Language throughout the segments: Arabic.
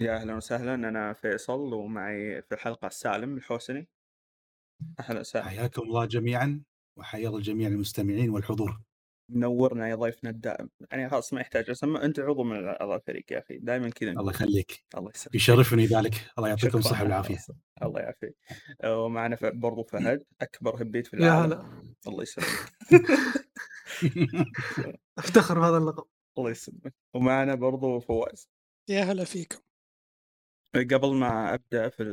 يا أهلا وسهلا أنا فيصل ومعي في الحلقة سالم الحوسني. أهلا وسهلا. حياكم الله جميعا وحيا الله جميع المستمعين والحضور. منورنا يا ضيفنا الدائم. يعني خلاص ما يحتاج أسمع أنت عضو من أعضاء الفريق يا أخي دائما كذا. الله يخليك. الله يسلمك. يشرفني ذلك. الله يعطيكم شكراً. الصحة والعافية. الله يعافيك. ومعنا ف- برضو فهد أكبر هبيت في يا العالم. هلا. الله يسلمك. أفتخر بهذا اللقب. الله يسلمك. ومعنا برضو فواز. يا هلا فيكم. قبل ما أبدأ في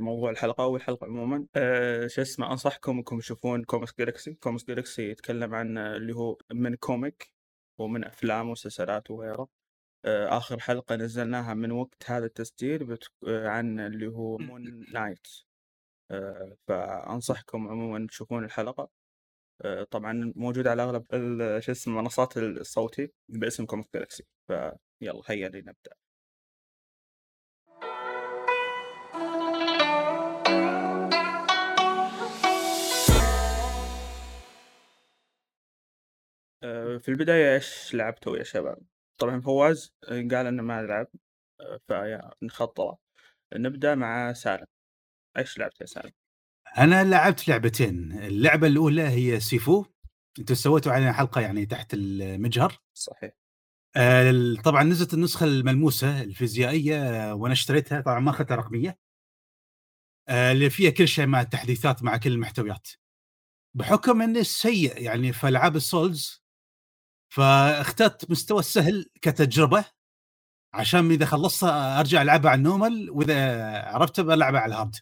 موضوع الحلقة أو الحلقة عموما أه شو اسمه أنصحكم إنكم تشوفون كوميكس جالكسي كوميكس جالكسي يتكلم عن اللي هو من comic ومن أفلام ومسلسلات وغيره. أه آخر حلقة نزلناها من وقت هذا التسجيل بت... أه عن اللي هو مون نايت أه فأنصحكم عموما تشوفون الحلقة. أه طبعا موجود على أغلب شو اسمه منصات الصوتي باسم كوميكس جالكسي فيلا هيا لنبدأ. في البداية إيش لعبتوا يا شباب؟ طبعا فواز آه، قال إنه ما لعب آه، فيا نخطره نبدأ مع سالم. إيش لعبت يا سالم؟ أنا لعبت لعبتين. اللعبة الأولى هي سيفو. أنتم سويتوا عليها حلقة يعني تحت المجهر. صحيح. آه، طبعا نزلت النسخة الملموسة الفيزيائية آه، وأنا اشتريتها طبعا ما أخذتها رقمية. آه، اللي فيها كل شيء مع التحديثات مع كل المحتويات. بحكم إني سيء يعني في ألعاب السولز فاخترت مستوى السهل كتجربة عشان إذا خلصتها أرجع العبها على ال normal وإذا عرفتها بلعبها على ال hard.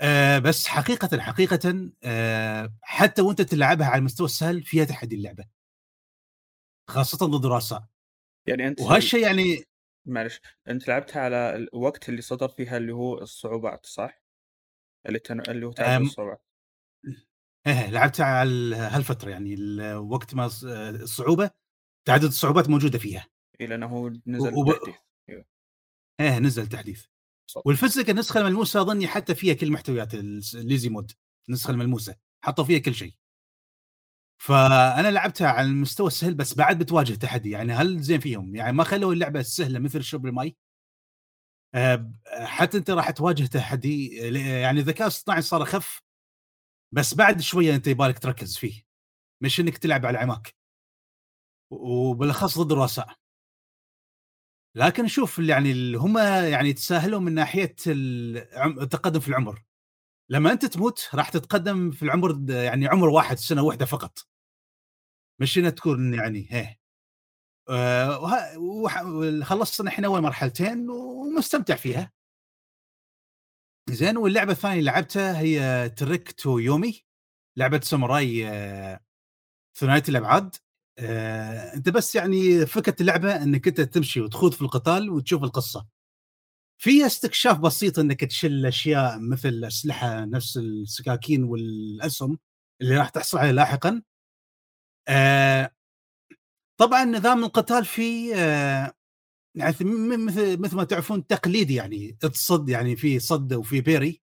أه بس حقيقة حقيقة أه حتى وأنت تلعبها على المستوى السهل فيها تحدي اللعبة. خاصة ضد رؤساء يعني أنت وهالشيء يعني معلش أنت لعبتها على الوقت اللي صدر فيها اللي هو الصعوبات صح؟ اللي تن... اللي هو تعرف أم. إيه لعبتها على هالفترة يعني ال- وقت ما الص- الصعوبة تعدد الصعوبات موجودة فيها. إلى أنه هو نزل وب- تحديث. إيه. نزل تحديث. صح. وال physical النسخه الملموسة أظني حتى فيها كل محتويات ال easy mode النسخه الملموسة حطوا فيها كل شيء. فانا لعبتها على المستوى السهل بس بعد بتواجه تحدي يعني هل زين فيهم؟ يعني ما خلوا اللعبة سهلة مثل شرب الماي؟ آه، حتى أنت راح تواجه تحدي يعني الذكاء الاصطناعي صار أخف بس بعد شوية أنت يبالك تركز فيه مش إنك تلعب على العماك وبالأخص ضد الرؤساء. لكن شوف يعني هم يعني تساهلوا من ناحية التقدم في العمر. لما أنت تموت راح تتقدم في العمر يعني عمر واحد سنة واحدة فقط. مش إنها تكون يعني هيه آه، وه- وح- خلصنا إحنا اول مرحلتين ومستمتع فيها. زين واللعبة الثانية اللي لعبتها هي تريك تو يومي لعبة ساموراي آه، ثنائيه الأبعاد. آه، أنت بس يعني فكرة اللعبة إنك أنت تمشي وتخوض في القتال وتشوف القصة. فيها استكشاف بسيط إنك تشيل أشياء مثل أسلحة نفس السكاكين والأسهم اللي راح تحصل عليها لاحقا. آه، طبعا نظام القتال فيه آه، مثل مثل ما تعرفون تقليدي يعني تصد يعني في صد وفي بيري.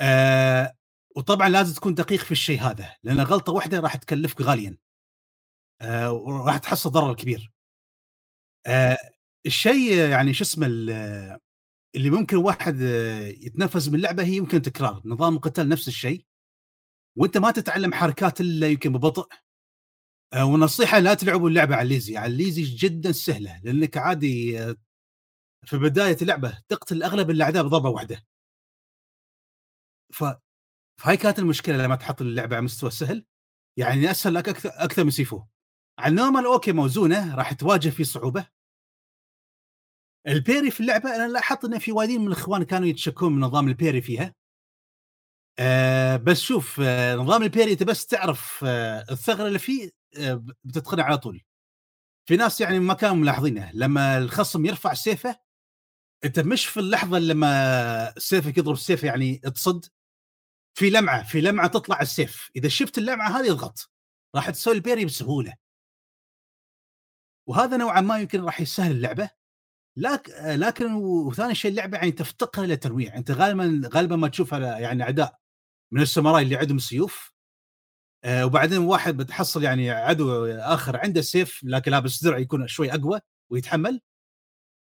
آه، وطبعا لازم تكون دقيق في الشيء هذا لأن غلطة واحدة راح تكلفك غاليا. آه، وراح تحصل ضرر كبير. آه، الشيء يعني شو اسمه ال- اللي ممكن واحد يتنفس من اللعبه هي يمكن تكرار. نظام القتال نفس الشيء. وأنت ما تتعلم حركات إلا يمكن ببطء. ونصيحة لا تلعبوا اللعبة على الليزي. على الليزي جدا سهلة لأنك عادي آه، في بداية اللعبة تقتل أغلب الاعداء بضربة واحدة. ف فهاي كانت المشكلة لما تحط اللعبة على مستوى سهل. يعني أسهل لك أكثر أكثر من سيفو. على ال normal okay موزونة راح تواجه فيه صعوبة. ال parry في اللعبة أنا لاحظت إن في وايدين من الإخوان كانوا يتشكون من نظام ال parry فيها. آه بس شوف آه نظام ال parry أنت بس تعرف آه الثغرة اللي فيه آه بتدخلها على طول. في ناس يعني ما كانوا ملاحظينه لما الخصم يرفع سيفه أنت مش في اللحظة لما سيفك يضرب سيف يعني تصد في لمعة في لمعة تطلع السيف. إذا شفت اللمعة هذه اضغط راح تسوي ال parry بسهولة. وهذا نوعا ما يمكن راح يسهل اللعبة. لكن لكن وثاني شيء اللعبة يعني تفتقر إلى تنويع أنت غالبا غالبا ما تشوفها يعني اعداء من الساموراي اللي عندهم سيوف. آه وبعدين واحد بتحصل يعني عدو آخر عنده سيف لكن لابس درع يكون شوي أقوى ويتحمل.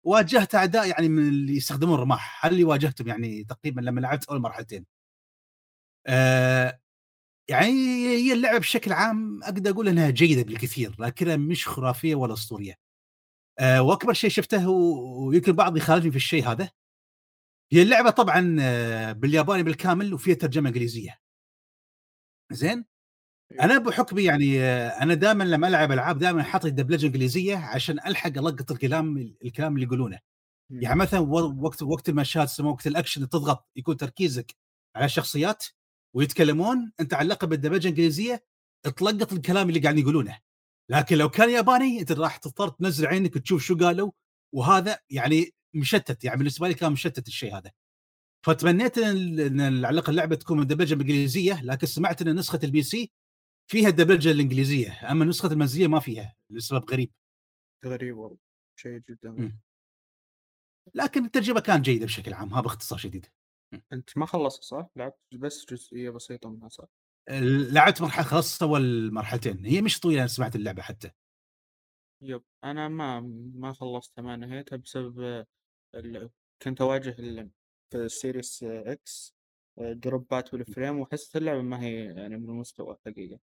واجهت أعداء يعني من اللي يستخدمون الرماح هل اللي واجهتهم يعني تقريبا لما لعبت أول مرحلتين. آه يعني هي اللعبة بشكل عام أقدر أقول إنها جيدة بالكثير لكنها مش خرافية ولا أسطورية. آه وأكبر شيء شفته ويمكن بعض يخالفني في الشيء هذا هي اللعبة طبعا آه، بالياباني بالكامل وفيها ترجمة إنجليزية. زين. أنا بحكمي يعني آه، أنا دائما لما ألعب ألعاب دائما أحط دبلجه انجليزيه عشان ألحق ألقط الكلام الكلام اللي يقولونه. يعني مثلا وقت وقت المشاهد وقت الأكشن تضغط يكون تركيزك على الشخصيات ويتكلمون أنت علقه بالدبلجة الإنجليزية تلقط الكلام اللي قاعدين يقولونه. لكن لو كان ياباني أنت راح تضطر تنزل عينك وتشوف شو قالوا وهذا يعني مشتت يعني بالنسبة لي كان مشتت الشيء هذا. فتمنيت إن العلاقه اللعبة تكون مدبلجه بالانجليزيه لكن سمعت إن نسخة ال PC فيها الدبلجة الإنجليزية أما نسخة المنزليه ما فيها لسبب غريب. غريب والله شيء جدا غريب. لكن التجربه كانت جيدة بشكل عام ها باختصار شديد. أنت ما خلصت صح؟ لعبت بس جزئية بسيطة منها صح؟ لعبت مرحلة خلصت اول مرحلتين. هي مش طويلة أنا سمعت اللعبة حتى. yep أنا ما ما خلصتها ما نهيتها بسبب ال... كنت أواجه ال... في السيريس إكس دروبات بال frame وحسيت اللعبة ما هي يعني من المستوى الحقيقة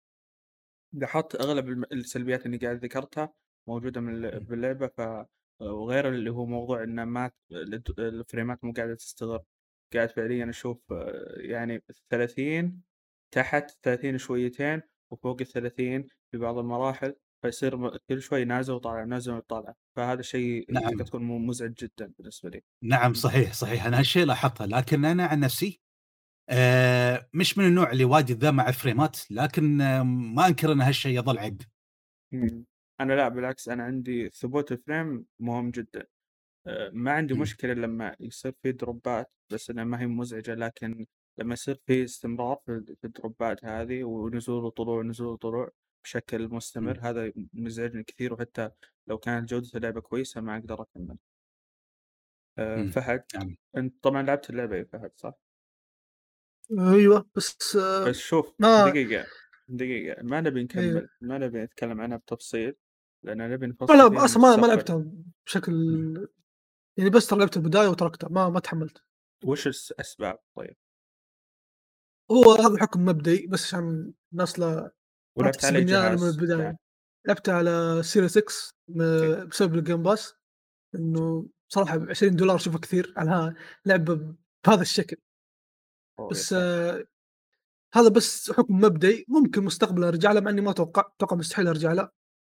لاحظت أغلب السلبيات اللي قاعد ذكرتها موجودة من باللعبة ف وغير اللي هو موضوع إن ما الفريمات مو قاعدة تستقر قاعد فعليا أشوف يعني 30 تحت 30 شويتين وفوق ال 30 في بعض المراحل فيصير كل شوي نازل وطالع نازل وطالع. فهذا شيء نعم. تكون مزعج جدا بالنسبة لي. نعم صحيح صحيح. أنا هالشيء لاحظته لكن أنا عن نفسي آه مش من النوع اللي واجد ذا مع الفريمات لكن آه ما أنكر إن هالشيء يظل عيب أنا لا بالعكس أنا عندي ثبوت الفريم مهم جدا آه ما عندي مشكلة لما يصير في دروبات بس إنها ما هي مزعجة لكن لما يصير في استمرار في الدروبات هذه ونزول وطلوع نزول وطلوع بشكل مستمر م. هذا مزعجني كثير وحتى لو كانت جودة اللعبة كويسة ما أقدر أكمل أه فهد يعني. أنت طبعا لعبت اللعبة يا فهد صح؟ أيوه بس بس شوف ما... دقيقة دقيقة ما نبي نكمل أيوة. ما نبي نتكلم عنها بتفصيل لأن نبي نفصل لا أصلا ما ما لعبتها بشكل يعني بس ترى لعبت البداية وتركتها ما ما تحملت. وش الأسباب طيب؟ هو هذا حكم مبدئي بس عشان الناس لا ولعبت على جهاز من البداية. لعبت على سيريس 6 بسبب الجيم باس إنه صراحة ب 20 دولار اشوفها كثير على لعبة بهذا الشكل. بس آه هذا بس حكم مبدئي ممكن مستقبلا ارجع له مع إني ما أتوقع أتوقع مستحيل ارجع له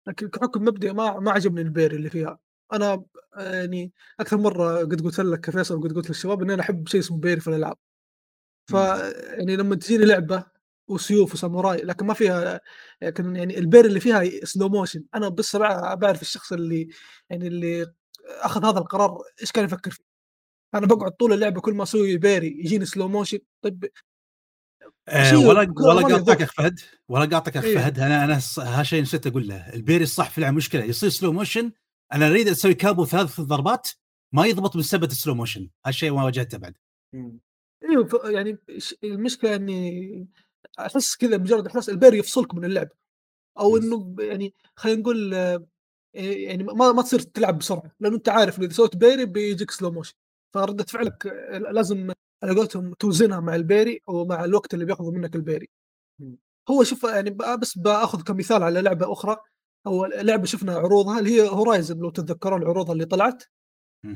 لكن كحكم مبدئي ما ما عجبني ال parry اللي فيها. أنا يعني أكثر مرة قد قلت لك كفيصل وقد قلت للشباب إني أنا أحب شيء اسمه parry في الألعاب. ف يعني لما تجيني لعبة وسيوف وساموراي لكن ما فيها لكن يعني ال parry اللي فيها slow motion أنا بس بعرف الشخص اللي يعني اللي أخذ هذا القرار إيش كان يفكر فيه. أنا بقعد طول اللعبة كل ما أسوي parry يجيني slow motion طيب أه ولا ولا قاطعك اخ فهد ولا قاطعك اخ إيه. فهد أنا أنا هالشيء نسيت أقول له ال parry الصح في مشكلة يصير slow motion أنا أريد أسوي combo ثلاث ضربات ما يضبط بسبب ال slow motion هالشيء ما واجهته بعد. أيوه يعني المشكلة إني أحس كذا مجرد احس ال parry يفصلك من اللعب. أو إنه يعني خلينا نقول يعني ما ما تصير تلعب بسرعة لأنه أنت عارف إذا سويت parry بيجيك slow motion فردة فعلك لازم على قولتهم توزنها مع ال parry أو مع الوقت اللي بياخذه منك ال parry. هو شوف يعني بس بأخذ كمثال على لعبة أخرى. أو لعبة شفنا عروضها اللي هي Horizon لو تتذكرون العروض اللي طلعت.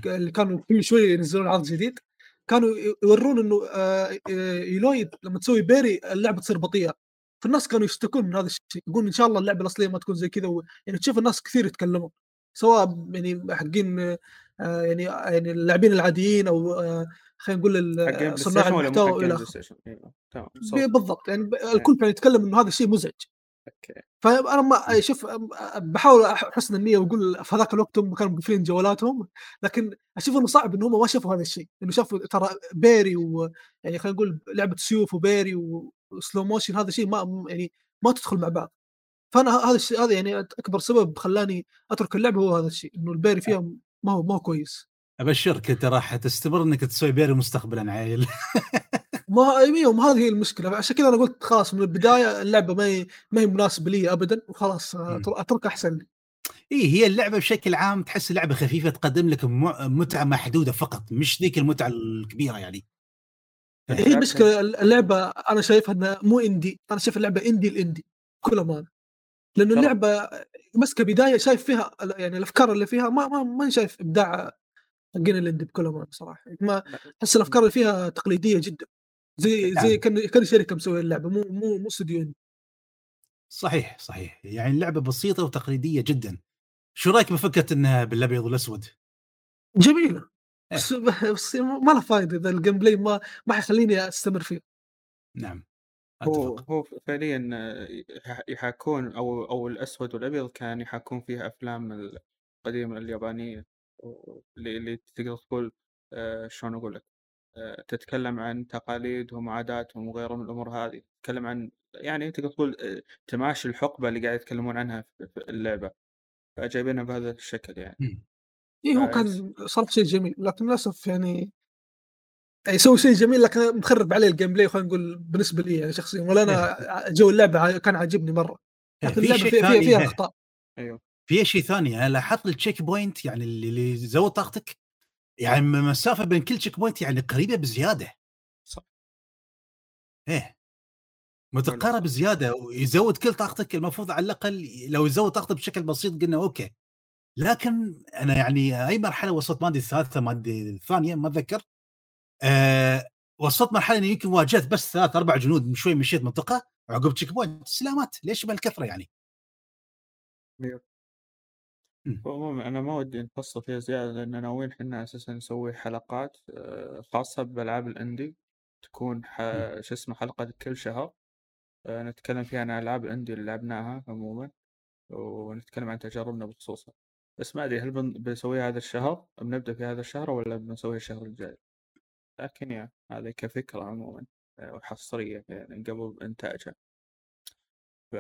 اللي كانوا كل شوي ينزلون عرض جديد. كانوا يورون إنه آه، Aloy لما تسوي parry اللعبة تصير بطيئة. فالناس كانوا يشتكون من هذا الشيء يقول إن شاء الله اللعبة الأصلية ما تكون زي كذا و... يعني تشوف الناس كثير يتكلمون. سواء يعني حقين آه، يعني يعني اللاعبين العاديين أو خلينا نقول صناع المحتوى والى آخره. أيوة، بالضبط يعني الكل كان يتكلم إنه هذا الشيء مزعج. okay. فأنا ما شوف بحاول حسن النية واقول في هذاك الوقت هم كانوا مقفلين جوالاتهم لكن أشوف إنه صعب ان هم ما شافوا هذا الشيء. إنه شافوا ترى parry ويعني خلينا نقول لعبة سيوف و parry و slow motion هذا شيء ما يعني ما تدخل مع بعض. فأنا هذا الشيء هذا يعني أكبر سبب خلاني أترك اللعبه هو هذا الشيء إنه البيري فيها ما هو ما هو كويس. أبشرك أنت راح تستمر إنك تسوي بيري مستقبلا عيل. ما أيوه هذه هي المشكلة. عشان كذا أنا قلت خلاص من البداية اللعبة ما هي ما هي مناسبه لي ابدا وخلاص أترك أحسن. لي اي هي اللعبة بشكل عام تحس لعبة خفيفة تقدم لك متعة محدودة فقط مش ذيك المتعة الكبيرة يعني. هي المشكلة اللعبة أنا شايفها إنها مو اندي أنا شايف اللعبة اندي الاندي بكل امانه لأنه اللعبة بس كبدايه شايف فيها يعني الأفكار اللي فيها ما ما ما شايف إبداع حقين الاندي بكل امانه صراحة. ما أحس الأفكار اللي فيها تقليدية جدا. زي نعم. زي كان كان شركه مسوية اللعبة مو مو مو استوديو صحيح صحيح. يعني اللعبة بسيطة وتقليدية جدا. شو رأيك بفكرة إنها بالأبيض والأسود؟ جميلة. إيه. بس, بس ما لها فائده إذا ال gameplay ما ما حيخليني أستمر فيه نعم. هو أتفق. هو فعليا يح- يحاكون أو أو الأسود والأبيض كان يحاكون فيها أفلام القديمة اليابانية اللي اللي تقدر تقول آه، شلون أقول لك آه، تتكلم عن تقاليدهم وعاداتهم وغيرها من الأمور هذه تتكلم عن يعني تقدر تقول آه، تماشي الحقبة اللي قاعد يتكلمون عنها في في اللعبة فجايبينها بهذا الشكل يعني. مم. اي هو فيس- كان صراحة شيء جميل لكن للأسف يعني يسوي شيء جميل لكن مخرب عليه ال gameplay خلينا نقول بالنسبة لي يعني شخصيا. ولا أنا جو اللعبة كان عاجبني مرة. إيه، لكن اللعبة فيها فيها, إيه، أخطاء. أيوه. في شيء ثاني أنا لاحظت ال checkpoint يعني اللي يزود طاقتك يعني المسافه بين كل checkpoint يعني قريبة بزيادة. صح. إيه. متقارب. زياده ويزود كل طاقتك المفروض على الأقل لو يزود طاقتك بشكل بسيط قلنا okay. لكن أنا يعني أي مرحلة وصلت ما أدري الثالثة ما أدري الثانية ما أتذكر. أه وصلت مرحلة إني يمكن واجهت بس ثلاث أربع جنود شوي مشيت منطقة عقب checkpoint سلامات. ليش بهالكثرة يعني؟ مم. عموما أنا ما ودي نفصل فيها زيادة لأن ناويين إحنا أساسا نسوي حلقات آه، خاصة بالالعاب ال indie. تكون ح... شو اسمه حلقة كل شهر. آه، نتكلم فيها عن الالعاب ال indie اللي لعبناها عموما ونتكلم عن تجاربنا بخصوصها بس ما أدري هل بن- بنسويها هذا الشهر؟ بنبدأ في هذا الشهر ولا بنسويها الشهر الجاي؟ لكن يا هذه كفكرة عموما آه، وحصرية يعني قبل إنتاجها. ف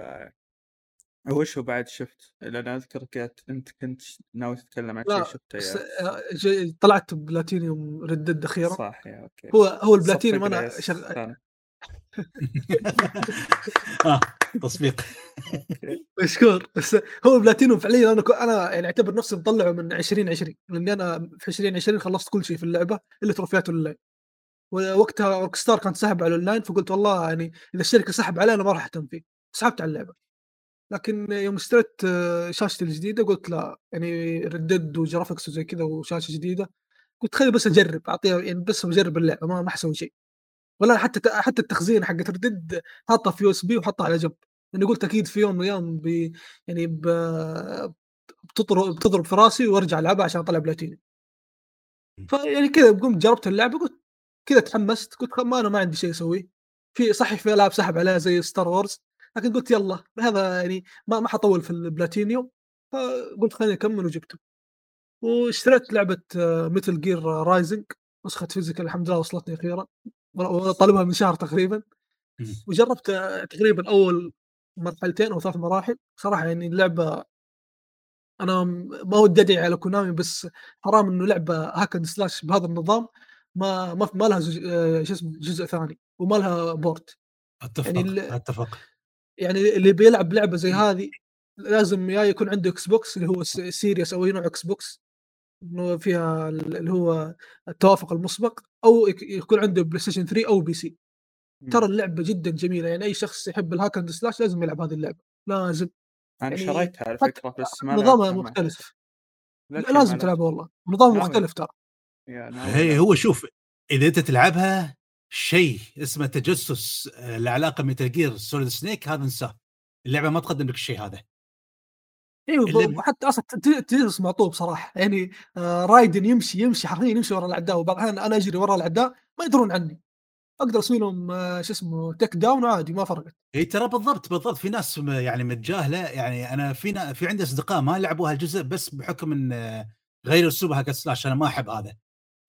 وش هو بعد شفت؟ لأن اذكرك أنت كنت ناوي تتكلم عن شيء لا شفته جي- طلعت platinum Red Dead أخيرا. صح يا okay. هو هو البلاتينيوم يا شغ... آه تصفيق. مشكور. بس هو البلاتينيوم فعليا أنا أنا يعني أعتبر نفسي مطلعه من 2020 لأني أنا في 2020 خلصت كل شيء في اللعبة إلا تروفيات أونلاين. ووقتها Rockstar كان سحب على الاونلاين فقلت والله يعني إذا الشركة سحب علي أنا ما راح أهتم فيه. سحبت على اللعبة. لكن يوم اشتريت آه، شاشتي الجديدة قلت لا يعني Red Dead و graphics وزي كذا وشاشة جديدة قلت خلي بس أجرب أعطيها يعني بس بجرب اللعبة ما ما حسوي شيء. ولا حتى حتى التخزين حقت Red Dead حاطها في USB وحطها على جنب. لاني قلت أكيد في يوم من الأيام بي يعني ب... بتضرب بتضرب في رأسي وأرجع ألعبها عشان أطلع بلاتيني. فيعني كذا قمت جربت اللعبة قلت كذا تحمست قلت ما أنا ما عندي شيء أسويه. في صحيح في ألعاب سحب عليها زي Star Wars لكن قلت يلا هذا يعني ما ما حطول في البلاتينيوم فقلت خليني أكمل وجبته. واشتريت لعبة Metal Gear Rising نسخة physical الحمد لله وصلتني أخيرا طالبها من شهر تقريبا. وجربت آه، تقريبا أول مرحلتين أو ثلاث مراحل. صراحة يعني اللعبة أنا ما ودي أدعي على Konami بس حرام إنه لعبة hack and slash بهذا النظام. ما ما ما لها آه، شو اسمه جزء ثاني وما لها port. أتفق يعني أتفق. يعني اللي بيلعب لعبة زي هذه لازم يا يكون عنده Xbox اللي هو Series أو نوع Xbox إنه فيها ال- اللي هو التوافق المسبق أو يك- يكون عنده PlayStation 3 أو PC ترى اللعبة جدا جميلة يعني أي شخص يحب ال hack and slash لازم يلعب هذه اللعبة لازم. أنا يعني شريتها على فكرة بس ما نظامها. مختلف. للحين لازم تلعبها والله. نظام ناوي. مختلف ترى. هي. هو شوف إذا أنت تلعبها شيء اسمه تجسس آه، له علاقه ب Metal Gear Solid Snake هذا انساه. اللعبة ما تقدم لك الشيء هذا. أيوه وحتى أصلا ت- تجسس معطوب صراحة. يعني آه Raiden يمشي يمشي حرفيا يمشي ورا الأعداء. وبعض الأحيان أنا أجري ورا الأعداء ما يدرون عني. أقدر أسوي لهم آه شو اسمه takedown عادي ما فرقت. اي ترى بالضبط بالضبط. في ناس يعني متجاهلة. يعني أنا في في عندي أصدقاء ما لعبوا هالجزء بس بحكم إن غير اسلوب hack slash أنا ما أحب هذا.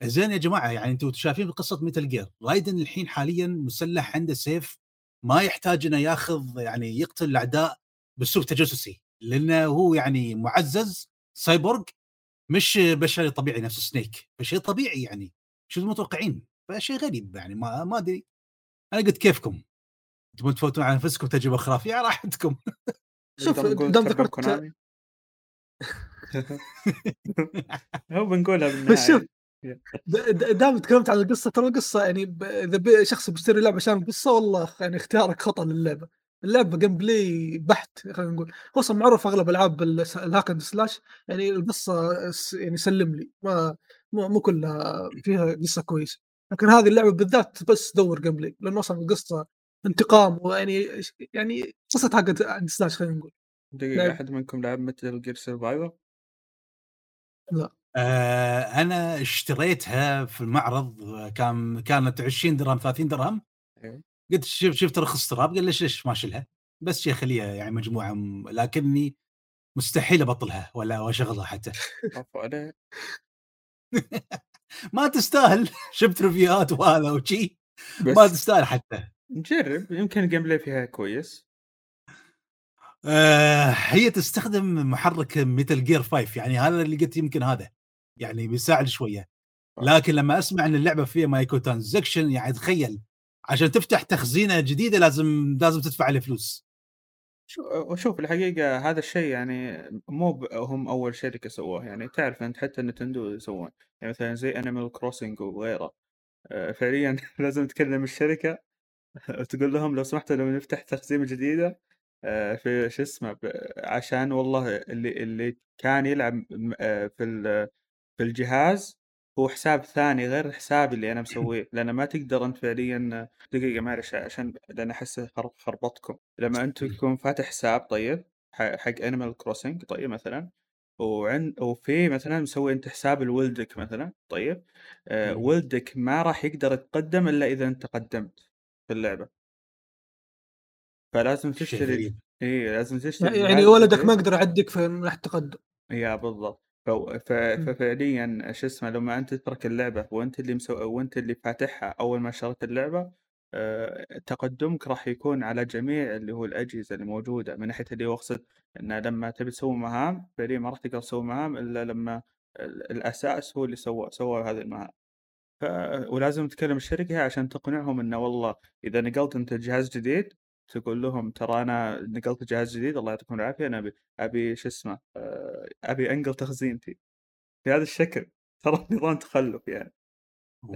زين يا جماعة يعني أنتم شايفين قصة Metal Gear. Raiden الحين حاليا مسلح عنده سيف ما يحتاج إنه ياخذ يعني يقتل الأعداء بأسلوب تجسسي لأنه هو يعني معزز سايبورغ مش بشري طبيعي نفس سنيك فشيء طبيعي يعني. شو متوقعين؟ فشيء غريب يعني ما ما أدري. أنا قلت كيفكم؟ تبون تفوتون على أنفسكم تجربة خرافية؟ راحتكم. شوف دام ذكرت هو بنقولها بس شوف دام تكلمت عن القصة ترى القصة يعني ب شخص بيشتري لعبة عشان القصة والله يعني اختيارك خطأ للعبة، اللعبة gameplay بحت خلينا نقول، هو أصلًا معروف الس الhack and slash يعني القصة س يعني سلِّم لي ما مو مو كلها فيها قصة كويسة، لكن هذه اللعبة بالذات بس دور gameplay لأنه أصلًا القصة انتقام ويعني يعني and and slash خلينا نقول. دقيقة لعب أحد منكم لعب Metal Gear Survivor؟ لأ. آآ أنا اشتريتها في المعرض كان كانت 20 درهم 30 درهم. قلت شف شفت رخص تراب قال ليش ليش ما اشيلها؟ بس يا خليها يعني مجموعة م لكني مستحيل أبطلها ولا واشغلها حتى. ما تستاهل. شفت ريفيوهات وهذا وشي. ما تستاهل حتى. نجرب. يمكن ال gameplay فيها كويس. آه هي تستخدم محرك Metal Gear 5 يعني هذا اللي قلت يمكن هذا. يعني بيساعد شوية. لكن لما أسمع إن اللعبة فيها microtransaction يعني تخيل عشان تفتح تخزينة جديدة لازم لازم تدفع عليه فلوس. شو شوف الحقيقة هذا الشيء يعني مو هم أول شركة سووه. يعني تعرف أنت حتى نتندو يسوون. يعني مثلا زي Animal Crossing وغيره. آه، فعليا لازم تكلم الشركة وتقول لهم لو سمحتوا لو نفتح تخزينة جديدة آه، في شو اسمه عشان والله اللي اللي كان يلعب آه، في في الجهاز هو حساب ثاني غير حسابي اللي أنا مسويه لأن ما تقدر أنت فعليا دقيقة معلش عشان لأن أحس خر- خربطكم لما أنت تكون فاتح حساب طيب حق Animal Crossing طيب مثلا وعند وفي مثلا مسوي أنت حساب لولدك مثلا طيب آه. ولدك ما راح يقدر يتقدم إلا إذا أنت قدمت في اللعبة فلازم تشتري اي لازم تشتري يعني ولدك. ما يقدر يعدِّك في التقدُّم. يا بالضبط ف. ففعليًا شو اسمه لمّا أنت تترك اللعبة وأنت اللي مسو وأنت اللي فاتحها أول ما شريت اللعبة آآ، تقدمك راح يكون على جميع اللي هو الأجهزة اللي موجودة، من ناحية اللي هو أقصد إنه لمّا تبي تسوي مهام فعليًا ما راح تقدر تسوي مهام إلا لمّا ال الأساس هو اللي سوى سوى هذه المهام. ف ولازم تكلم الشركة عشان تقنعهم إنه والله إذا نقلت أنت جهاز جديد تقول لهم ترى أنا نقلت جهاز جديد الله يعطيكم العافية أنا أبي أبي شو اسمه آآ، أبي أنقل تخزينتي بهذا الشكل ترى نظام تخلُّف يعني.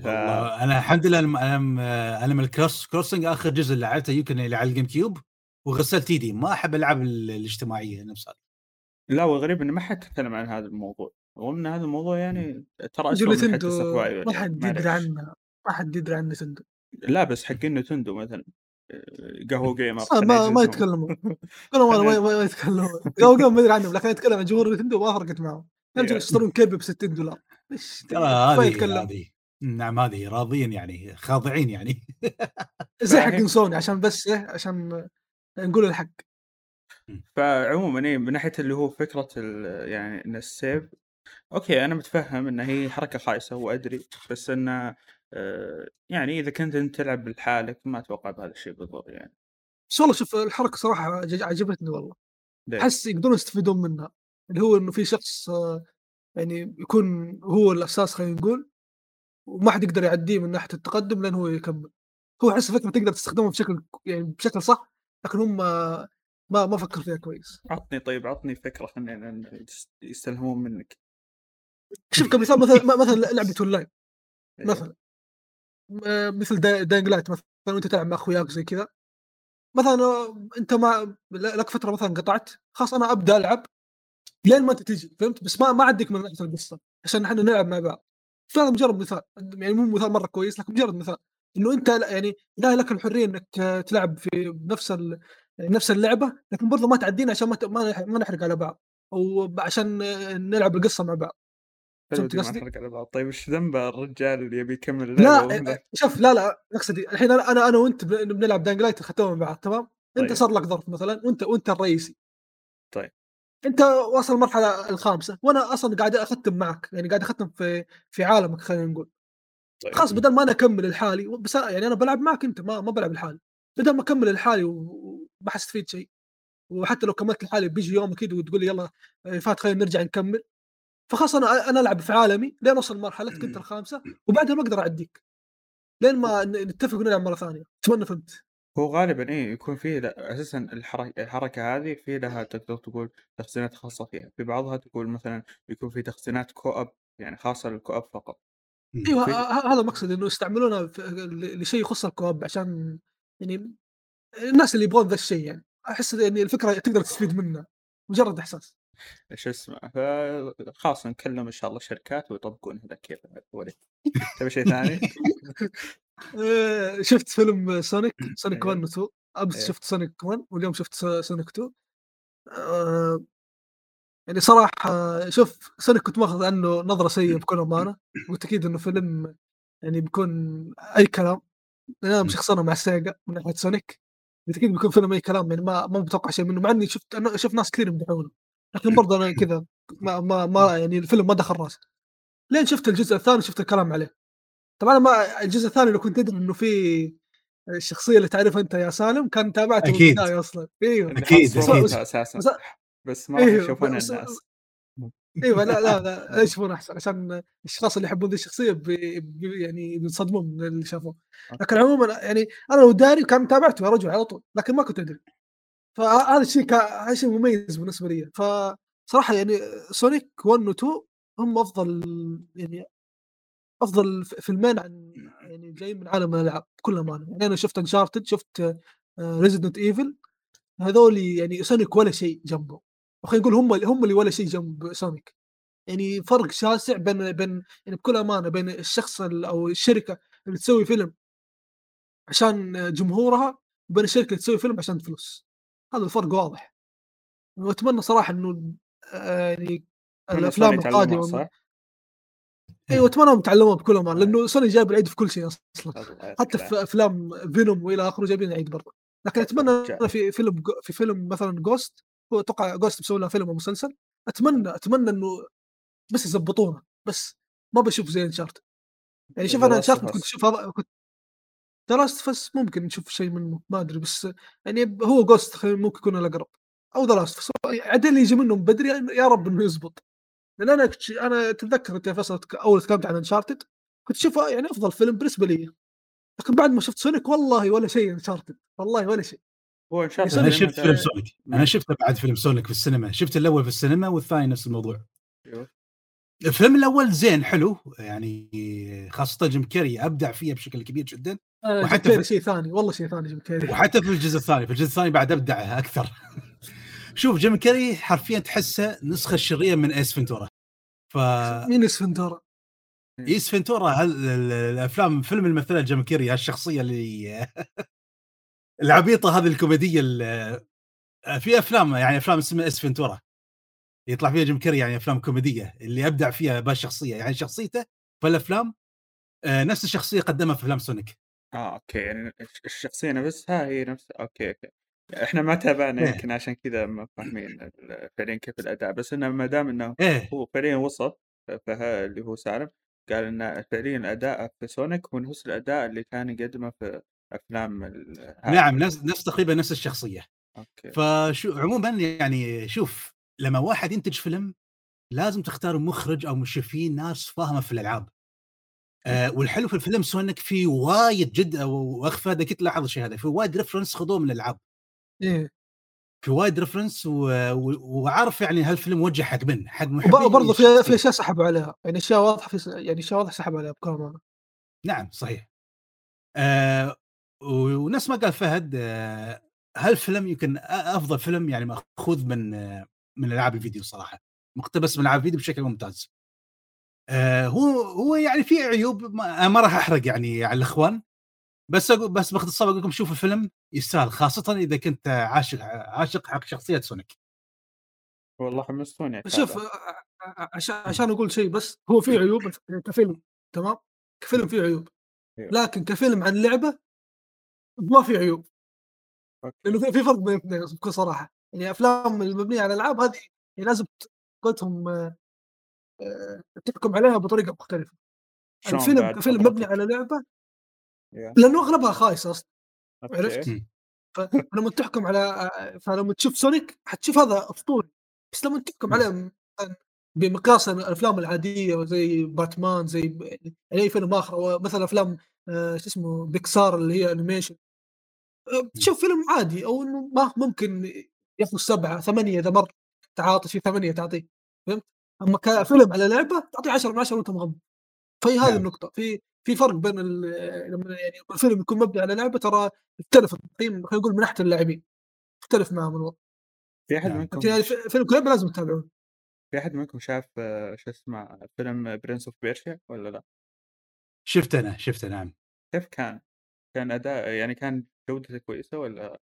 ف أنا الحمد لله أنا أنا من ال Cross Crossing آخر جزء لعبته يمكن اللي على ال GameCube وغسلت ايدي ما أحب الالعاب ال- الاجتماعية نفسها لا والغريب إنه ما حد تكلم عن هذا الموضوع، رغم إن هذا الموضوع يعني ترى أسوأ من سرفايفر ما يعني حد يدري. عنها، ما حد يدري عن نينتندو. لا بس حقين نتندو مثلًا آآ، قهوة جيمر ما ما كلهم ما خلينا ما ما يتكلمون. قبل قبل ما أدري عنهم لكن أتكلم عن جمهور نينتندو ما فرقت معهم. يشترون كيبي ب$60 إيش ترى ما هذه يتكلم. هذه نعم هذه راضيين يعني خاضعين يعني زي حقين سوني عشان بس إيه عشان نقول الحق. فعمومًا إيه من ناحية اللي هو فكرة ال يعني إن السيف أوكي أنا متفهم إن هي حركة خايسة وأدري، بس آآ، يعني إذا كنت أنت تلعب لحالك ما أتوقع بهذا الشيء بالضبط يعني. بس والله شوف الحركة صراحة عج عجبتني والله. أحس يقدرون يستفيدون منها، اللي هو إنه في شخص آه، يعني يكون هو الأساس خلينا نقول، وما حد يقدر يعديه من ناحية التقدم لين هو يكمل. هو أحس الفكرة تقدر تستخدمها بشكل يعني بشكل صح، لكن هم ما ما فكروا فيها كويس. عطني طيب عطني فكرة خلينا يستلهمون منك. شوف كمثال مثلًا مثلًا لعبة أونلاين إيه. مثلًا مثل دا Dying Light مثلًا وأنت تلعب مع أخوياك زي كذا، مثلًا مع ل لك فترة مثلًا قطعت، خلاص أنا أبدأ ألعب لين ما أنت تيجي فهمت؟ بس ما ما أعديك من ناحية القصة، عشان إحنا نلعب مع بعض. فهذا مجرد مثال، يعني مو مثال مرة كويس لكن مجرد مثال، إنه أنت ل يعني لا لك الحرية إنك آه، تلعب في يعني نفس اللعبة، لكن برضه ما تعدينا عشان ما ما نح ما نحرق على بعض، ب عشان نلعب القصة مع بعض. فهمت ما قصدي؟ طيب إيش ذنب الرجال اللي يبي يكمل لا شوف لا، لا أقصد الحين أنا وأنت بن بنلعب Dying Light ختمنا مع بعض تمام؟ طيب. صار لك ظرف مثلًا وأنت وأنت الرئيسي. طيب. أنت واصل المرحلة الخامسة وأنا أصلًا قاعد أختم معك، يعني قاعد أختم في في عالمك خلينا نقول. طيب. خلاص بدل ما أنا أكمل لحالي بس يعني أنا بالعب معك أنت ما ما بالعب لحالي، بدل ما أكمل لحالي وما حستفيد شيء، وحتى لو كملت لحالي بيجي يوم أكيد وتقول لي يالّا آآ فات خلينا نرجع نكمل، فخلاص أنا أنا ألعب في عالمي لين أوصل مرحلتك أنت الخامسة وبعدها ما أقدر أعديك، لين ما نتفق ونلعب مرة ثانية، أتمنى فهمت. هو غالبًا إيه يكون في ل أساسًا الحر الحركة هذه في لها تقدر تقول تخزينات خاصة فيها، في بعضها تقول مثلًا يكون في تخزينات co-op يعني خاصة للco-op فقط. إمم. أيوه هذا مقصدي إنه يستعملونها لشيء يخص الكواب عشان يعني الناس اللي يبغون ذا الشيء يعني أحس يعني الفكرة تقدر تستفيد منها مجرد إحساس شو اسمه فخلاص نكلم إن شاء الله شركات ويطبقون هذا كيف وليد. تبي شيء ثاني؟ شُفت فيلم سونيك، سونيك 1 إيه. و2 أمس إيه. شُفت سونيك 1 واليوم شُفت سونيك 2 آآ يعني صراحة شوف سونيك كنت ماخذ عنه نظرة سيئة بكل أمانة، قُلت أكيد إنه فيلم يعني بيكون أي كلام، إمم. شخصنًا مع سيجا من ناحية سونيك، أكيد بيكون فيلم أي كلام يعني ما ما متوقع شيء منه، مع إني شُفت شُفت ناس كثير يمدحونه، لكن برضه أنا كذا ما ما ما يعني الفيلم ما دخل راسي، لين شُفت الجزء الثاني شُفت الكلام عليه. طبعًا ما الجزء الثاني لو كنت أدري إنه في الشخصية اللي تعرفها أنت يا سالم كان تابعته أكيد. البداية أصلًا، أيوه أكيد، بس-. بس- أساسًا بس بس ما راح أيوه، يشوفونها الناس. أيوه لا لا لا يشوفون أحسن عشان الأشخاص اللي يحبون ذي الشخصية بي بي يعني بينصدمون من اللي شافوه، لكن عمومًا يعني أنا لو داري كان تابعته يا رجل على طول، لكن ما كنت أدري. فهذا الشيء كا هذا شيء مميز بالنسبة لي، فصراحة يعني سونيك 1 و2 هم أفضل يعني أفضل ف فيلمين عن يعني جايين من عالم الألعاب بكل أمانة، يعني أنا شُفت Uncharted شُفت آآ Resident Evil. هذول يعني سونيك ولا شيء جنبه، خلينا نقول هم هم اللي ولا شيء جنب سونيك، يعني فرق شاسع بين بين يعني بكل أمانة بين الشخص ال أو الشركة اللي تسوي فيلم عشان جمهورها، وبين الشركة اللي تسوي فيلم عشان فلوس، هذا الفرق واضح، وأتمنى صراحة إنه آآ يعني يتعلمون القادمة صح؟ أيوه أتمنى يتعلمون بكل أمانة، لأنه سوني جايب العيد في كل شيء الله حتى. في أفلام فينوم وإلى آخره جايبين العيد برضه، لكن أتمنى رجال. أنا في فيلم في فيلم مثلًا Ghost هو أتوقع Ghost بيسوون لها فيلم أو مسلسل، أتمنى أتمنى إنه بس يضبطونه بس ما باشوف زي Uncharted يعني شوف Last of Uncharted كنت Us. أشوف هذا كنت Of Us ممكن نشوف شيء منه ما أدري بس يعني هو خلينا ممكن يكون The Last of Us عاد اللي يجي منهم بدري يا رب إنه يزبط، لأن أنا كنت ش أنا تتذكر فيصل تك أول تكلمت عن Uncharted كنت أشوفه يعني أفضل فيلم بالنسبة لي، لكن بعد ما شُفت سونيك والله ولا شيء Uncharted والله ولا شيء. هو أنا زي ما شفت فيلم سونيك،. أنا شفته بعد فيلم سونيك في السينما، شفت الأول في السينما والثاني نفس الموضوع. أيوه. الفيلم الأول زين حلو، يعني خاصة جيم كيري أبدع فيه بشكل كبير جدًا، وحتى كيري في شيء ثاني، والله شيء ثاني جيم كيري. وحتى في الجزء الثاني، في الجزء الثاني بعد أبدع أكثر. شوف جيم كيري حرفيًا تحسه النسخة الشريرة من Ace Ventura. ف مين؟ Ace Ventura هال ال الأفلام فيلم الممثلة جيم كيري هالشخصية اللي العبيطة هذه الكوميدية ال في أفلام يعني أفلام اسمها Ace Ventura. يطلع فيها جيم كيري يعني أفلام كوميدية اللي أبدع فيها بهالشخصية، يعني شخصيته في الأفلام آآ نفس الشخصية قدمها في أفلام سونيك. آه أوكي يعني الش الشخصية نفسها هي نفس أوكي، أوكي. إحنا ما تابعنا إيه. يمكن عشان كذا ما فاهمين ال فعليًا كيف الأداء، بس إنه ما دام إنه إيه. هو فعليًا وصف فه اللي هو سالم قال إن فعليًا أداءه في سونيك هو نفس الأداء اللي كان يقدمه في أفلام ال. نعم نفس نفس تقريبًا نفس الشخصية. أوكي. فشو عمومًا يعني شوف لما واحد ينتج فيلم لازم تختار مخرج أو مشرفين ناس فاهمة في الألعاب. آآ والحلو في الفيلم سونيك في وايد جد وأخ فهد أكيد تلاحظ الشيء هذا، في وايد reference خذوه من الألعاب. إيه. في وايد و وعارف يعني هالفيلم موجه حق من؟ حق محبين وبرضه في. في أشياء سحبوا عليها، يعني أشياء واضحة في س يعني أشياء واضحة سحبوا عليها أمانة. نعم صحيح. آآ ونفس ما قال فهد آآ هالفيلم يمكن أ أفضل فيلم يعني مأخوذ من من ألعاب الفيديو صراحة، مقتبس من ألعاب الفيديو بشكل ممتاز. آآ هو هو يعني فيه عيوب ما ما راح أحرق يعني على الإخوان، بس أقو بس باختصار أقول لكم شوفوا الفيلم يستاهل خاصةً إذا كنت عاشق عاشق حق شخصية سونيك. والله حمستوني شوف عشان عشان أقول شيء بس هو فيه عيوب الف كفيلم تمام؟ كفيلم فيه عيوب، أيوه. لكن كفيلم عن لعبة ما فيه عيوب. لأنه في في فرق بين الاثنين بكل صراحة، يعني أفلام المبنية على الألعاب هذه يعني لازم ت قولتهم آآ تحكم عليها بطريقة مختلفة. شلون الفيلم بعد كفيلم مبني؟ على لعبة أيوه. لأنه أغلبها خايسة أصلًا، عرفت؟ فلما تحكم على آآ فلما تشوف سونيك حتشوف هذا أسطوري، بس لما تحكم. عليه بمقياس الأفلام العادية زي باتمان زي يعني أي فيلم آخر أو مثلًا أفلام آآ شو اسمه بيكسار اللي هي أه، تشوف فيلم عادي أو إنه ما ممكن يأخذ سبعة ثمانية إذا مر تعاطي في ثمانية تعطيه فهمت؟ أما كفيلم على لعبة تعطيه 10 من 10 وأنت مغمض فهي هذه نعم. النقطة في في فرق بين ال- لما يعني الفيلم يكون مبني على لعبة ترى يختلف التقييم خلينا نقول من ناحية اللاعبين يختلف معهم الوضع في أحد نعم. منكم يعني فيلم كليب لازم تتابعون في أحد منكم شاف شو اسمه فيلم Prince of Persia ولا لا؟ شفت أنا شفته نعم كيف كان؟ كان أداء يعني كان جودته كويسة ولا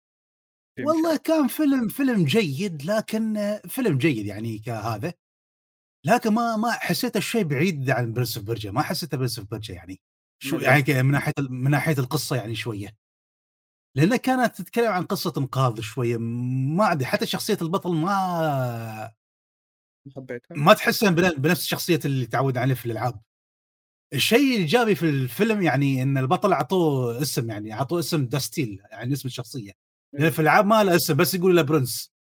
والله؟ كان فيلم فيلم جيد لكن فيلم جيد يعني كهذا لكن ما ما حسيت الشيء بعيد عن Prince of Persia ما حسيته Prince of Persia يعني. شو. يعني من ناحية من ناحية القصة يعني شوية. لأنها كانت تتكلم عن قصة انقاذ شوية ما أدري حتى شخصية البطل ما ما حبيتها؟ ما تحسها بن- بنفس الشخصيه اللي تعود عليه في الألعاب. الشيء الإيجابي في الفيلم يعني إن البطل أعطوه اسم يعني أعطوه اسم داستيل يعني اسم الشخصية. لأن في الألعاب ما له اسم بس يقول له برنس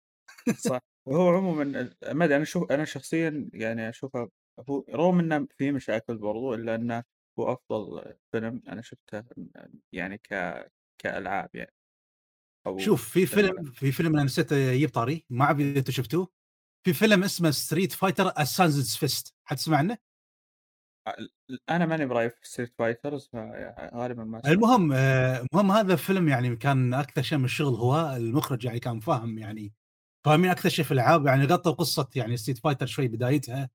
صح. وهو عموما ما أدري أنا أشوف أنا شخصيا يعني اشوفه هو رغم إنه في مشاكل برضو إلا إنه هو أفضل فيلم أنا شفته يعني ك كألعاب يعني أو شوف في فيلم في فيلم أنا نسيت أجيب طاري ما أعرف إذا أنتم شفتوه في فيلم اسمه Street Fighter Assassin's Fist حد سمع عنه؟ أنا ماني براعي Street Fighters فغالبا ما سمعت. المهم آه، المهم هذا الفيلم يعني كان أكثر شيء من الشغل هو المخرج يعني كان فاهم يعني فاهمين أكثر شيء في الالعاب يعني غطوا قصة يعني Street Fighter شوي بدايتها.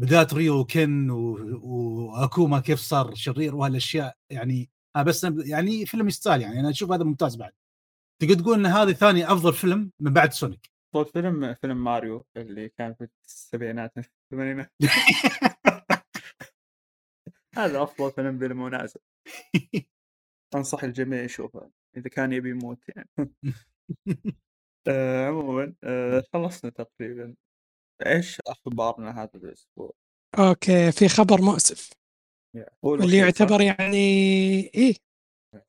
بدايه Ryu و Ken و Akuma كيف صار شرير وهالأشياء. يعني آه بس يعني فيلم يستاهل يعني. أنا أشوف هذا ممتاز بعد. تقدر تقول إن هذا ثاني أفضل فيلم من بعد Sonic صوت فيلم فيلم ماريو اللي كان في السبعينات الثمانينات. هذا أفضل فيلم بالمناسبة. أنصح الجميع يشوفه إذا كان يبي يموت يعني. آه عموما آه خلصنا تقريبا. إيش أخبارنا هذا الأسبوع؟ okay في خبر مؤسف. هو واللي صح؟ يعتبر يعني إيه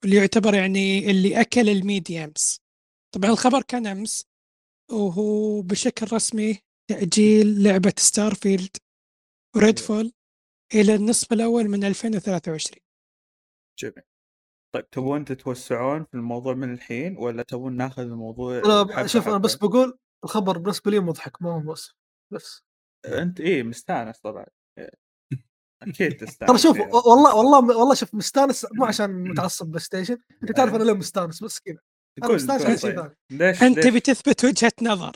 واللي يعتبر يعني اللي أكل ال memes طبعا الخبر كان أمس وهو بشكل رسمي تأجيل لعبة Starfield و Redfall إلى النصف الأول من 2023 جميل. طيب تبون تتوسعون في الموضوع من الحين ولا تبون ناخذ الموضوع أنا شوف أنا؟ بس بقول الخبر بالنسبة لي مضحك ما هو مؤسف بس أنت إيه مستانس طبعا إيه. أكيد تستانس ترى شوف. والله والله والله شوف مستانس مو عشان متعصب PlayStation أنت تعرف أنا ليه مستانس بس كذا أنا مستانس على شيء طيب. ثاني ليش أنت ليش؟ بتثبت وجهة نظر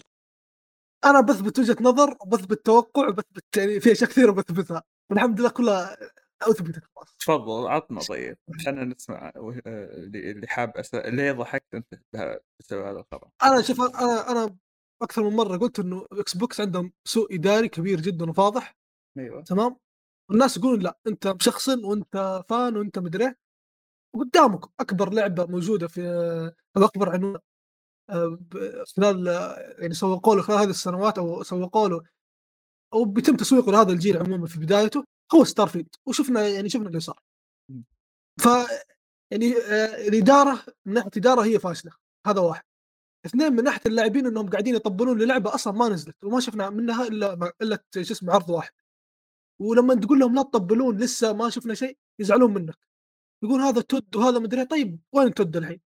أنا بثبت وجهة نظر وبثبت توقع وبثبت يعني في أشياء كثيرة بثبتها والحمد لله كلها اثبتت خلاص. تفضل عطنا طيب خلينا نسمع اللي اللي حاب أس... ليه ضحكت أنت بسبب هذا الخبر؟ أنا شوف أنا أنا أكثر من مرة قلت إنه Xbox عندهم سوء إداري كبير جدا وفاضح. أيوه. تمام؟ والناس يقولون لا أنت مشخصن وأنت fan وأنت مدري. وقدامك أكبر لعبة موجودة في أو اكبر عنوان آه، خلال يعني سوقوا له خلال هذه السنوات أو سوقوا له أو بيتم تسويقه لهذا الجيل عموما في بدايته. هو Starfield وشفنا يعني شفنا اللي صار. ف يعني آه، الإدارة من ناحية اداره هي فاشلة هذا واحد. اثنين من ناحية اللاعبين إنهم قاعدين يطبلون للعبة أصلا ما نزلت وما شفنا منها إلا إلا شو اسمه عرض واحد. ولما تقول لهم لا تطبلون لسه ما شفنا شيء يزعلون منك. يقول هذا تود وهذا مدري إيه. طيب وين تود الحين؟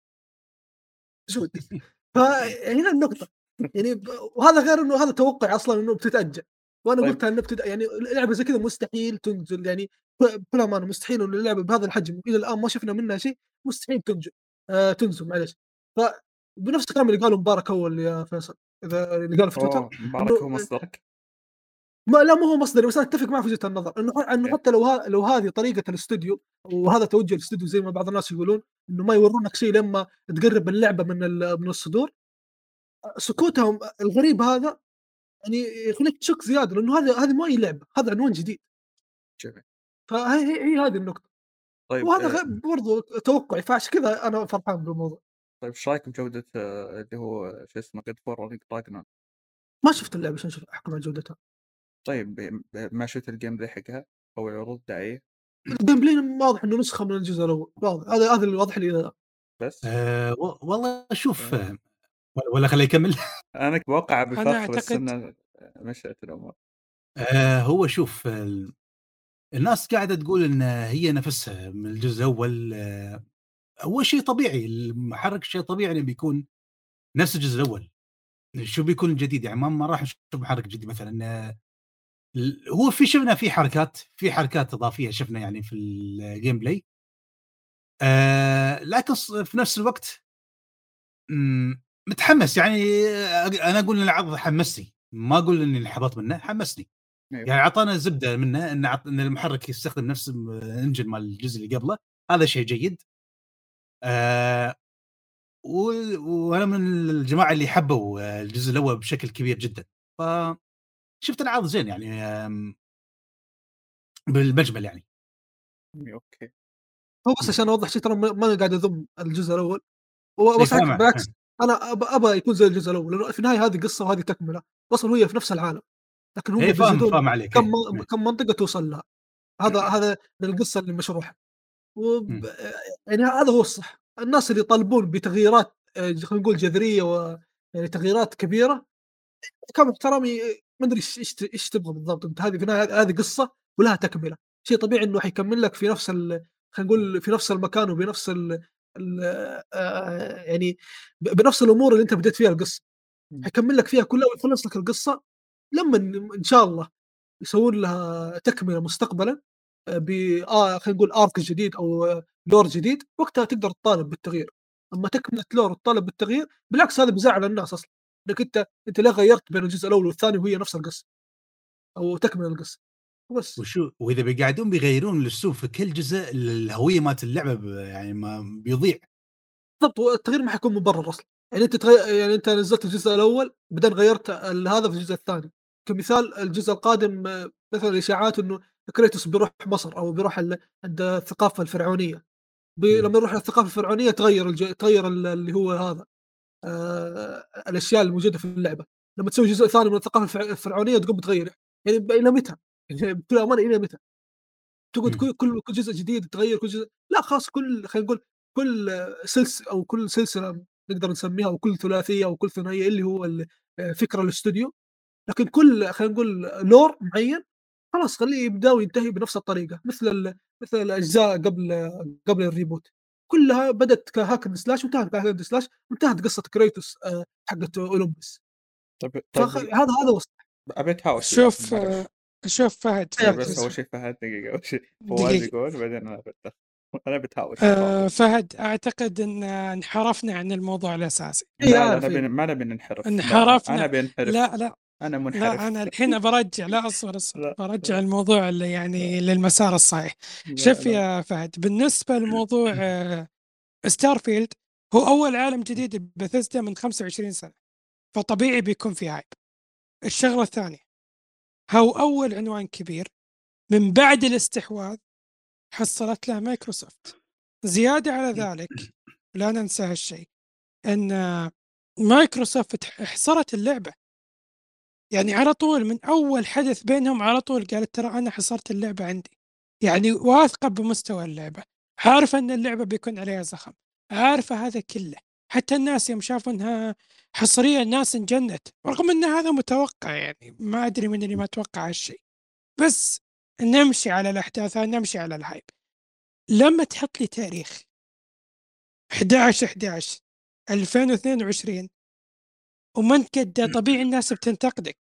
جود فهنا النقطة. يعني وهذا غير إنه هذا توقع أصلا إنه بتتأجل. وأنا طيب. قلت إنه بتد... يعني لعبة زي كذا مستحيل تنزل يعني ب- بكل امانه مستحيل إنه اللعبة بهذا الحجم إلى الآن ما شفنا منها شيء مستحيل تنزل آه تنزل معلش ف بنفس الكلام اللي قاله مبارك أول يا فيصل إذا اللي قاله في تويتر مبارك هو مصدرك ما لا مو هو مصدري بس أنا أتفق معه في وجهة النظر إنه إنه okay. حتى لو ها لو هذه طريقة الاستوديو وهذا توجه الاستوديو زي ما بعض الناس يقولون إنه ما يورونك شيء لما تقرب اللعبة من من الصدور سكوتهم الغريب هذا يعني يخليك تشك زيادة لأنه هذا هذه ما هي لعبة هذا عنوان جديد. جميل. فهي هي, هي هذه النقطة. طيب وهذا آه، غير برضو توقعي فعشان كذا أنا فرحان بالموضوع. طيب إيش رأيك بجودة آه، اللي هو شو اسمه God of War Ragnarök ما شفت اللعبة عشان أشوف احكم على جودتها؟ طيب ما شفت ال gameplay حقها أو العروض الدعائيه ال gameplay واضح إنه نسخة من الجزء الأول واضح. هذا هذا اللي واضح لي. بس؟ و- والله شوف آه. آه، ولا- خليه يكمل؟ أنا أتوقع بفخ بس أعتقد- إنه مشت الأمور. آه هو شوف ال- الناس قاعدة تقول إن هي نفسها من الجزء الأول آه هو شيء طبيعي المحرك شيء طبيعي إنه بيكون نفس الجزء الأول. شو بيكون الجديد يعني ما راح نشوف محرك جديد مثلا آه، هو في شفنا في حركات في حركات إضافية شفنا يعني في ال gameplay آه لكن في نفس الوقت متحمس يعني أنا أقول إن العرض حمسني ما أقول إني انحبطت منه حمسني. أيوه. يعني أعطانا زبدة منه إن عط- إن المحرك يستخدم نفس الإنجن مال الجزء اللي قبله هذا شيء جيد. آه و- وأنا من الجماعة اللي حبوا الجزء الأول بشكل كبير جدا. ف شفت العرض زين يعني آم، بالمجمل يعني. أوكي. هو بس عشان أوضح شيء ترى ما قاعد اذم الجزء الأول. بس. بالعكس أنا ابى ابى يكون زي الجزء الأول لأنه في النهاية هذه قصة وهذه تكملة أصلا هي في نفس العالم لكن هم اي فاهم فاهم عليك كم. م- كم منطقة توصل لها هذا هذا من القصة اللي مشروحة. مم. يعني هذا هو الصح الناس اللي يطالبون بتغييرات آه، خلينا نقول جذرية و يعني تغييرات كبيرة كم احترامي ما أدري إيش إيش تبغى بالضبط أنت هذه في النهاية هذه قصة ولها تكملة شيء طبيعي إنه حيكمل لك في نفس ال... خلينا نقول في نفس المكان وبنفس ال... ال... آه، يعني بنفس الأمور اللي أنت بديت فيها القصة. حيكمل لك فيها كلها ويخلص لك القصة لما ان شاء الله يسوون لها تكملة مستقبلا آه، ب آه خلينا نقول ارك جديد أو لور جديد وقتها تقدر تطالب بالتغيير. أما تكملة لور وتطالب بالتغيير بالعكس هذا بيزعل الناس أصلا إنك أنت أنت ليه غيرت بين الجزء الأول والثاني وهي نفس القصة أو تكملة القصة. بس وشو وإذا بيقعدون بيغيرون الاسلوب في كل جزء الهوية مالت اللعبة يعني ما بيضيع. بالضبط والتغيير ما حيكون مبرر أصلا يعني أنت تغير يعني أنت نزلت الجزء الأول بعدين غيرت هذا في الجزء الثاني. كمثال الجزء القادم مثلا إشاعات إنه كريتوس بيروح مصر أو بيروح ال- عند الثقافة الفرعونية. بي. لما يروح الثقافة الفرعونية تغير الج... تغير ال- اللي هو هذا آه... الأشياء الموجودة في اللعبة. لما تسوي جزء ثاني من الثقافة الفرع- الفرعونية تقوم بتغير. يعني إلى متى؟ بكل أمانة إلى متى؟ تقعد مم. كل كل جزء جديد تغير كل جزء لا خلاص كل خلينا نقول كل سلسله أو كل سلسلة نقدر نسميها أو كل ثلاثية أو كل ثنائية اللي هو آه، فكرة الاستوديو لكن كل خلينا نقول لور معين خلاص خليه يبدأ وينتهي بنفس الطريقة مثل مثل الأجزاء قبل قبل ال reboot كلها بدأت ك hack and slash وانتهت ك hack and slash وانتهت قصة Kratos آه، حقت Olympus طيب طيب هذا هو الصح. ابي اتهاوش شوف شوف فهد فهد بس. أول شيء فهد دقيقة أول شيء فواز. يقول بعدين أنا بتدخل أنا بتهاوش آه، فهد أعتقد إن انحرفنا عن الموضوع الاساسي لا لا إيه. ما نبي ننحرف انحرفنا. أنا بنحرف لا لا أنا منحرف لا أنا الحين برجع لا أصبر أصبر لا. برجع الموضوع اللي يعني للمسار الصحيح شوف. يا فهد بالنسبة لموضوع Starfield هو أول عالم جديد بثزدا من 25 سنة فطبيعي بيكون في hype الشغلة الثانية هو أول عنوان كبير من بعد الاستحواذ حصلت له مايكروسوفت. زيادة على ذلك لا ننسى هالشيء إن مايكروسوفت حصرت اللعبة. يعني على طول من أول حدث بينهم على طول قالت ترى أنا حصرت اللعبة عندي. يعني واثقة بمستوى اللعبة عارفة إن اللعبة بيكون عليها زخم عارفة هذا كله. حتى الناس يوم شافوا إنها حصرية الناس انجنت. رغم إن هذا متوقع يعني ما أدري من اللي ما توقع هالشيء. بس نمشي على الأحداث نمشي على ال hype. لما تحط لي تاريخ 11 11 2022 ومنتج طبيعي الناس بتنتقدك.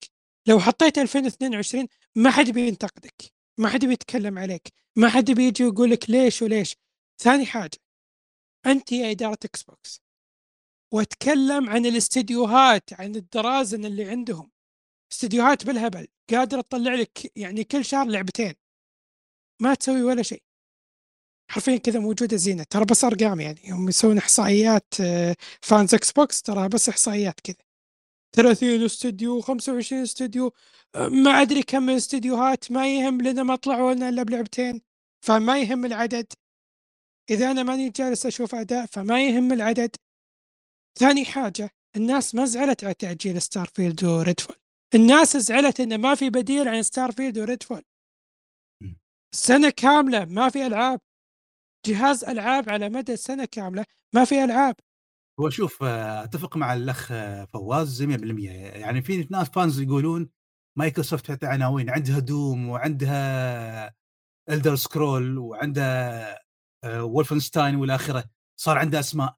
لو حطيت 2022 ما حد بينتقدك ما حد بيتكلم عليك ما حد بيجي يقول لك ليش وليش. ثاني حاجة أنت يا إدارة Xbox واتكلم عن الاستديوهات عن الدرازن اللي عندهم. استديوهات بالهبل قادرة تطلع لك يعني كل شهر لعبتين. ما تسوي ولا شيء. حرفيا كذا موجودة زينة. ترى بس أرقام يعني. هم يسوون إحصائيات آه، fans Xbox ترى بس إحصائيات كذا. 30 استوديو 25 استوديو آه، ما أدري كم من استديوهات ما يهم لنا ما طلعوا لنا إلا بلعبتين فما يهم العدد. إذا أنا ماني جالس أشوف أداء فما يهم العدد. ثاني حاجة الناس ما زعلت على تأجيل Starfield و Redfall الناس زعلت إنه ما في بديل عن Starfield و Redfall سنة كاملة ما في ألعاب. جهاز ألعاب على مدى سنة كاملة ما في ألعاب. هو شوف آه، أتفق مع الأخ آه، فواز 100% يعني في ناس fans يقولون مايكروسوفت تعطي عناوين عندها Doom وعندها Elder Scrolls وعندها Wolfenstein والى آخره. صار عنده أسماء.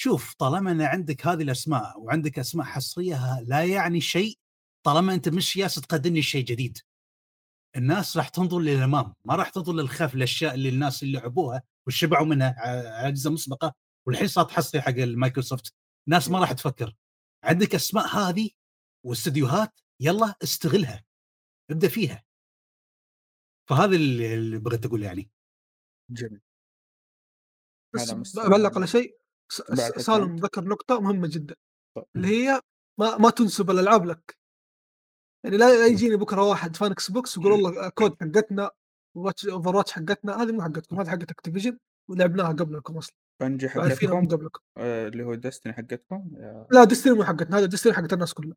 شوف طالما إن عندك هذه الأسماء وعندك أسماء حصرية لا يعني شيء طالما أنت مش ياس تقدم لي شيء جديد. الناس راح تنظر للأمام ما راح تنظر للخلف الاشياء اللي الناس اللي لعبوها وشبعوا منها على اجهزه مسبقة والحين صارت حصري حق المايكروسوفت. ناس ما راح تفكر. عندك أسماء هذه واستديوهات يلا استغلها ابدأ فيها. فهذا اللي اللي بغيت أقوله يعني. جميل. بس بعلق على شيء سالم. ذكر نقطة مهمة جدا. اللي هي ما ما تنسب الألعاب لك. يعني لا لا يجيني بكرة واحد fan Xbox ويقول والله COD حقتنا Overwatch حقتنا هذه مو حقتكم هذه حقت Activision ولعبناها قبلكم أصلا. بنجي حقتكم؟ قبلكم. آه، اللي هو Destiny حقتكم؟ يا لا Destiny مو حقتنا هذا Destiny حقت الناس كلها.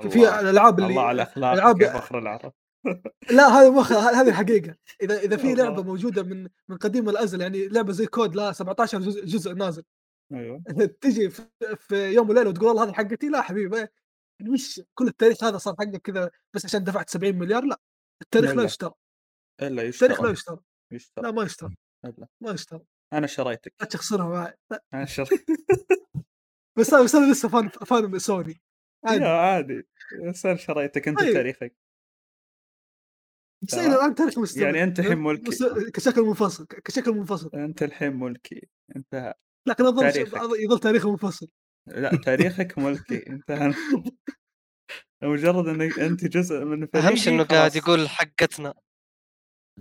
في- الألعاب اللي الله على إخلاقك ألعاب- يا فخر العرب. لا هذا مو هذه الحقيقة إذا إذا في. لعبة موجودة من من قديم الأزل يعني لعبة زي COD لا 17 جزء, جزء نازل. أيوه. تجي في, يوم وليلة وتقول والله هذه حقتي؟ لا حبيبي يعني مش كل التاريخ هذا صار حقك كذا بس عشان دفعت 70 مليار؟ لا التاريخ لا، لا. يشترى. إلا التاريخ لا يشترى يشترى. يشترى. لا ما يشترى. لا. ما يشترى. أنا شريتك. لا تخسرها معي. أنا شريت بس بس أنا لسه فان فان من سوني يا عادي. عادي بس أنا شريتك أنت طيب. تاريخك. بس الآن تاريخ مستمر. يعني أنت الحين ملكي. بس كشكل منفصل كشكل منفصل. أنت الحين ملكي. انتهى. لكن اظل تاريخك. يظل تاريخه منفصل لا تاريخك ملكي انتهى مجرد إنك أنت جزء من فريقي اهم شيء انه قاعد. يقول حقتنا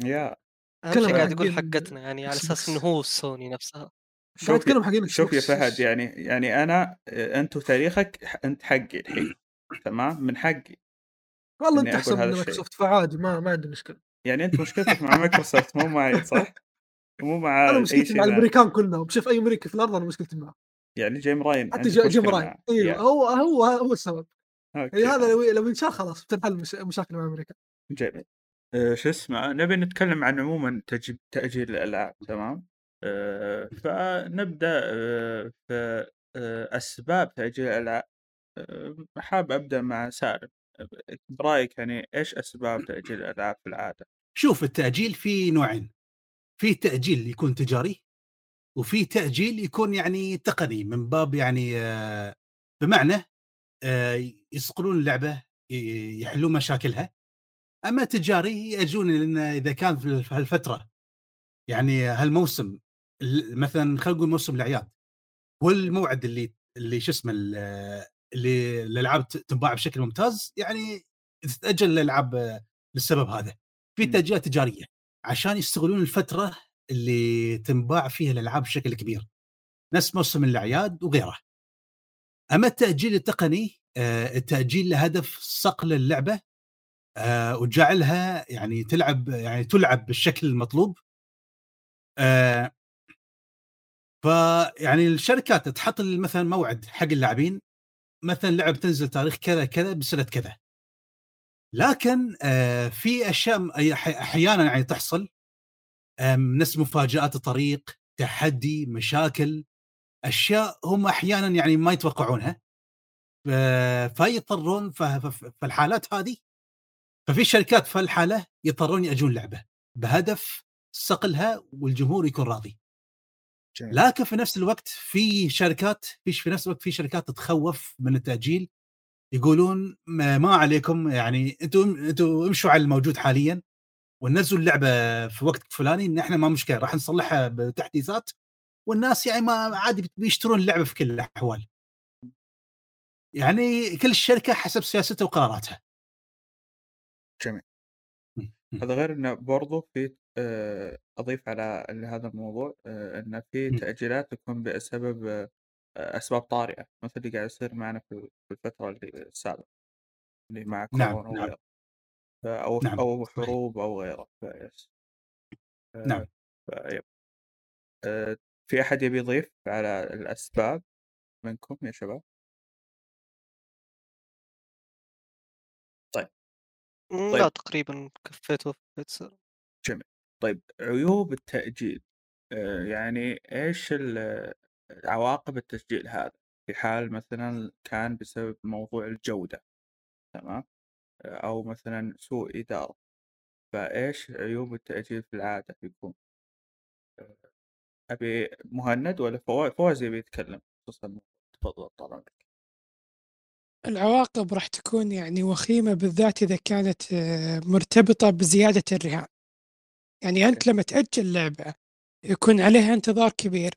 يا اهم شيء قاعد يقول حقتنا يعني على أساس. إنه هو سوني نفسها شوف اتكلم حقين شوف يا فهد. يعني يعني أنا أنت تاريخك ح- أنت حقي الحين تمام من حقي والله أنت أحسن من. مايكروسوفت فعادي ما ما عندي مشكلة يعني أنت مشكلتك مع مايكروسوفت مو معي صح؟ مو مع أنا مشكلتي مع. الأمريكان كلهم شوف أي أمريكي في الأرض أنا مشكلتي معه يعني جيم راين حتى جيم راين. إيوه. هو هو هو السبب أوكي. يعني هذا لو لو انشال خلاص بتنحل مش- مشاكل مع أمريكا جميل أه شو اسمه نبي نتكلم عن عموما تج- تأجيل الألعاب تمام أه فنبدأ أه في أه أسباب تأجيل الألعاب أه حاب أبدأ مع سالم برأيك يعني إيش أسباب تأجيل الألعاب في العادة؟ شوف التأجيل في نوعين في تأجيل يكون تجاري وفي تأجيل يكون يعني تقني من باب يعني آه، بمعنى آه، يصقلون اللعبة يحلون مشاكلها. أما تجاري ياجون لأن إذا كان في هالفترة يعني هالموسم ال- مثلا خلينا نقول موسم الأعياد هو الموعد اللي اللي شو اسمه ال- اللي الألعاب تنباع بشكل ممتاز يعني تتأجل الألعاب آه، للسبب هذا. في. تأجيلات تجارية. عشان يستغلون الفترة اللي تنباع فيها الألعاب بشكل كبير. نفس موسم الأعياد وغيره أما التأجيل التقني آه، التأجيل له هدف صقل اللعبة آه، وجعلها يعني تلعب يعني تلعب بالشكل المطلوب آه، فيعني الشركات تحط مثلا موعد حق اللاعبين مثلا لعب تنزل تاريخ كذا كذا بسنة كذا. لكن آه، في أشياء أحيانا يعني تحصل نفس مفاجآت الطريق تحدي مشاكل أشياء هم أحيانا يعني ما يتوقعونها فيضطرون ف- ف- في الحالات هذه ففي شركات في الحالة يضطرون يأجون لعبة بهدف صقلها والجمهور يكون راضي. لكن في نفس الوقت في شركات في نفس الوقت في شركات تتخوف من التأجيل يقولون ما عليكم يعني أنتم أنتم امشوا على الموجود حاليا وننزلوا اللعبة في وقت فلاني إن إحنا ما مشكلة راح نصلحها بتحديثات والناس يعني ما عادي بيشترون اللعبة في كل الأحوال. يعني كل شركه حسب سياستها وقراراتها. جميل. هذا غير إنه برضو في آه، أضيف على هذا الموضوع آه، إنه في. تأجيلات تكون بسبب أسباب طارئة مثل اللي قاعد يصير معنا في في الفترة اللي السابقة اللي مع نعم، كورونا نعم. أو نعم، أو صحيح. حروب أو غيره فيس نعم. فيب. في أحد يبي يضيف على الأسباب منكم يا شباب؟ م، طيب. لا تقريبا كفيت وفيت سر. طيب عيوب التأجيل آه، يعني إيش ال- عواقب التسجيل هذا في حال مثلا كان بسبب موضوع الجودة تمام؟ أو مثلا سوء إدارة فإيش عيوب التأجيل في العادة يكون؟ أبي مهند ولا فواز؟ فواز يبي يتكلم الموضوع. تفضل طال عمرك العواقب راح تكون يعني وخيمة بالذات إذا كانت آه، مرتبطة بزيادة الرهان. يعني أنت لما تأجل لعبة يكون عليها انتظار كبير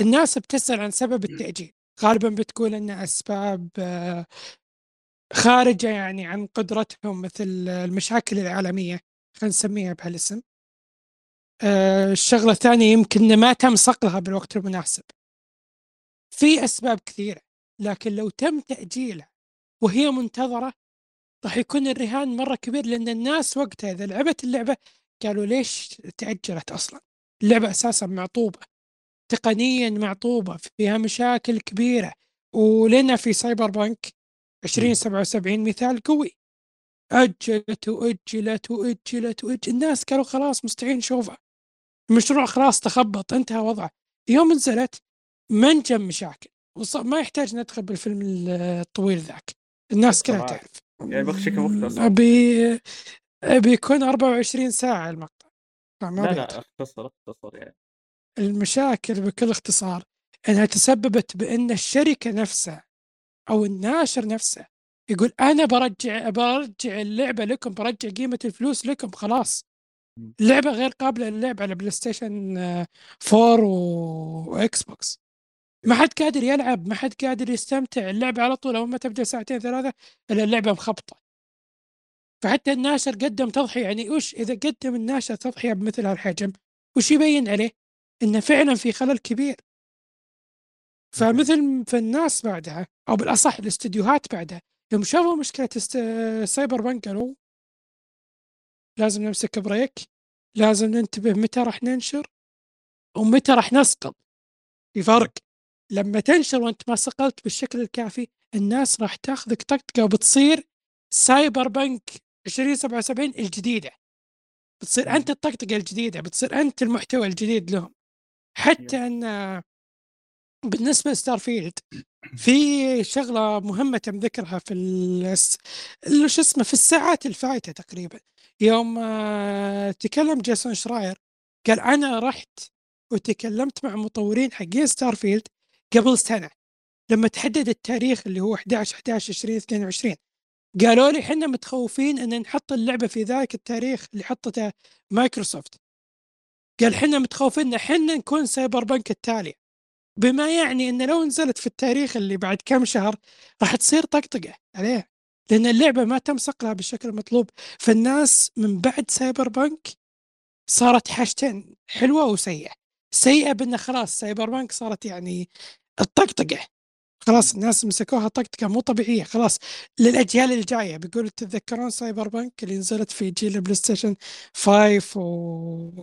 الناس بتسأل عن سبب التأجيل. غالبا بتقول أن أسباب آه، خارجة يعني عن قدرتهم مثل المشاكل العالمية خلينا نسميها بهالاسم. آه، الشغلة الثانية يمكن ما تم صقلها بالوقت المناسب. في أسباب كثيرة لكن لو تم تأجيلها وهي منتظرة راح يكون الرهان مرة كبير لأن الناس وقتها إذا لعبت اللعبة قالوا ليش تأجلت أصلا؟ اللعبة أساسا معطوبة. تقنيا معطوبة فيها مشاكل كبيرة. ولنا في سايبر بانك 2077 مثال قوي. أجلت وأجلت وأجلت وأجلت الناس قالوا خلاص مستحيل نشوفها المشروع خلاص تخبط انتهى وضعه. يوم نزلت منجم مشاكل. ما يحتاج ندخل بالفيلم الطويل ذاك. الناس كلها تعرف. يعني بشكل مختصر. أبي أبي يكون 24 ساعة المقطع. لا لا أختصر أختصر يعني. المشاكل بكل اختصار إنها تسببت بإن الشركة نفسها أو الناشر نفسه يقول أنا برجع برجع اللعبة لكم برجع قيمة الفلوس لكم خلاص. لعبة غير قابلة للعب على PlayStation 4 و Xbox ما حد قادر يلعب ما حد قادر يستمتع اللعبة على طول أول ما تبدأ ساعتين ثلاثة إلا اللعبة مخبطة. فحتى الناشر قدم تضحية يعني وش إذا قدم الناشر تضحية بمثل هالحجم وش يبين عليه؟ إنه فعلا في خلل كبير. فمثل فالناس بعدها أو بالأصح الاستديوهات بعدها يوم شافوا مشكلة. Cyberpunk قالوا لازم نمسك break لازم ننتبه متى راح ننشر ومتى راح نصقل في فرق لما تنشر وأنت ما صقلت بالشكل الكافي الناس راح تاخذك طقطقة وبتصير Cyberpunk 2077 الجديدة. بتصير أنت الطقطقة الجديدة بتصير أنت المحتوى الجديد لهم. حتى إن بالنسبة ل Starfield في شغلة مهمة تم ذكرها في شو اسمه في الساعات الفايتة تقريبا يوم آه، تكلم جيسون شراير قال أنا رحت وتكلمت مع مطورين حقين Starfield قبل سنة لما تحدد التاريخ اللي هو 11 11 20 22 قالوا لي إحنا متخوفين إن نحط اللعبة في ذاك التاريخ اللي حطته مايكروسوفت. قال إحنا متخوفين إن إحنا نكون Cyberpunk التالي. بما يعني إن لو نزلت في التاريخ اللي بعد كم شهر راح تصير طقطقة عليه لأن اللعبة ما تم صقلها بالشكل المطلوب فالناس من بعد Cyberpunk صارت حاجتين حلوة وسيئة. سيئة بان خلاص Cyberpunk صارت يعني الطقطقة. خلاص الناس مسكوها طقطقة مو طبيعية خلاص للأجيال الجاية. بيقول تتذكرون Cyberpunk اللي نزلت في جيل ال PlayStation 5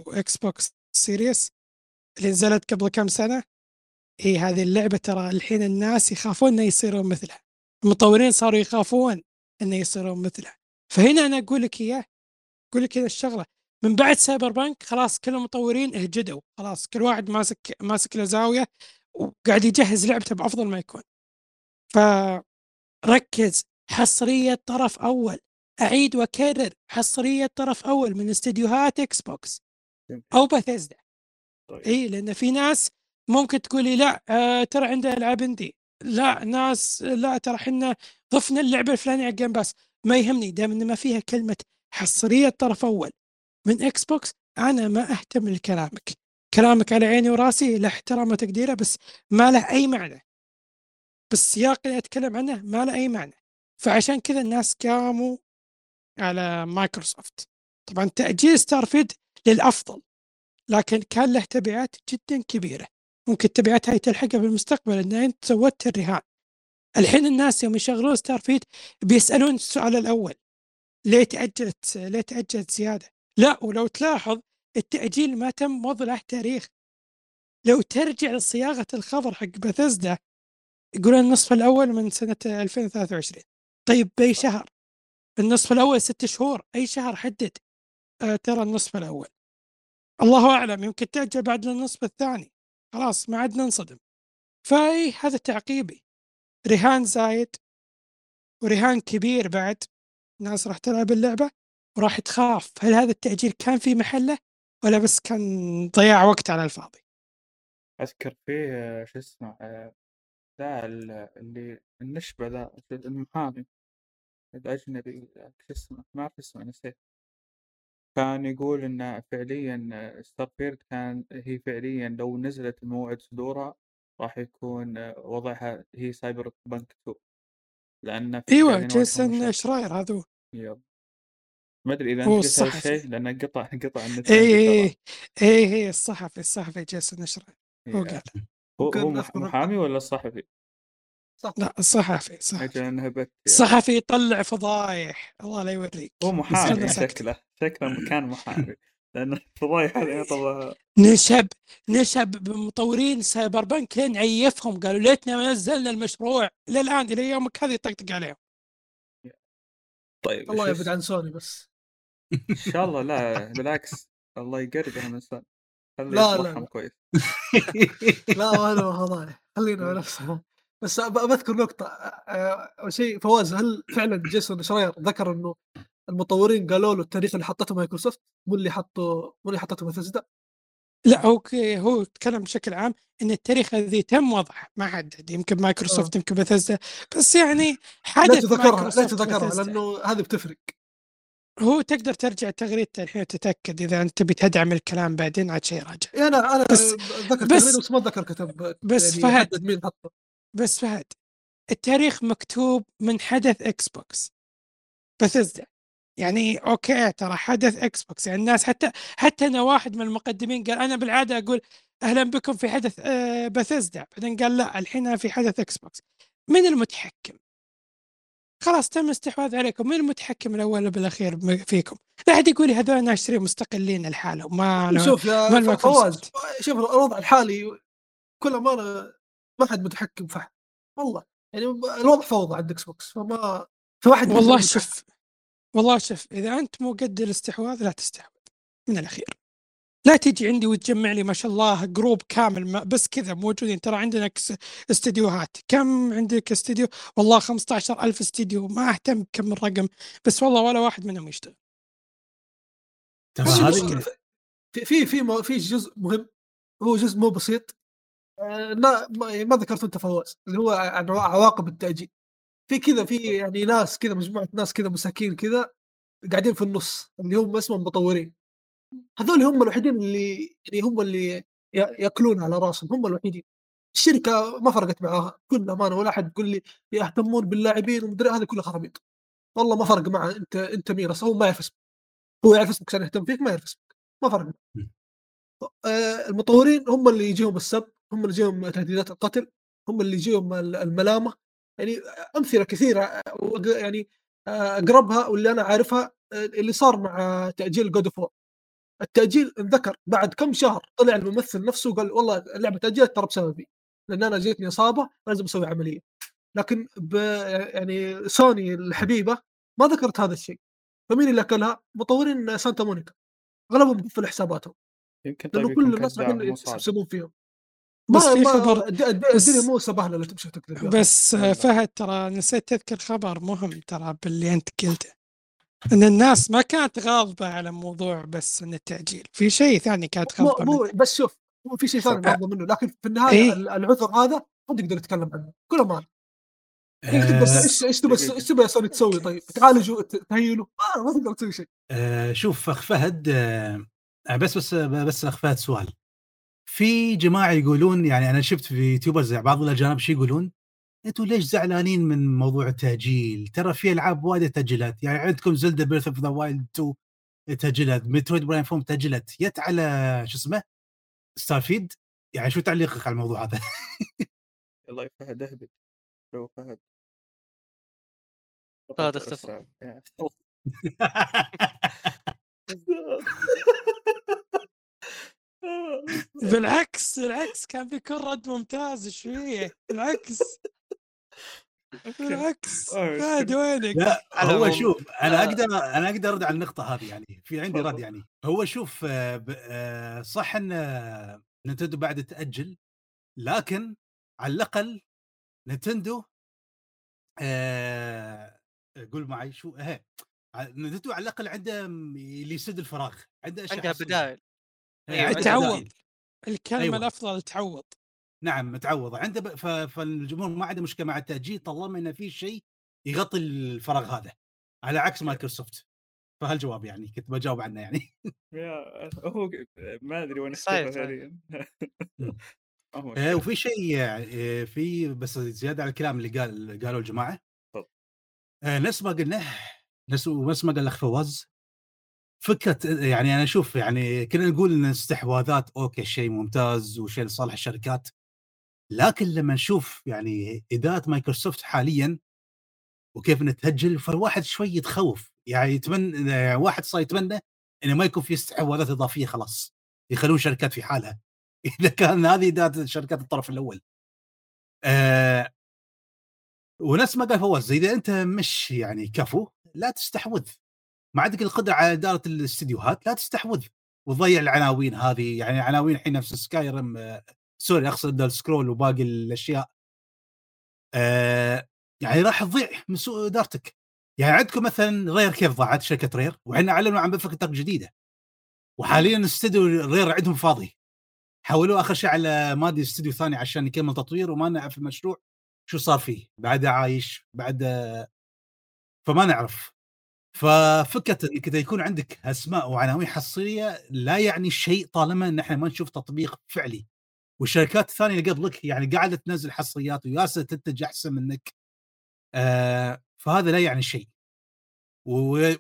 و Xbox Series اللي نزلت قبل كم سنة؟ إي هذه اللعبة ترى الحين الناس يخافون إنه يصيرون مثلها. المطورين صاروا يخافون إنه يصيرون مثلها. فهنا أنا أقول لك إياه أقول لك الشغلة. من بعد Cyberpunk خلاص كل المطورين اهجدوا خلاص كل واحد ماسك ماسك له زاوية وقاعد يجهز لعبته بأفضل ما يكون. فركز حصرية طرف أول. أعيد وأكرر حصرية طرف أول من استديوهات Xbox أو باثيزدا طيب. إي لأن في ناس ممكن تقولي لا آه ترى عندنا العاب indie لا ناس لا ترى إحنا ضفنا اللعبة الفلانية على ال Game Pass ما يهمني دام ان ما فيها كلمة حصرية طرف أول من Xbox أنا ما أهتم لكلامك. كلامك على عيني وراسي له احترام وتقديره بس ما له أي معنى. بالسياق اللي أتكلم عنه ما له أي معنى. فعشان كذا الناس قاموا على مايكروسوفت. طبعا تأجيل Starfield للأفضل لكن كان له تبعات جدا كبيرة. ممكن تبعاتها تلحقها بالمستقبل إن أنت سويت الرهان. الحين الناس يوم يشغلون Starfield بيسألون السؤال الأول. ليه تأجلت؟ ليه تأجلت زيادة؟ لا ولو تلاحظ التأجيل ما تم وضع له تاريخ. لو ترجع لصياغة الخبر حق بثزدا يقولون النصف الأول من سنة 2023 طيب بأي شهر؟ النصف الأول ست شهور أي شهر حدد؟ آه ترى النصف الأول. الله أعلم يمكن تأجل بعد النصف الثاني. خلاص ما عاد ننصدم فأي هذا تعقيبي. رهان زايد ورهان كبير بعد الناس راح تلعب اللعبة وراح تخاف. هل هذا التأجيل كان في محله؟ ولا بس كان ضياع وقت على الفاضي أذكر فيه آه، شو اسمه آه، ذا ال- اللي النشبة ذا المحامي الأجنبي شو اسمه ما اعرف اسمه نسيت كان يقول ان فعليا Starfield كان هي فعليا لو نزلت موعد صدورها راح يكون آه، وضعها هي سايبر بنك 2 لأن في إيوه جيسون. شراير هذا يب. ما أدري إذا أنت قلت هذا الصحفي. الشيء لأن قطع قطع النت اي اي. اي اي الصحفي الصحفي جيسون شراير هو يا. قال هو هو محامي ولا صحفي؟ صح لا الصحفي صحفي يعني. الصحفي يطلع فضايح الله لا يوريك هو محامي. شكله شكله كان محامي لأن الفضايح هذه يعتبر نشب نشب بمطورين Cyberpunk لين عيفهم قالوا ليتنا ما نزلنا المشروع إلى الان إلى يومك هذا يطقطق عليهم طيب الله يبعد عن سوني بس إن شاء الله لا بالعكس. الله يقربها من سوني خلي لا، لا، لا. كويس. لا أنا فضايح خلينا على نفسها بس بذكر نقطة. آه، أول شيء فواز هل فعلا جيسون شراير ذكر إنه المطورين قالوا له التاريخ اللي حطته مايكروسوفت مو اللي حطه مو اللي حطته بثزدا لا هو ك- هو تكلم بشكل عام إن التاريخ الذي تم وضعه. ما حدد يمكن مايكروسوفت يمكن بثزدا بس يعني لا حدث تذكرها لا تذكرها بثزدا. لأنه هذه بتفرق. هو تقدر ترجع تغريدته الحين وتتأكد إذا أنت تبي تدعم الكلام بعدين عاد شيء راجع. يعني أنا أنا بس- ذكر بس- ما ذكر كتب بس يعني فهد. مين حطه. بس فهد التاريخ مكتوب من حدث Xbox بثزدا يعني أوكي ترى حدث Xbox يعني الناس حتى حتى أنا واحد من المقدمين قال أنا بالعادة أقول أهلا بكم في حدث آه، بثزدا بعدين قال لا الحين في حدث Xbox من المتحكم؟ خلاص تم استحواذ عليكم من المتحكم الأول وبالاخير م- فيكم لا أحد يقول هذول ناشرين مستقلين لحالهم ما شوف ما فواز. شوف الوضع الحالي كل ما أنا ما حد متحكم في أحد. والله يعني الوضع فوضى عند Xbox فما في واحد والله. شوف والله شوف إذا أنت مو قد الاستحواذ لا تستحوذ من الأخير لا تجي عندي وتجمع لي ما شاء الله group كامل ما- بس كذا موجودين. ترى عندنا استديوهات. كم عندك استديو؟ والله 15 ألف استديو. ما أهتم كم الرقم. بس والله ولا واحد منهم يشتغل. ترى في في في مو- في جزء مهم. هو جزء مو بسيط. آه، لا ما ما ذكرته أنت فواز. اللي هو عن عواقب التأجيل. في كذا في يعني ناس كذا مجموعة ناس كذا مساكين كذا قاعدين في النص. اللي هم اسمهم مطورين. هذول هم الوحيدين اللي يعني هم اللي يأكلون على راسهم هم الوحيدين. الشركة ما فرقت معاها كل امانه ولا أحد يقول لي يهتمون باللاعبين ومدري هذا كله خرابيط. والله ما فرق معه أنت أنت مين هو ما يعرف اسمك. هو يعرف اسمك عشان يهتم فيك ما يعرف اسمك. ما فرق م. آه، المطورين هم اللي يجيهم السب هم اللي يجيهم تهديدات القتل هم اللي يجيهم ال- الملامة. يعني أمثلة كثيرة آه، يعني آه، أقربها واللي أنا عارفها اللي صار مع تأجيل God of التأجيل انذكر بعد كم شهر طلع الممثل نفسه وقال والله اللعبة تأجلت ترى بسببي لأن أنا جيتني إصابة لازم أسوي عملية. لكن ب يعني سوني الحبيبة ما ذكرت هذا الشيء. فمين اللي أكلها؟ مطورين سانتا مونيكا. اغلبهم مقفل حساباتهم. يمكن طيب لأنه كل الناس يحسبون فيهم. بس ما في خبر- الدنيا مو سبهلة لا تمشي تكذب. بس. فهد ترى نسيت تذكر خبر مهم ترى باللي أنت قلته. إن الناس ما كانت غاضبة على موضوع بس إن التأجيل. في شيء ثاني كانت مو غاضبة مو منه. بس شوف مو في شيء ثاني. ناخذه منه لكن في النهاية إيه. ال- العذر هذا ما تقدر تتكلم عنه. كل ما إيه تقدر آه، إيش دقيقة. إيش يا سوني تسوي؟ طيب تعالجوا تهيلوا آه ما تقدر تسوي شيء. آه، شوف أخ فهد آه، بس بس بس أخ فهد سؤال. في جماعة يقولون يعني أنا شفت في YouTubers بعض الأجانب شو يقولون؟ أنتم ليش زعلانين من موضوع التأجيل؟ ترى في ألعاب وايد تأجلت. يعني عندكم Zelda Breath of the Wild 2 تأجلت Metroid Prime 4 تأجلت. جت على شو اسمه؟ ستارفيد يعني شو تعليقك على الموضوع هذا؟ الله يفهد اهبط لو فهد؟ فهد اختفى. بالعكس بالعكس كان بيكون رد ممتاز شوية. بالعكس. بالعكس آه، فهد وينك؟ لا هو شوف أنا آه. أقدر أنا أقدر أرد على النقطة هذه يعني في عندي رد. يعني هو شوف آه، آه، صح إن آه، نينتندو بعد تأجل لكن على الأقل نينتندو آه، قول معي شو اهي نينتندو على الأقل عنده اللي يسد الفراغ عنده أشياء عندها. بدائل إيه، عنده تعوض. الكلمة أيوة. الأفضل تعوض نعم متعوض عنده ب... ف... فالجمهور ما عنده مشكلة مع التأجيل طالما انه في شيء يغطي الفراغ هذا على عكس مايكروسوفت. فهالجواب يعني كنت بجاوب عنه يعني. يا هو ما أدري وين آه،. وفي شيء آه، في بس زيادة على الكلام اللي قال قالوا الجماعة. آه، نفس ما قلنا نفس نفس ما قال الأخ فواز. فكرة يعني أنا أشوف يعني كنا نقول إن استحواذات أوكي شيء ممتاز وشيء لصالح الشركات. لكن لما نشوف يعني إدارة مايكروسوفت حاليا وكيف إنها تهجل فالواحد شوي يتخوف. يعني يتمنى يعني واحد صار يتمنى إنه ما يكون في استحواذات إضافية خلاص يخلون شركات في حالها. إذا كان هذه إدارة شركات الطرف الأول. آه ونفس ما قال فواز إذا أنت مش يعني كفو لا تستحوذ. ما عندك القدرة على إدارة الاستديوهات لا تستحوذ. وتضيع العناوين هذه. يعني عناوين الحين نفس Skyrim آه sorry أقصد ال Scrolls وباقي الأشياء. آه يعني راح تضيع من سوء إدارتك. يعني عندكم مثلا رير كيف ضاعت شركة رير؟ وحنا أعلنوا عن فكره جديدة. وحاليا استوديو رير عندهم فاضي. حولوه آخر شيء على مادي استوديو ثاني عشان يكمل تطوير وما نعرف المشروع شو صار فيه. بعده عايش بعد فما نعرف. ففكرة إنك يكون عندك أسماء وعناوين حصرية لا يعني شيء طالما إن إحنا ما نشوف تطبيق فعلي. والشركات الثانية اللي قبلك يعني قاعدة تنزل حصريات وياسه تنتج أحسن منك. آه فهذا لا يعني شيء.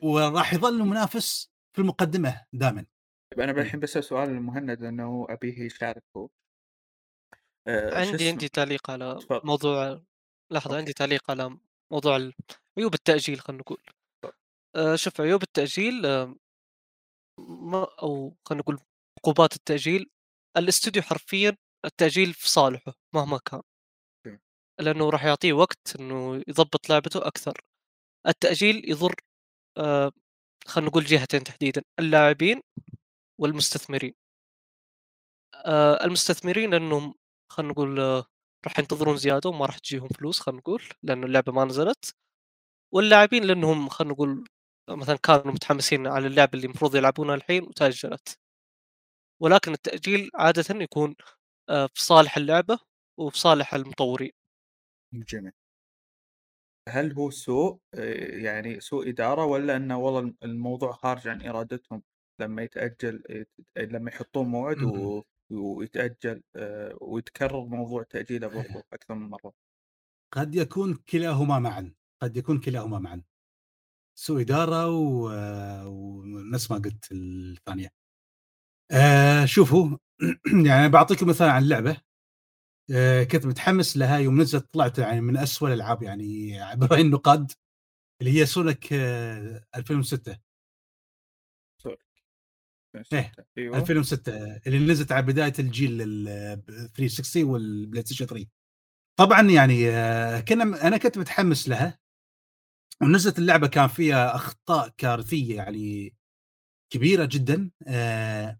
وراح يظل منافس في المقدمة دائما. طيب أنا الحين بسال سؤال للمهند لأنه أبيه يشارك هو آه، عندي؟ عندي تعليق على تفضل. موضوع لحظة okay. عندي تعليق على موضوع ال- عيوب التأجيل خلينا نقول. آه، شوف عيوب التأجيل آه، ما أو خلينا نقول عقوبات التأجيل الاستوديو حرفيا التأجيل في صالحه مهما كان. okay. لأنه راح يعطيه وقت إنه يضبط لعبته أكثر. التأجيل يضر آه، خلينا نقول جهتين تحديدا اللاعبين والمستثمرين. آه، المستثمرين لأنهم خلينا نقول آه، راح ينتظرون زيادة وما راح تجيهم فلوس خلينا نقول لأنه اللعبة ما نزلت. واللاعبين لأنهم خلينا نقول مثلا كانوا متحمسين على اللعبة اللي المفروض يلعبونها الحين وتأجلت. ولكن التأجيل عادة يكون في صالح اللعبة وفي صالح المطورين. جميل. هل هو سوء؟ آه، يعني سوء إدارة ولا أنه والله الموضوع خارج عن إرادتهم؟ لما يتأجل يت- لما يحطون موعد و... ويتأجل آه، ويتكرر موضوع تأجيله برضو أكثر من مرة. قد يكون كلاهما معا قد يكون كلاهما معا. سوء إدارة و... ونفس ما قلت الثانية. آه شوفوا يعني بعطيكم مثال عن اللعبه آه كنت متحمس لها يوم نزلت طلعت يعني من أسوأ الألعاب يعني برأي النقاد اللي هي Sonic آه 2006 إيه، أيوه. 2006 اللي نزلت على بداية الجيل ال 360 وال PlayStation 3 طبعا يعني آه، كنا أنا كنت متحمس لها ونزلت اللعبة كان فيها أخطاء كارثية يعني كبيرة جدا آه،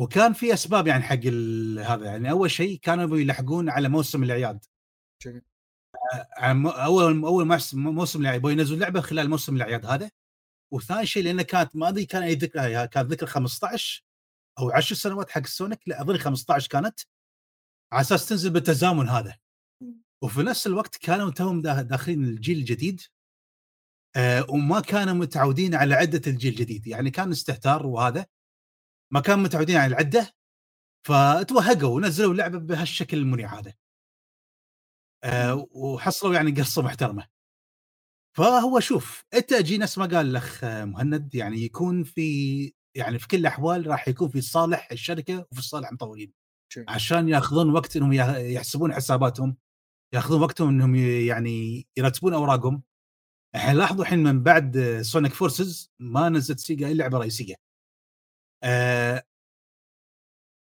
وكان في أسباب يعني حق هذا. يعني أول شيء كانوا يلحقون على موسم الأعياد. جميل. آه، مو- اول أول موسم الأعياد ينزلوا لعبة خلال موسم الأعياد هذا. وثاني شيء لأنه كانت ما أدري كان أي ذكرى كانت ذكرى 15 أو 10 سنوات حق سونيك. لا أظن 15 كانت. على أساس تنزل بالتزامن هذا. وفي نفس الوقت كانوا توهم دا- داخلين الجيل الجديد. آه وما كانوا متعودين على عدة الجيل الجديد. يعني كان استهتار وهذا. ما كانوا متعودين على العده فتوهقوا ونزلوا لعبه بهالشكل الشنيع هذا. آه وحصلوا يعني قصة محترمة. فهو شوف التاجيل نفس ما قال الأخ مهند يعني يكون في يعني في كل الأحوال راح يكون في صالح الشركة وفي صالح المطورين. عشان ياخذون وقت إنهم يحسبون حساباتهم ياخذون وقتهم إنهم يعني يرتبون أوراقهم. إحنا لاحظوا الحين من بعد Sonic Forces ما نزلت Sega إلا لعبه رئيسيه آه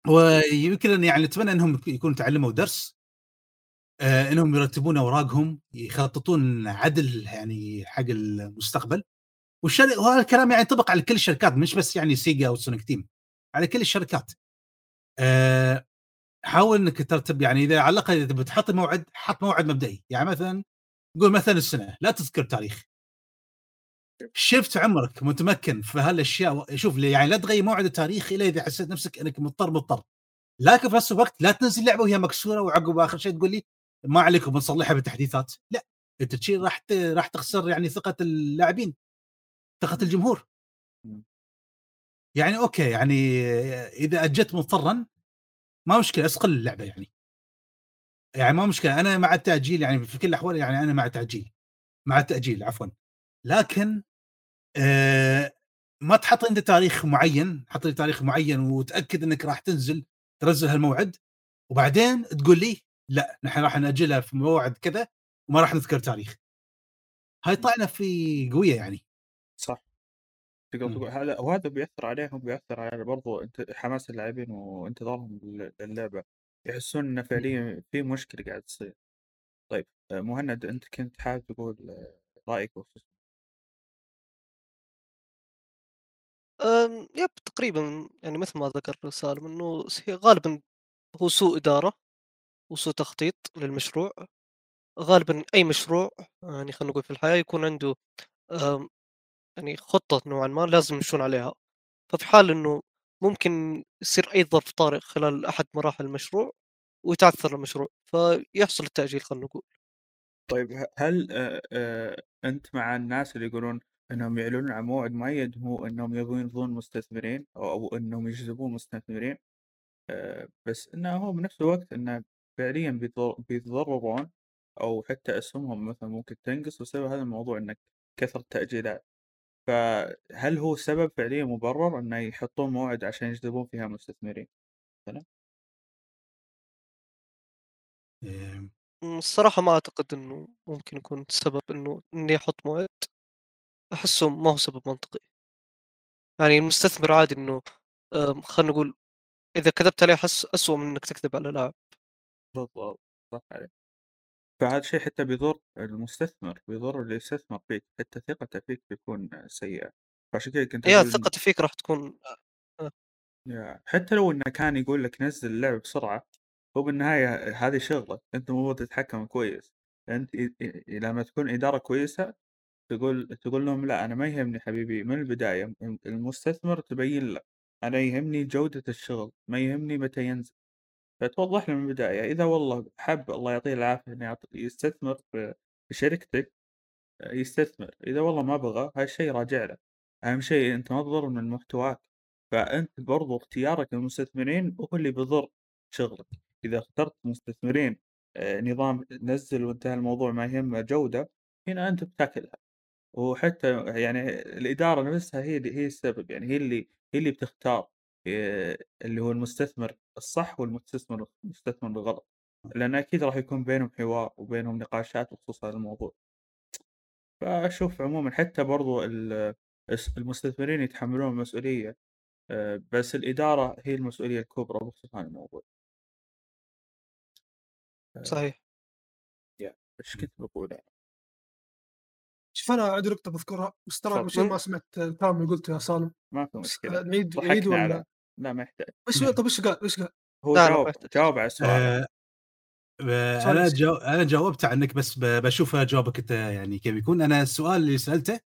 ويمكن يعني نتمنى إنهم يكونوا تعلموا درس آه إنهم يرتبون أوراقهم يخططون عدل يعني حق المستقبل. وهذا الكلام يعني ينطبق على كل الشركات مش بس يعني Sega أو Sonic Team على كل الشركات. آه حاول إنك ترتب يعني إذا على الأقل إذا بتحط موعد حط موعد مبدئي. يعني مثلا قول مثلا السنة لا تذكر تاريخ. شفت عمرك متمكن في هالأشياء؟ شوف يعني لا تغير موعد التاريخ إلا إذا حسيت نفسك إنك مضطر مضطر. لكن في نفس الوقت لا تنزل لعبة وهي مكسورة وعقب آخر شيء تقول لي ما عليكم بنصلحها بالتحديثات. لا أنت تشيل راح راح تخسر يعني ثقة اللاعبين ثقة الجمهور. يعني أوكي يعني إذا أجت مضطرا ما مشكلة اسقل اللعبة يعني. يعني ما مشكلة أنا مع التأجيل يعني في كل الأحوال يعني أنا مع التأجيل مع التأجيل عفوا. لكن آه ما تحط انت تاريخ معين حط لي تاريخ معين وتأكد إنك راح تنزل تنزل هالموعد وبعدين تقول لي لا نحن راح نأجلها في موعد كذا وما راح نذكر تاريخ. هاي طعنه في قوية يعني. صح. تقدر. تقول هذا وهذا بيأثر عليهم بيأثر على برضو إنت حماس اللاعبين وانتظارهم لل- للعبة يحسون ان فعليا في مشكلة قاعد تصير. طيب آه، مهند أنت كنت حابب تقول آه، رأيك بخصوص يب تقريبا يعني مثل ما ذكر سالم إنه غالبا هو سوء إدارة وسوء تخطيط للمشروع. غالبا أي مشروع يعني خلينا نقول في الحياة يكون عنده يعني خطة نوعا ما لازم يمشون عليها. ففي حال إنه ممكن يصير أي ظرف طارئ خلال أحد مراحل المشروع ويتعثر المشروع فيحصل التأجيل خلينا نقول. طيب هل آه، آه، أنت مع الناس اللي يقولون إنهم يعلنون عن موعد معين هو إنهم يبون يرضون مستثمرين أو, إنهم يجذبون مستثمرين. بس انه هو بنفس الوقت انه فعليا بيتضر- بيتضررون أو حتى أسهمهم مثلا ممكن تنقص بسبب هذا الموضوع إنك كثر التأجيلات فهل هو سبب فعليا مبرر إنه يحطون موعد عشان يجذبون فيها مستثمرين؟ آه، أمم، الصراحة ما أعتقد إنه ممكن يكون سبب إنه اني أحط موعد. احسه ما هو سبب منطقي. يعني المستثمر عادي إنه خلينا نقول إذا كذبت عليه احس اسوء من إنك تكذب على لاعب. بالضبط صح عليك. فهذا الشيء حتى بيضر المستثمر بيضر اللي يستثمر فيك حتى ثقته فيك بيكون سيئة. فعشان كذا كنت يا إن- ثقتي فيك راح تكون يا- حتى لو إنه كان يقول لك نزل اللعب بسرعة هو بالنهاية هذه شغلك أنت المفروض تتحكم كويس. أنت لما تكون إدارة كويسة تقول تقول لهم لا أنا ما يهمني حبيبي من البداية المستثمر تبين له أنا يهمني جودة الشغل ما يهمني متى ينزل. فتوضح له من البداية إذا والله حب الله يعطيه العافية يعط- يستثمر في شركتك يستثمر. إذا والله ما بغى هالشيء راجع له. أهم شيء أنت ما تضر من محتواك. فأنت برضو اختيارك للمستثمرين هو اللي بيضر شغلك. إذا اخترت مستثمرين آه، نظام نزل وانتهى الموضوع ما يهمه جودة هنا أنت بتاكلها. وحتى يعني الإدارة نفسها هي اللي هي السبب يعني هي اللي هي اللي بتختار آه، اللي هو المستثمر الصح والمستثمر المستثمر الغلط لأن أكيد راح يكون بينهم حوار وبينهم نقاشات بخصوص هذا الموضوع. فأشوف عموما حتى برضو ال- الس- المستثمرين يتحملون المسؤولية آه، بس الإدارة هي المسؤولية الكبرى بخصوص هذا الموضوع. صحيح. إيش كنت بقول؟ يعني شوف أنا عندي نقطة بذكرها بس ترى ما سمعت الكلام اللي قلته يا سالم ما في بس مشكلة. نعيد نعيد ولا على لا ما يحتاج. إيش طيب إيش قال إيش قال؟ هو جاوب. جاوب على السؤال. آه، آه، أنا. جو... أنا جاوبت عنك بس ب... بشوف جوابك أنت يعني كيف يكون. أنا السؤال اللي سألته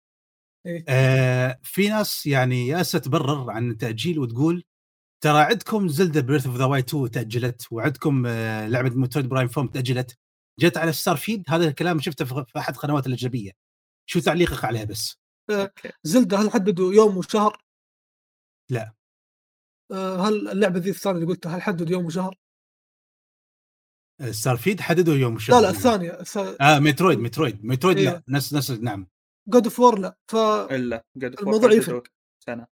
إيه. آه في ناس يعني يالسه تبرر عن التاجيل وتقول ترى عندكم Zelda Breath of the Wild 2 تأجلت وعندكم آه لعبة Metroid Prime Four تأجلت. جت على Starfield؟ هذا الكلام شفته في في أحد القنوات الأجنبية. شو تعليقك عليها بس؟ okay. Zelda هل حددوا يوم وشهر؟ لا. آه، هل اللعبة ذي الثانية اللي قلتها هل حددوا يوم وشهر؟ آه، Starfield حددوا يوم لا الشهر لا الثانية الث... آه Metroid Metroid Metroid لا إيه. نفس نفس نعم God of War لا ف إلا قد الموضوع فوق يفرق. سنة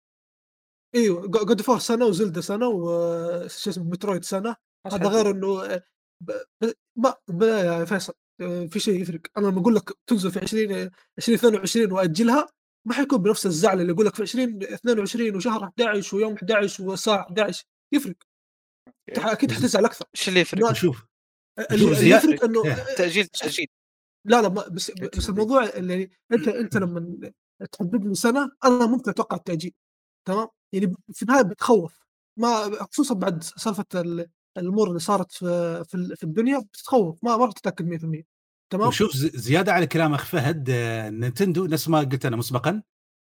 إيوه God of War سنة و Zelda سنة وش اسمه Metroid سنة هذا غير إنه آه، ب... ب... ما ب... يا فيصل آه، في شيء يفرق. أنا لما أقول لك تنزل في 20 2022 وأجلها ما حيكون بنفس الزعل اللي يقول لك في 20 22 وشهر 11 ويوم 11 وساعة 11 يفرق. أكيد حتزعل أكثر. إيش اللي يفرق؟ شوف اللي يفرق انه. تأجيل تأجيل. لا لا بس بس؟ الموضوع اللي انت أنت لما تحدد لي سنة أنا ممكن أتوقع التأجيل. تمام؟ يعني في النهاية بتخوف. ما خصوصا بعد سالفة ال- الأمور اللي صارت في في, ال- في الدنيا بتخوف ما ما راح تتأكد 100% تمام؟ وشوف زيادة على كلام اخ فهد آه، Nintendo نفس ما قلت أنا مسبقا.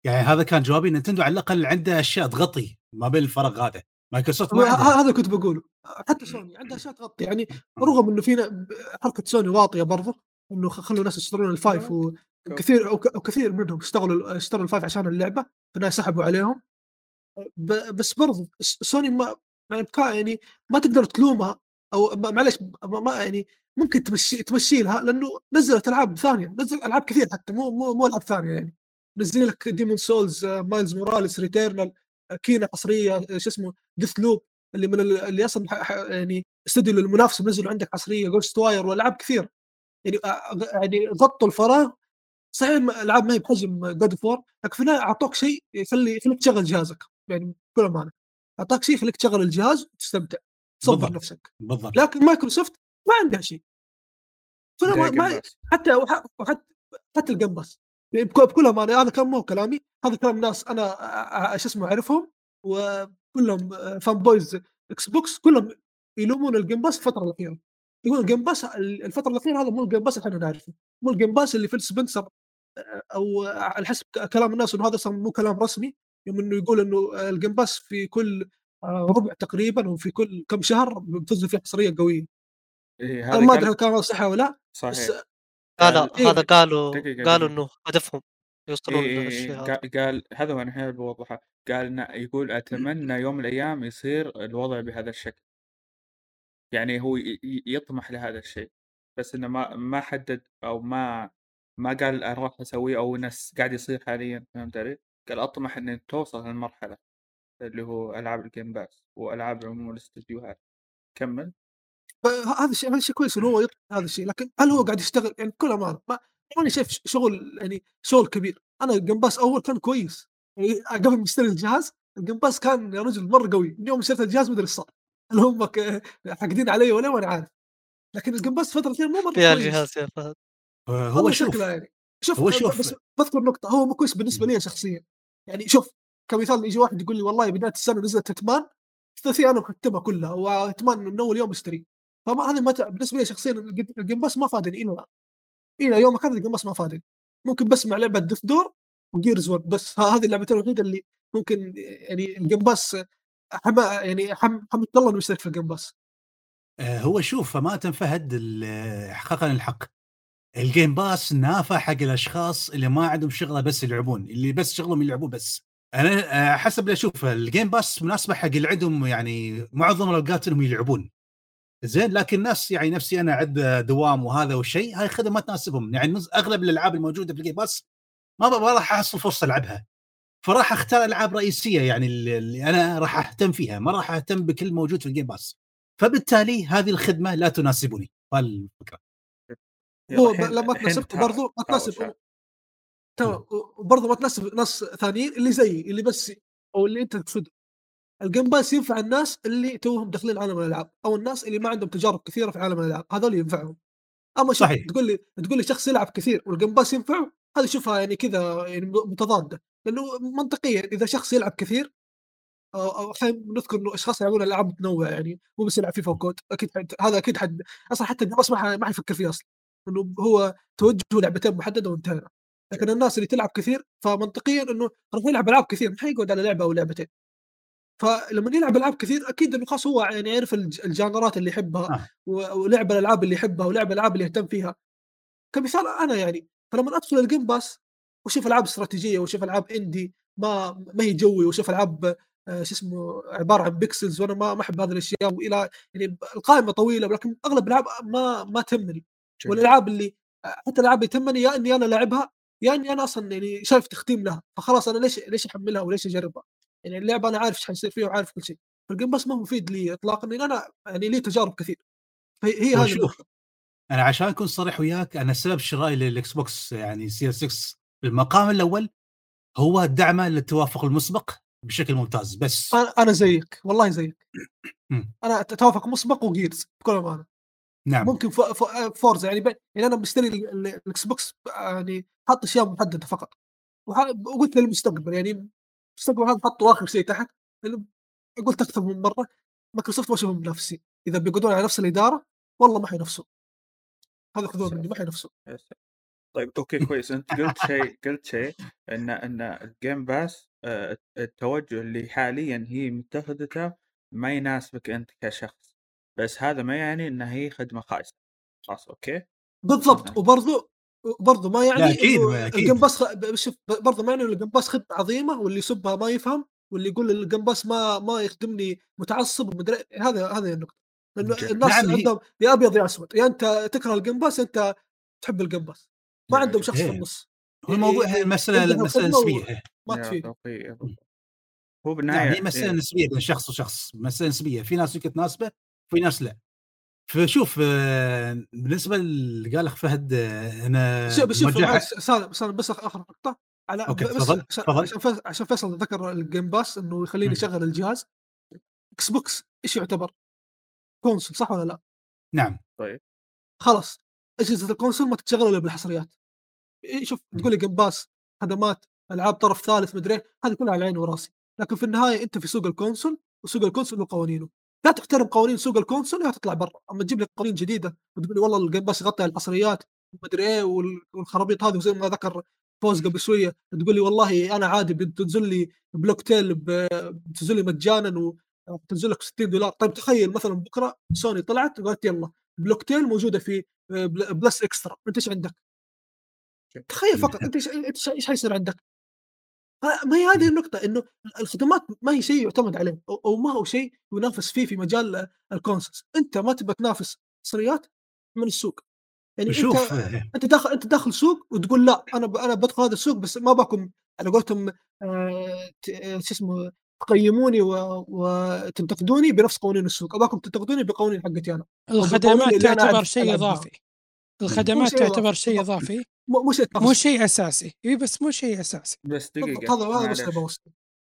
يعني هذا كان جوابي. Nintendo على الأقل عنده أشياء تغطي ما بين الفراغ هذا. مايكروسوفت ما هذا كنت بقوله. حتى سوني عندها أشياء تغطي. يعني رغم إنه في ن- حركة سوني واطية برضه انه خلوا الناس يشترون ال five وكثير أو ك- أو كثير منهم اشتغلوا اشتروا ال five عشان اللعبة فالناس سحبوا عليهم. بس برضه سوني ما يعني يعني ما تقدر تلومها أو معلش ما يعني ممكن تمشي تمشي لها لأنه نزلت ألعاب ثانية نزل ألعاب كثير حتى مو مو مو ألعاب ثانية يعني. نزل لك Demon's Souls Miles Morales Returnal Kena حصريه آه، شو اسمه Deathloop اللي من ال- اللي أصلا يعني استوديو المنافسه نزلوا عندك حصريه Ghostwire وألعاب كثير. يعني آه، يعني غطوا الفراغ. صحيح الالعاب ما هي بحجم God of War لكن في أعطوك شيء يخلي يخليك تشغل جهازك يعني بكل أمانة. أعطاك شيء يخليك تشغل الجهاز وتستمتع. تصبر. نفسك. بالضبط. لكن مايكروسوفت ما عندها شيء. ما, ما. حتى وح- وحتى حتى ال Game Pass يعني بك- بكل أمانة هذا كلام مو كلامي. هذا كلام ناس أنا شو اسمه أعرفهم. وكلهم fanboys Xbox كلهم يلومون ال Game Pass الفترة الأخيرة. يقولون ال Game Pass الفترة الأخيرة هذا مو ال Game Pass اللي إحنا نعرفه. مو ال Game Pass اللي Phil Spencer آه، أو على حسب كلام الناس إنه هذا أصلا مو كلام رسمي. يوم إنه يقول إنه ال Game Pass في كل آه، ربع تقريبا وفي كل كم شهر بتنزل فيه حصريه قوية إيه هذا ما أدري هل كان صحه ولا لا بس صحيح لا لا إيه. هذا قالوا قالوا. إنه هدفهم يوصلون إيه إيه للشيء إيه قال- قال هذا هو أنا الحين بوضحه قال إنه يقول أتمنى يوم من الأيام يصير الوضع بهذا الشكل يعني هو يطمح لهذا الشيء بس إنه ما ما حدد أو ما ما قال أنا راح أسويه أو ناس قاعد يصير حاليا فهمت علي؟ قال أطمح ان توصل هالمرحله اللي هو ألعاب ال Game Pass وألعاب عموما الاستديوهات. كمل. فهذا الشيء هذا الشيء كويس إنه هو يطلع هذا الشيء لكن هل هو قاعد يشتغل؟ يعني بكل أمانة ما ماني شايف شغل يعني شغل كبير. أنا ال Game Pass أول كان كويس. يعني قبل ما اشتري الجهاز ال Game Pass كان يا رجل مرة قوي. من يوم اشتريت الجهاز مدري إيش صار. هل هم حاقدين علي ولا ما أنا عارف. لكن ال Game Pass الفترة الأخيرة مو مرة كويس. الجهاز يا فهد. هو شوف شكله يعني. شوف هو شوف. بس بذكر نقطة هو مو كويس بالنسبة لي شخصيا. يعني شوف كمثال يجي واحد يقول لي والله بداية السنة نزلت Hitman ثلاثيه أنا مختمها كلها و Hitman من أول يوم اشتري فما هذه ما بالنسبة لي شخصيا الج- ال Game Pass ما فادني الآن. إلى يومك هذا ال Game Pass ما فادني. ممكن بس مع لعبة Death's Door و Gears 1 بس هذه اللعبتين الوحيدة اللي ممكن يعني ال Game Pass حما يعني حم حمدت الله إنه في ال Game Pass آه، هو شوف فماتن فهد حقيقة الحق. ال Game Pass نافع حق الأشخاص اللي ما عندهم شغلة بس يلعبون اللي بس شغلهم يلعبون بس. أنا آه، حسب اللي أشوف ال Game Pass مناسبة حق اللي عندهم يعني معظم الأوقات إنهم يلعبون. زين لكن الناس يعني نفسي أنا عد دوام وهذا والشيء هاي خدمه ما تناسبهم يعني أغلب الألعاب الموجودة في ال Game Pass ما راح أحصل فرصة ألعبها. فراح أختار ألعاب رئيسية يعني اللي أنا راح أهتم فيها ما راح أهتم بكل موجود في ال Game Pass فبالتالي هذه الخدمة لا تناسبني. هالفكره يلا هو لما تناسب برضو ما تناسب. تمام وبرضه ما تناسب ناس ثانيين اللي زيي اللي بس أو اللي أنت تقصده ال Game Pass ينفع الناس اللي توهم داخلين عالم الألعاب أو الناس اللي ما عندهم تجارب كثيرة في عالم الألعاب هذول ينفعهم أما شوف صحيح. تقول لي تقول لي شخص يلعب كثير وال Game Pass ينفعه هذه شوفها يعني كذا يعني متضادة لأنه منطقيا إذا شخص يلعب كثير أو أحيانا نذكر إنه أشخاص يلعبون ألعاب متنوعة يعني مو بس يلعب FIFA و COD أكيد حد هذا أكيد حد أصلا حتى ما ما حيفكر فيه أصلا إنه هو توجهه لعبتين محددة وانتهينا لكن الناس اللي تلعب كثير فمنطقيا إنه راح يلعب ألعاب كثير ما حيقعد على لعبة أو لعبتين فلما يلعب ألعاب كثير أكيد إنه خلاص هو يعني يعرف الج- ال genre ات اللي يحبها آه. ولعب الألعاب اللي يحبها ولعب الألعاب اللي يهتم فيها كمثال أنا يعني فلما أدخل ال Game Pass وأشوف ألعاب استراتيجية وأشوف ألعاب indie ما ما هي جوي وأشوف ألعاب آه، شو اسمه عبارة عن pixels وأنا ما ما أحب هذه الأشياء وإلى يعني القائمة طويلة ولكن أغلب الألعاب ما ما تهمني. والالعاب اللي حتى الألعاب اللي يا إني أنا لاعبها يا إني أنا أصلا يعني شايف تختيم لها فخلاص أنا ليش ليش أحملها وليش أجربها؟ يعني اللعبة أنا عارف إيش حيصير فيها وعارف كل شيء فال Game Pass ما هو مفيد لي اطلاقا لأن أنا يعني لي تجارب كثير هي هذه النقطة. أنا عشان أكون صريح وياك أنا سبب شرائي لل Xbox يعني سي 6 بالمقام الأول هو دعمه للتوافق المسبق بشكل ممتاز بس أنا زيك والله زيك. أنا توافق مسبق و Gears بكل أمانة نعم. ممكن ف- ف- Forza يعني يعني أنا مشتري ال- ال- ال Xbox يعني حاط أشياء محددة فقط. وقلت للمستقبل يعني المستقبل هذا حطوا آخر شيء تحت لأنه قلت أكثر من مرة مايكروسوفت ما اشوفهم منافسين إذا بيقعدون على نفس الإدارة والله ما حينافسوا هذا خذوه مني ما حينافسوا yes. طيب okay كويس. أنت قلت شيء قلت شيء ان إن ال Game Pass آه، التوجه اللي حاليا هي متخذته ما يناسبك أنت كشخص. بس هذا ما يعني إنها هي خدمة خايسه خلاص okay بالضبط نعم. وبرضو برضو ما يعني أكيد. ال Game Pass خ... شوف برضو ما يعني إنه ال Game Pass خدمه عظيمة واللي يسبها ما يفهم واللي يقول ال Game Pass ما ما يخدمني متعصب ومدري هذا هذه النقطة لأنه. الناس نعم، عندهم يا أبيض يا أسود يا أنت تكره ال Game Pass أنت تحب ال Game Pass ما نعم، عندهم شخص في إيه. النص هو الموضوع إيه، مسألة عندها مسألة خدمة و- نسبية إيه. ما تفيد. هو نعم بالنهايه هي مسألة إيه. نسبية بين شخص وشخص مسألة نسبية في ناس يمكن تناسبه وفي ناس لا فشوف آه، بالنسبة اللي قال اخ فهد آه، أنا شوف شوف سالم بس آخر نقطة على okay، بس تفضل، عشان تفضل. عشان فيصل- عشان فيصل ذكر ال Game Pass إنه يخليني. أشغل الجهاز Xbox إيش يعتبر؟ console صح ولا لا؟ نعم خلاص أجهزة ال console ما تتشغل إلا بالحصريات إيه، شوف. تقول لي Game Pass خدمات ألعاب طرف ثالث مدري إيه، هذه كلها على عيني وراسي لكن في النهاية أنت في سوق ال console وسوق ال console له قوانينه لا تحترم قوانين سوق ال console يا تطلع برا أما تجيب لي قوانين جديدة وتقول لي والله ال Game Pass يغطي الحصريات ومدري إيه وال- والخرابيط هذه وزي ما ذكر فوز قبل شوية تقول لي والله أنا عادي بتنزل لي Plague Tale بتنزل لي مجانا وبتنزل لك 60 دولار طيب تخيل مثلا بكرة سوني طلعت وقالت يلا Plague Tale موجودة في بل- Plus Extra أنت إيش عندك؟ تخيل فقط أنت إيش إيش حيصير عندك؟ ها- ما هي هذه النقطة إنه الخدمات ما هي شيء يعتمد عليه أو أو ما هو شيء ينافس فيه في مجال الكونسلز، أنت ما تبغى تنافس حصريات من السوق. يعني شوف أنت انت داخل أنت داخل سوق وتقول لا أنا ب... أنا بدخل هذا السوق بس ما باكم على قولتهم آه... ت- آه، شو اسمه تقيموني و... وتنتقدوني بنفس قوانين السوق، أباكم تنتقدوني بقوانين حقتي أنا. الخدمات تعتبر شيء. إضافي الخدمات تعتبر شيء. إضافي مو شيء مو. شيء أساسي. إي بس مو شيء أساسي. بس دقيقة هذا هذا بس. بوصل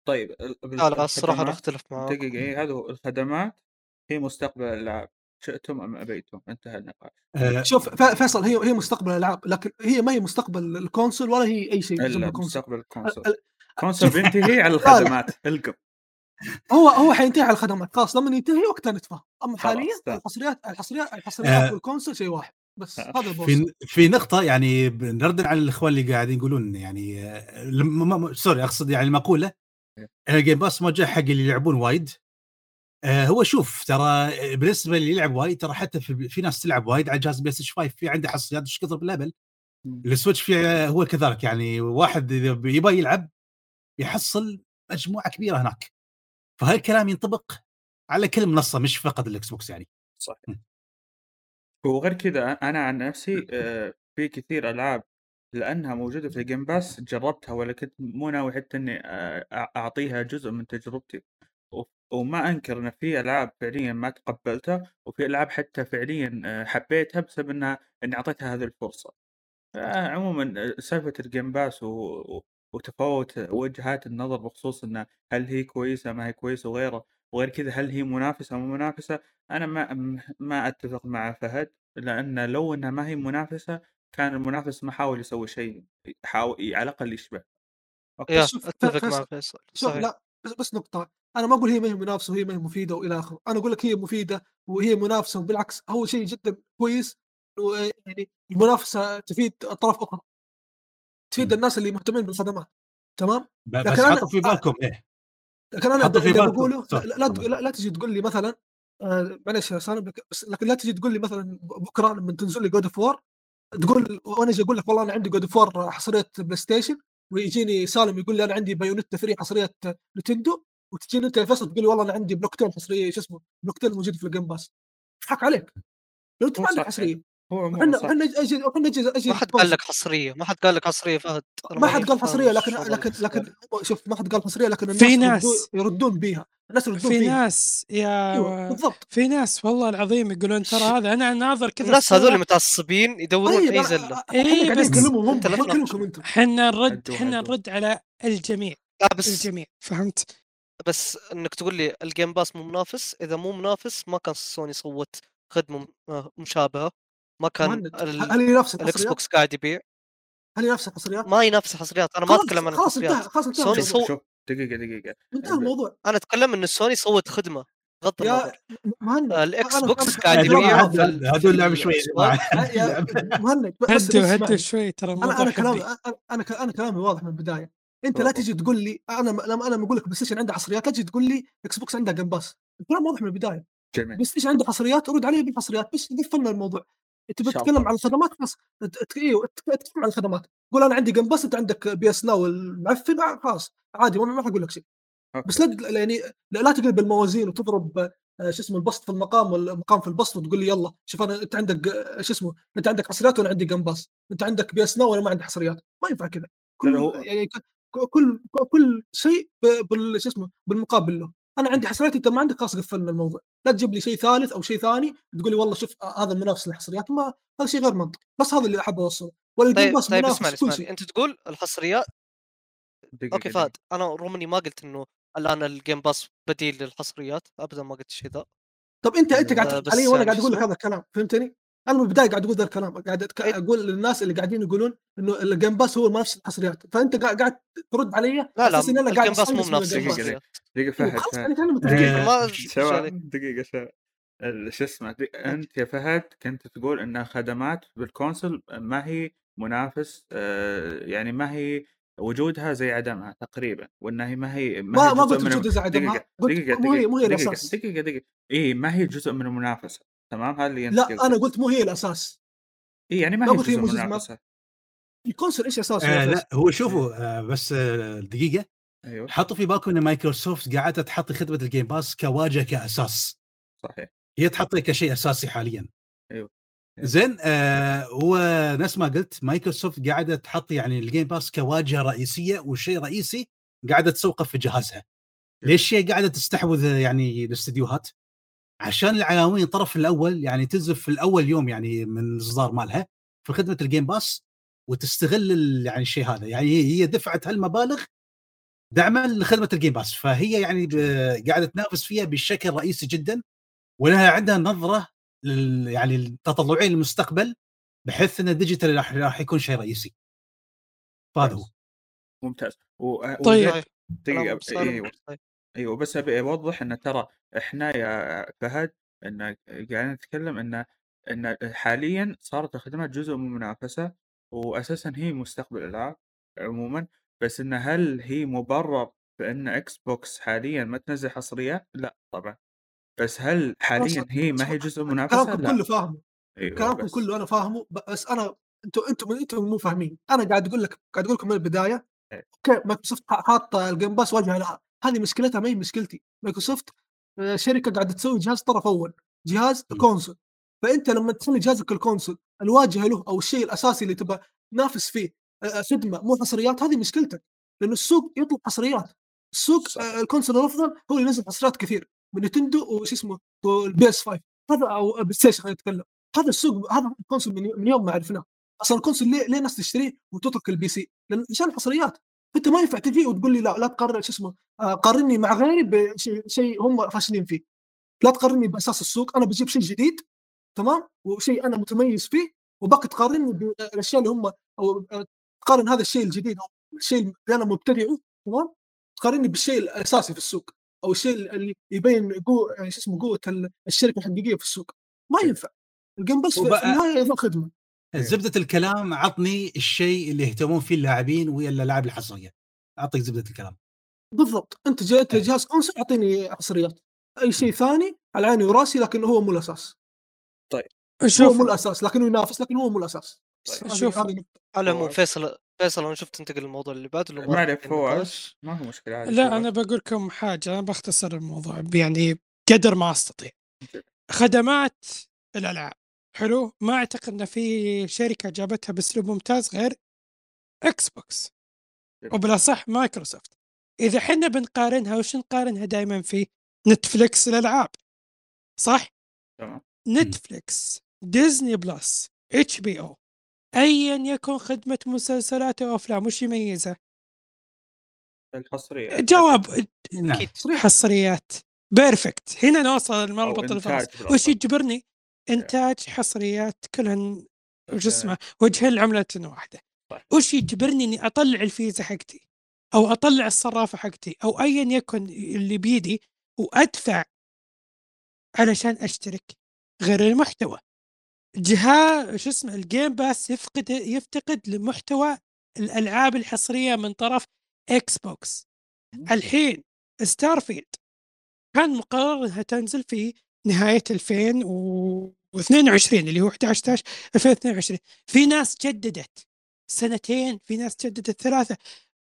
طيب لا لا الصراحة أختلف معاك. دقيقة إيه، هذا هو الخدمات. هي مستقبل الألعاب. شئتم أم أبيتم؟ انتهى النقاش. آه، شوف فيصل هي هي مستقبل الألعاب لكن هي ما هي مستقبل ال console ولا هي أي شيء إلا مستقبل الكونسول. ال- ال console بينتهي على. الخدمات. القم. هو هو حينتهي على الخدمات. خلاص لما ينتهي وقتها نتفاهم. أما حاليا. الحصريات الحصريات الحصريات آه. وال console شيء واحد. بس آه. هذا البوصل في في نقطة يعني نردا على الإخوان اللي قاعدين يقولون يعني آه، لم- ما- ما- sorry أقصد يعني المقولة ال Game Pass موجه حق اللي يلعبون وايد. آه، هو شوف ترى بالنسبة اللي يلعب وايد ترى حتى في, في ناس تلعب وايد على جهاز PlayStation 5 في عنده حصريات إيش كثر بالهبل. ال Switch في آه، هو كذلك يعني واحد إذا يبغى يلعب يحصل مجموعة كبيرة هناك. فهالكلام ينطبق على كل منصة مش فقط ال Xbox يعني. صحيح. وغير كذا أنا عن نفسي آه، في كثير ألعاب لأنها موجودة في ال Game Pass جربتها ولا كنت مو ناوي حتى إني آه، أع- أعطيها جزء من تجربتي. و- وما أنكر إن في ألعاب فعليا ما تقبلتها وفي ألعاب حتى فعليا آه، حبيتها بسبب إنها إني أعطيتها هذه الفرصة. آه، عموما آه، سالفة ال Game Pass و... و- وتفاوت وجهات النظر بخصوص إنه هل هي كويسة ما هي كويسة وغيره وغير كذا هل هي منافسة مو منافسة؟ أنا ما ما أتفق مع فهد لأن لو إنها ما هي منافسة كان المنافس ما حاول يسوي شيء يحاول على الأقل يشبه. أوكي شوف، أتفق مع فيصل شوف لا بس, بس نقطة أنا ما أقول هي ما هي منافسة وهي ما هي مفيدة وإلى آخره، أنا أقول لك هي مفيدة وهي منافسة وبالعكس هو شيء جدا كويس يعني المنافسة تفيد أطراف أخرى تفيد. الناس اللي مهتمين بالخدمات تمام؟ لكن بس حطوا في بالكم إيه. لكن أنا بالكم. بقوله لا, لا. لا, تجي تقول لي مثلا آه، معلش يا سالم لكن لا تجي تقول لي مثلا بكرة لما تنزل لي God of War تقول وأنا أجي أقول لك والله أنا عندي God of War حصرية بلاي ستيشن ويجيني سالم يقول لي أنا عندي Bayonetta 3 حصرية نتندو وتجيني أنت فيصل تقول لي والله أنا عندي بلوكتين حصرية شو اسمه بلوكتين موجود في ال Game Pass أضحك عليك لو أنت ما عندك صح. حصرية هو وحنا أجي وحنا أجي أجي ما حد قال لك حصرية ما حد قال لك حصرية فهد ما حد قال حصرية لكن. لكن لكن شوف ما حد قال حصرية لكن الناس في يردون- ناس. يردون بيها. الناس يردون في فيها ناس يا أيوه بالضبط. في ناس والله العظيم يقولون ترى هذا أنا ناظر كذا الناس هذول متعصبين يدورون طيب أي أنا- زلة. إحنا قاعدين بس نكلمهم هم أنت لا ما نكلمكم تناقش. أنتم. حنا نرد هدوا- حنا هدوا. نرد على الجميع. لا بس الجميع فهمت؟ بس إنك تقول لي ال Game Pass مو منافس إذا مو منافس ما كان سوني سوت خدمة آه، مشابهة. ما كان هل ينافس الإكس بوكس؟ قاعد يبيع؟ هل ينافس الحصريات؟ ما ينافس الحصريات أنا ما أتكلم عن خلاص انتهى الحصريات خلاص انتهى سوني الموضوع. صو- شوف دقيقة دقيقة انتهى الموضوع. أنا أتكلم إن سوني صوت خدمة بغض يا النظر. مهند الإكس بوكس قاعد يبيع. في لعبوا شوي مهند هدوا شوي ترى أنا أنا كلامي أنا أنا كلامي واضح من البداية. أنت لا. تجي تقول لي أنا لما أنا بقول لك بلاي ستيشن عنده حصريات لا تجي تقول لي إكس بوكس عنده Game Pass. الكلام واضح من البداية. جميل. بس إيش عنده حصريات رد عليه بالحصريات بس قفلنا الموضوع. أنت. بتتكلم عن الخدمات ت- إيوه تتكلم عن الخدمات. قول أنا عندي Game Pass أنت عندك PS Now المعفن آه، خلاص. عادي ما ما حقول لك شيء. بس لا يعني لا, تقلب الموازين وتضرب آه، شو اسمه البسط في المقام والمقام في البسط وتقول لي يلا شوف أنا أنت عندك آه، شو اسمه أنت عندك حصريات وأنا عندي Game Pass أنت عندك PS Now وأنا ما عندي حصريات. ما ينفع كذا. كل يعني كل كل شيء بال شو اسمه بالمقابل له. أنا عندي حصريات أنت ما عندك خلاص قفلنا الموضوع لا تجيب لي شيء ثالث أو شيء ثاني تقول لي والله شوف آه، هذا المنافس للحصريات ما هذا شيء غير منطقي بس هذا اللي أحب أوصله ولا ال Game طيب Pass طيب اسمعني اسمعني أنت تقول الحصريات دقيقة أوكي. فهد أنا روماني ما قلت إنه الآن ال Game Pass بديل للحصريات ابدا ما قلت الشيء ذا طب أنت أنت آه، قاعد تحط بس علي وأنا يعني قاعد شو أقول لك؟ هذا الكلام فهمتني؟ أنا من البداية قاعد أقول ذا الكلام قاعد أتك... إيه. أقول للناس اللي قاعدين يقولون إنه الجيم باس هو المنافس للحصريات فأنت قاعد قاعد ترد علي لا لا إن أنا قاعد الجيم باس مو. دقيقة للحصريات دقيقة فهد ما إيش شباب. دقيقة شو اسمه أنت يا فهد كنت تقول إن خدمات بالكونسل ما هي منافس آه، يعني ما هي وجودها زي عدمها تقريبا وانها هي ما هي ما هي ما جزء قلت من وجود زي عدمها. دقيقة دقيقة دقيقة هي دقيقة الاساس دقيقة دقيقة اي ما هي جزء من المنافسة. تمام؟ هذا اللي لا أنا قلت مو هي الأساس. إي يعني ما هي قلت هي جزء من ال console إيش أساسه؟ آه؟ لا هو شوفوا آه بس آه دقيقة. أيوه. حطوا في بالكم إن مايكروسوفت قاعدة تحط خدمة ال Game Pass كواجهة كأساس. صحيح. هي تحطه كشيء أساسي حاليا. أيوه. زين آه هو نفس ما قلت مايكروسوفت قاعدة تحط يعني ال Game Pass كواجهة رئيسية وشيء رئيسي قاعدة تسوقه في جهازها. ليش شيء قاعدة تستحوذ يعني الاستديوهات عشان العناوين الطرف الأول يعني تنزل في الأول يوم يعني من الإصدار مالها في خدمة ال Game Pass وتستغل ال- يعني الشيء هذا. يعني هي دفعت هالمبالغ دعما لخدمة ال Game Pass فهي يعني قاعدة تنافس فيها بشكل رئيسي جدا ولها عندها نظرة لل يعني التطلعيه للمستقبل بحيث إن ال digital راح راح يكون شيء رئيسي. فهذا هو. ممتاز. و... طيب. وزين- أيوه. أيوه بس أبي أوضح إن ترى إحنا يا فهد إن قاعدين نتكلم إن إن حاليا صارت الخدمات جزء من المنافسة واساسا هي مستقبل الالعاب عموما بس إن هل هي مبرر بإن إكس بوكس حاليا ما تنزل حصريات؟ لا طبعا بس هل حاليا هي ما هي جزء من المنافسة؟ كلامكم لا كله فاهمه أيوه كلامكم بس كله أنا فاهمه بس أنا أنتم أنتم أنتم مو فاهمين أنا قاعد أقول لك قاعد أقول لكم من البداية إيه. أوكي مايكروسوفت حاطة ال Game Pass واجهه لها هذه مشكلتها ما هي مشكلتي. مايكروسوفت آه، شركة قاعدة تسوي جهاز طرف أول جهاز. console. فأنت لما تخلي جهازك ال console الواجهة له أو الشيء الأساسي اللي تبغى تنافس فيه آه، خدمة مو حصريات هذه مشكلتك. لأنه السوق يطلب حصريات. السوق. آه، ال console الأفضل هو اللي ينزل حصريات كثير من نتندو وش اسمه وال PS 5 هذا أو بلاي ستيشن خلينا نتكلم. هذا السوق هذا ال console من من يوم ما عرفناه. أصلا ال console ليه ليه الناس تشتريه وتترك ال PC؟ لأن عشان الحصريات. أنت ما ينفع تجي وتقول لي لا لا تقارن شو اسمه آه، قارني مع غيري بشيء شيء هم فاشلين فيه. لا تقارني بأساس السوق أنا بجيب شيء جديد تمام؟ وشيء أنا متميز فيه وباقي تقارني بالاشياء اللي هم أو آه، تقارن هذا الشيء الجديد أو الشيء اللي أنا مبتدعه تمام؟ تقارني بالشيء الأساسي في السوق أو الشيء اللي يبين يعني شو اسمه قوة ال- الشركة الحقيقية في السوق. ما ينفع. الجيم بس في, في وبقى- النهايه خدمة. زبدة الكلام عطني الشيء اللي يهتمون فيه اللاعبين ويا الالعاب الحصرية أعطيك زبدة الكلام بالضبط أنت جاءت إيه. جهاز كونسول أعطيني حصريات أي شيء ثاني على عيني وراسي لكن هو مو الأساس هو شوف مو الأساس لكنه ينافس لكن هو مو الأساس طيب. شوف. على العموم فواز. فيصل فيصل أنا شفت تنتقل الموضوع اللي بعده لو ما فواز النقاش. ما هو مشكلة عادي لا. أنا بقول لكم حاجة أنا بختصر الموضوع يعني قدر ما أستطيع خدمات الألعاب حلو. ما أعتقد إن في شركة جابتها بأسلوب ممتاز غير إكس بوكس. وبالأصح مايكروسوفت إذا حنا بنقارنها وش نقارنها دائما في نتفلكس الالعاب صح؟ تمام. نتفلكس ديزني بلس اتش بي أو ايا يكن خدمة مسلسلات أو أفلام وش يميزها الحصرية. جواب نعم. أكيد حصريات. perfect هنا نوصل المربط الفرس. وش يجبرني؟ إنتاج حصريات كلهن وش اسمه وجهين لعملة واحدة. صح. وش يجبرني إني أطلع الفيزا حقتي؟ أو أطلع الصرافة حقتي؟ أو ايا يكن اللي بيدي وأدفع علشان أشترك غير المحتوى. جهاز شو اسمه ال Game Pass يفقد يفتقد لمحتوى الألعاب الحصرية من طرف إكس بوكس الحين ستارفيلد كان مقرر انها تنزل في نهاية 2022 اللي هو 11 11 2022 في ناس جددت سنتين في ناس جددت ثلاثة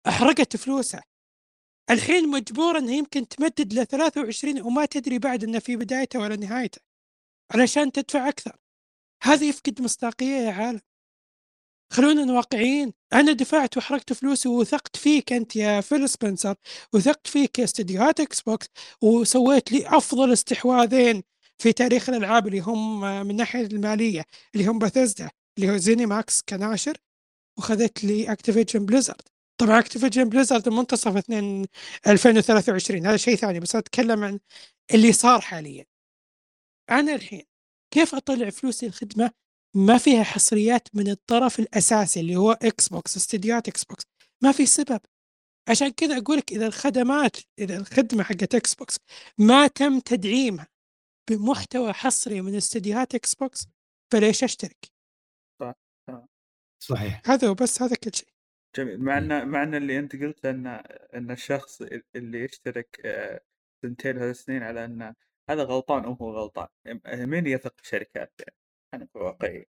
أحرقت فلوسها. الحين مجبور إنها يمكن تمدد ل 23 وما تدري بعد انه في بدايته ولا نهايته علشان تدفع أكثر. هذا يفقد مصداقية يا عالم. خلونا واقعيين أنا دفعت وحرقت فلوسي وثقت فيك أنت يا فيل سبنسر وثقت فيك يا استديوهات إكس بوكس وسويت لي أفضل استحواذين في تاريخ الألعاب اللي هم من الناحيه المالية اللي هم باثيزدا اللي هو زيني ماكس كناشر وخذت لي اكتيفيجن بليزرد طبعا اكتيفيجن بليزرد منتصف 2 2023 هذا شيء ثاني بس أتكلم عن اللي صار حاليا. أنا الحين كيف أطلع فلوسي الخدمة ما فيها حصريات من الطرف الأساسي اللي هو إكس بوكس استديوهات إكس بوكس ما في سبب. عشان كذا أقول لك إذا الخدمات إذا الخدمة حقت إكس بوكس ما تم تدعيمها بمحتوى حصري من استديوهات إكس بوكس فليش أشترك؟ صحيح. هذا هو بس هذا كل شيء. جميل. مع إن مع إن اللي أنت قلت إن إن الشخص اللي يشترك آه، سنتين ثلاث سنين على ان هذا غلطان أو هو غلطان. مين يثق في الشركات يعني أنا في واقعي.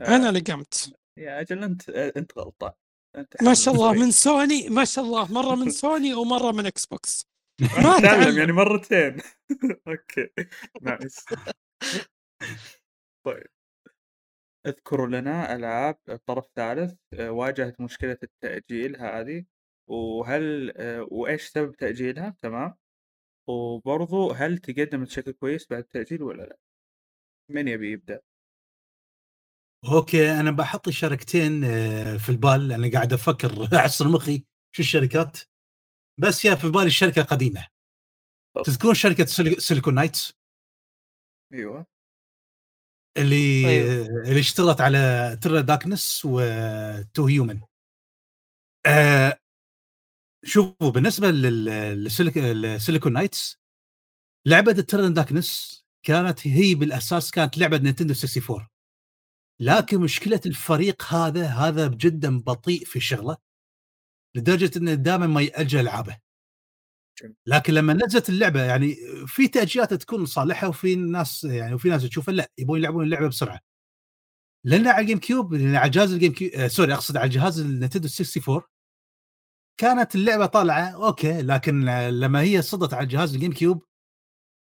أنا اللي قمت يا أجل أنت أنت غلطان. أنت ما شاء الله من سوني ما شاء الله مرة من سوني ومرة من إكس بوكس. ما تعلم تعلم. يعني مرتين. أوكي. nice طيب. اذكروا لنا ألعاب طرف ثالث آه، واجهت مشكلة التأجيل هذه وهل آه، وإيش سبب تأجيلها؟ تمام. وبرضو هل تقدمت بشكل كويس بعد التأجيل ولا لا؟ من يبي يبدأ؟ أوكي أنا بحط الشركتين آه، في البال لأني قاعد أفكر أعصر مخي شو الشركات. بس يا في بالي الشركة قديمه تذكرون شركة سيلي- سيليكون نايتس؟ أيوه. اللي أيوة. اللي اشتغلت على Eternal Darkness و Too Human آه شوفوا بالنسبة لل- للسيليك- للسيليكون نايتس لعبة Eternal Darkness كانت هي بالأساس كانت لعبة نينتندو 64 لكن مشكلة الفريق هذا هذا جدا بطيء في شغله لدرجة إنه دائما ما يأجل العابه. لكن لما نزلت اللعبة يعني في تأجيلات تكون صالحة وفي ناس يعني وفي ناس تشوف لا يبون يلعبون اللعبة بسرعة لأن على الجيم كيوب لأن على جهاز الجيم كيوب آه sorry أقصد على جهاز النينتندو 64 كانت اللعبة طالعة أوكي لكن لما هي صدرت على جهاز الجيم كيوب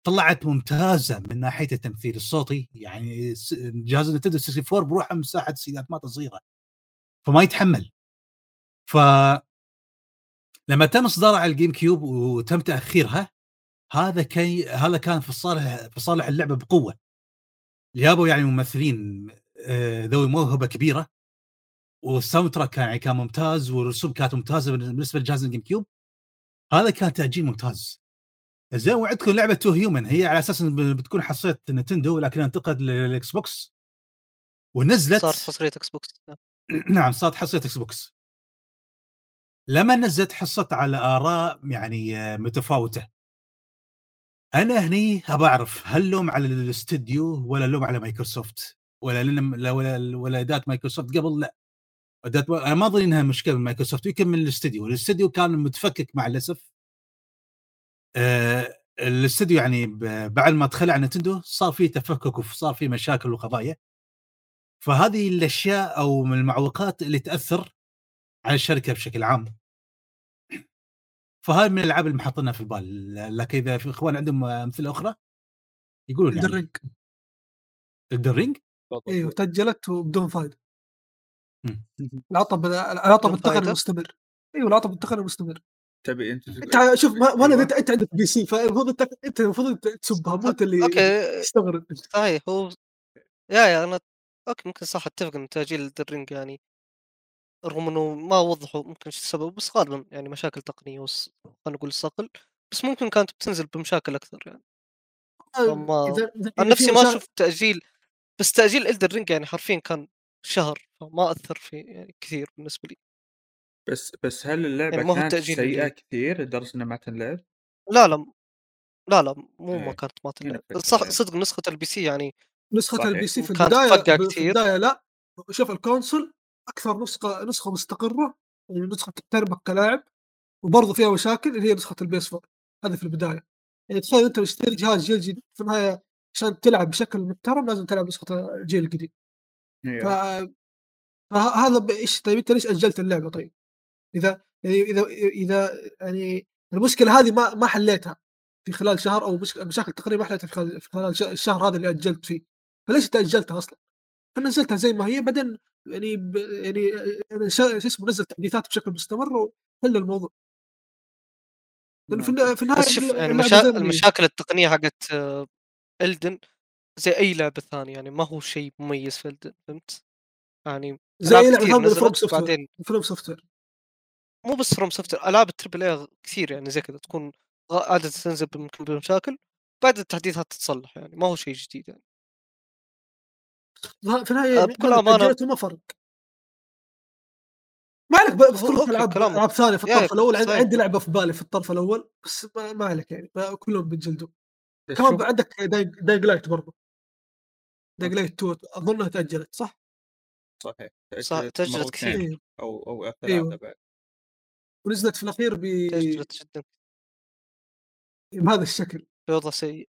طلعت ممتازة من ناحية التمثيل الصوتي يعني جهاز النينتندو 64 بروحه مساحة سيدياته صغيرة فما يتحمل. ف لما تم اصدارها على الجيم كيوب وتم تأخيرها هذا كي هذا كان في صالح في صالح اللعبة بقوة. جابوا يعني ممثلين آه، ذوي موهبة كبيرة وال soundtrack كان يعني كان ممتاز والرسوم كانت ممتازة بالنسبة لجهاز الجيم كيوب. هذا كان تأجيل ممتاز. زين وعندكم لعبة Too Human هي على أساس بتكون حصرية نتندو لكنها انتقلت للاكس بوكس ونزلت صار حصرية إكس بوكس نعم صارت حصرية إكس بوكس لما نزلت حصلت على آراء يعني آه، متفاوتة. أنا هني أبى أعرف هل اللوم على الاستديو ولا اللوم على مايكروسوفت؟ ولا لأن لا ولا ولا أداة مايكروسوفت قبل؟ لا. أداة أنا ما أظن إنها مشكلة من مايكروسوفت يمكن من الاستديو. الاستديو كان متفكك مع الأسف. آه الاستديو يعني ب- بعد ما تخلى عن نتندو صار في تفكك وصار في مشاكل وقضايا. فهذه الأشياء أو من المعوقات اللي تأثر على الشركة بشكل عام. فهاي من الألعاب اللي محطينها في البال. لكن إذا في إخوان عندهم أمثلة أخرى يقولون يعني. الرينج الدرينج؟ أيوه تاجلت وبدون فائده. العطب العطب بدون التقني فايدة؟ مستمر أيوه العطب التقني مستمر تبي أنت انت شوف ما انت أنت عندك بي سي فالمفروض انت أنت المفروض تسبها مو انت اللي okay تستغرب صحيح هو يا يا أنا okay ممكن صح أتفق إن تأجيل Elden Ring يعني رغم إنه ما وضحوا ممكن إيش السبب بس غالبا يعني مشاكل تقنية وس... خلينا نقول صقل بس ممكن كانت بتنزل بمشاكل أكثر يعني. فما اذا إذا- عن إذا نفسي ما مشا- أشوف تأجيل بس تأجيل Elden Ring يعني حرفيا كان شهر فما أثر في يعني كثير بالنسبة لي. بس بس هل اللعبة يعني ما هو كانت التأجيل سيئة اللي- كثير لدرجة إنها ما تنلعب؟ لا لا لا لا مو ما إيه. كانت ما تلعب الفكرة صح يعني. صدق نسخة ال PC يعني نسخة صحيح. ال PC في البداية في. البداية لا شوف ال console أكثر نسخة نسخة مستقرة يعني نسخة تحترمك كلاعب وبرضه فيها مشاكل اللي هي نسخة ال PS4 هذه في البداية يعني تخيل أنت مشتري جهاز جيل جديد في النهاية عشان تلعب بشكل محترم لازم تلعب نسخة الجيل القديم ف... أيوه فهذا إيش طيب أنت ليش أجلت اللعبة طيب؟ إذا يعني إذا إذا يعني المشكلة هذه ما ما حليتها في خلال شهر أو مش... مشاكل تقنيه ما حليتها في خلال, في خلال ش- الشهر هذا اللي أجلت فيه. فليش أنت أجلتها أصلا؟ فنزلتها زي ما هي بعدين يعني ب... يعني شو اسمه نزل تحديثات بشكل مستمر وحل الموضوع. لأنه في, في النهاية شوف يعني المشا... المشاكل التقنية حقت آه، إلدن زي أي لعبة ثانية يعني ما هو شيء مميز في إلدن فهمت؟ يعني زي أي لعبة ثانية FromSoftware بعدين FromSoftware مو بس FromSoft ألعاب ال triple A كثير يعني زي كذا تكون عاده تنزل بممكن بمشاكل بعد التحديثات تتصلح يعني ما هو شيء جديد يعني في النهاية آه، بكل أجلته ما فرق ما عليك بذكر ألعاب. ألعاب ثانية في الطرف الأول عندي, صحيح. عندي لعبة في بالي في الطرف الأول بس ما, ما عليك يعني ما كلهم بينجلدوا بس كمان عندك Dying Light برضه Dying Light 2 أظنها تأجلت صح؟ صحيح صح، تأجلت مرتين كثير. أيوه أو أو أيوه. بعد ونزلت في الأخير ب... جدا بهذا الشكل. بوضع سيء.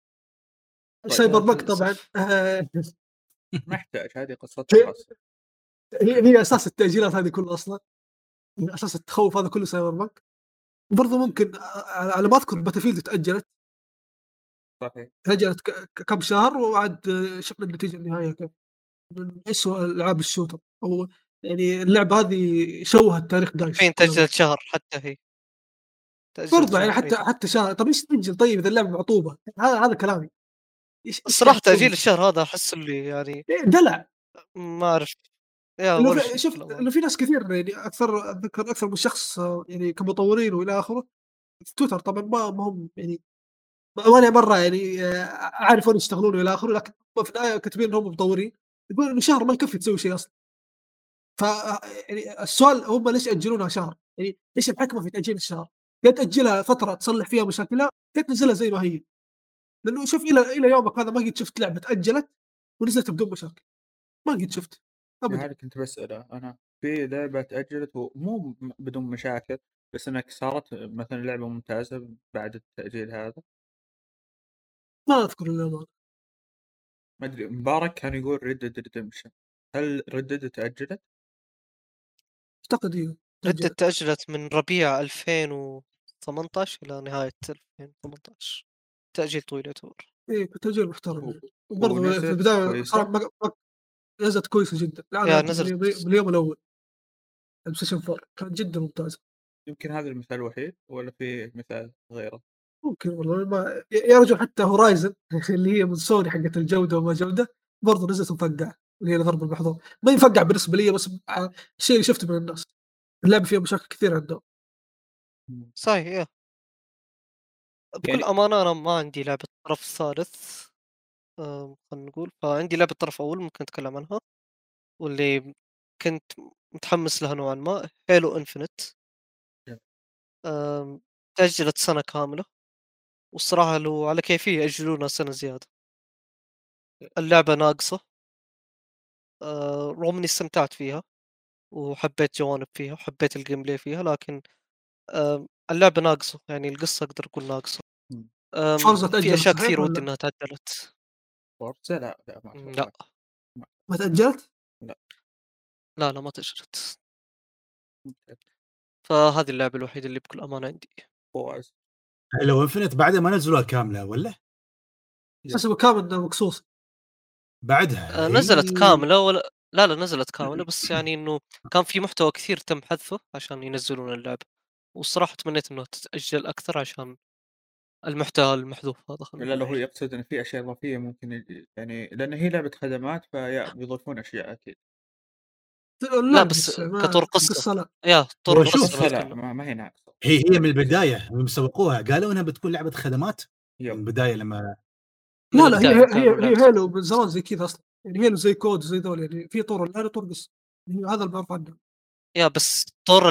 Cyberpunk للأسف. طبعا. ما يحتاج هذه قصتها هي هي أساس التأجيلات هذه كلها أصلا. أساس التخوف هذا كله Cyberpunk. وبرضه ممكن على ما أذكر Battlefield تأجلت. صحيح. تأجلت كم شهر وعاد شفنا النتيجة النهائية كيف من اسوء ألعاب ال shooter. أو يعني اللعبة هذه شوهت تاريخ DICE فين. تأجلت شهر حتى هي برضه يعني شهر، حتى. حتى شهر. طب إيش تاجل طيب إذا اللعبة معطوبة. هذا هذا كلامي. الصراحة تسوي؟ تأجيل الشهر هذا أحس اللي يعني إيه، دلع. ما يا شيء شوف. إنه في ناس كثير يعني أكثر اتذكر أكثر من شخص يعني كمطورين وإلى آخره. في تويتر طبعا ما ما هم يعني ماني مرة يعني آه، أعرف وين يشتغلون وإلى آخره لكن في النهاية كاتبين إنهم مطورين. يقول إنه شهر ما يكفي تسوي شيء أصلا. ف يعني السؤال هم ليش يأجلونها شهر؟ يعني إيش الحكمة في تأجيل الشهر؟ يا تاجلها فترة تصلح فيها مشاكلها يا تنزلها زي ما هي. لأنه شوف إلى إلى يومك هذا ما قد شفت لعبة تاجلت ونزلت بدون مشاكل. ما قد شفت. ابدا. هذه كنت بسأله. أنا في لعبة تأجلت ومو بدون مشاكل بس إنك صارت مثلا لعبة ممتازة بعد التأجيل هذا. ما أذكر إلا ما أدري مبارك كان يقول Red Redemption هل Red تأجلت؟ أعتقد أيوه Red تأجلت من ربيع 2018 إلى نهاية 2018 تأجيل طويل يعتبر إيه تأجيل محترم يعني. وبرضه في كويسة؟ ما- نزلت كويسة جدا لا نزلت. من من اليوم الأول ال PlayStation 4 كانت جدا ممتازة يمكن هذا المثال الوحيد ولا في مثال غيره؟ ممكن والله ما يا رجل حتى Horizon اللي هي من سوني حقت الجودة وما جودة برضه نزلت مفقعة اللي هي ضرب المحظور ما ينفقع بالنسبة لي بس الشيء اللي شفته من الناس. اللعبه فيها مشاكل كثير عندهم. صحيح يا بكل يعني- أمانة أنا ما عندي لعبة طرف ثالث خلينا نقول. فعندي لعبة طرف أول ممكن أتكلم عنها واللي كنت متحمس لها نوعا ما هيلو انفنت جميل. تأجلت سنة كاملة. والصراحة لو على كيفية يأجلونها سنة زيادة. اللعبة ناقصة. آه، رغم إني استمتعت فيها وحبيت جوانب فيها وحبيت ال gameplay فيها لكن آم، اللعبة ناقصة يعني القصة أقدر أقول ناقصة مم. آم، فرصة في صحيح كثير؟ ودي إنها تأجلت Forza لا لا ما أتوقع. لا ما تأجلت؟ لا لا ما تأجلت فهذه اللعبة الوحيدة اللي بكل أمانة عندي Halo Infinite بعدها ما نزلوها كاملة ولا؟ حسب كامل مقصوص بعدها آه، هي- نزلت كاملة ولا لا لا نزلت كاملة بس يعني إنه كان في محتوى كثير تم حذفه عشان ينزلون اللعبة والصراحة تمنيت إنه تتأجل أكثر عشان المحتوى المحذوف هذا لا لا هو. يقصد ان في أشياء إضافية ممكن يعني لأن هي لعبة خدمات فيا بيضيفون أشياء أكيد لا بس كطور قصة. قصه لا يا طور القصة لا لا لا أتكلم. ما, هي ناقصة هي هي من البداية لما سوقوها قالوا إنها بتكون لعبة خدمات من. البداية لما لا لا هي هي, هي. هيلو من زمان زي كذا أصلا. يعني هيلو زي كود زي دول يعني في طور الان وطور قصه يعني هذا المعروف عنه يا بس طور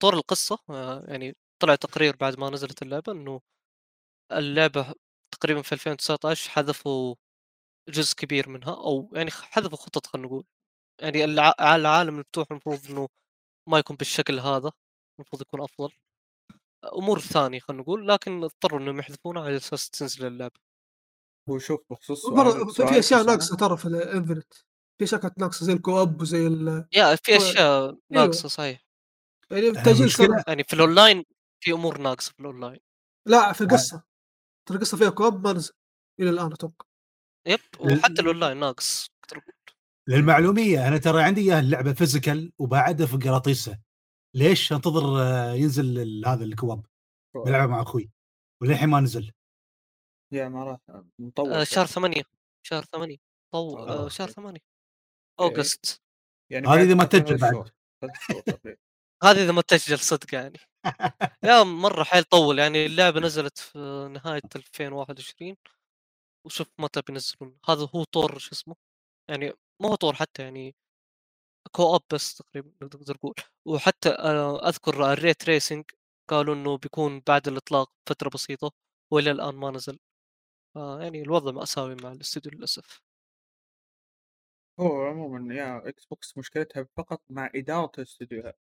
طور القصة آه، يعني طلع تقرير بعد ما نزلت اللعبة إنه اللعبة تقريبا في 2019 حذفوا جزء كبير منها أو يعني حذفوا خطط خلينا نقول. يعني الع- العالم المفتوح المفروض إنه ما يكون بالشكل هذا المفروض يكون أفضل. أمور ثانية خلينا نقول لكن اضطروا إنهم يحذفونها على أساس تنزل اللعبة. هو شوف بخصوص سؤال في, أشياء ناقصة ترى في ال Infinite في اشياء كانت ناقصة زي ال co-op وزي ال... يا في أشياء ناقصة صحيح. يعني التاجيل المشكلة- صار يعني في الأونلاين في أمور ناقصة في الأونلاين. لا في القصة. ترى القصة فيها co-op ما نزل إلى الآن أتوقع. yep وحتى الأونلاين ناقص. للمعلومية أنا ترى عندي إياها اللعبة physical وبعدها في قراطيسها ليش؟ أنتظر آه، ينزل هذا الكواب. بلعبه مع أخوي. وللحين ما نزل. يا ما راح مطول آه. شهر ثمانية شهر ثمانية طو آه، آه شهر أوكي. ثمانية. أوغست. يعني هذه إذا ما تسجل بعد. هذه إذا ما تسجل صدق يعني. يا مرة حيل طول يعني اللعبة نزلت في نهاية 2021 وشوف متى بينزلون هذا هو طور شو اسمه؟ يعني ما هو طور حتى يعني co-op بس تقريبا نقدر نقول. وحتى آه، أذكر ال ray tracing قالوا إنه بيكون بعد الإطلاق فترة بسيطة وإلى الآن ما نزل. آه يعني الوضع مأساوي مع الاستوديو للأسف. هو عموما يا Xbox مشكلتها فقط مع إدارة الاستديوهات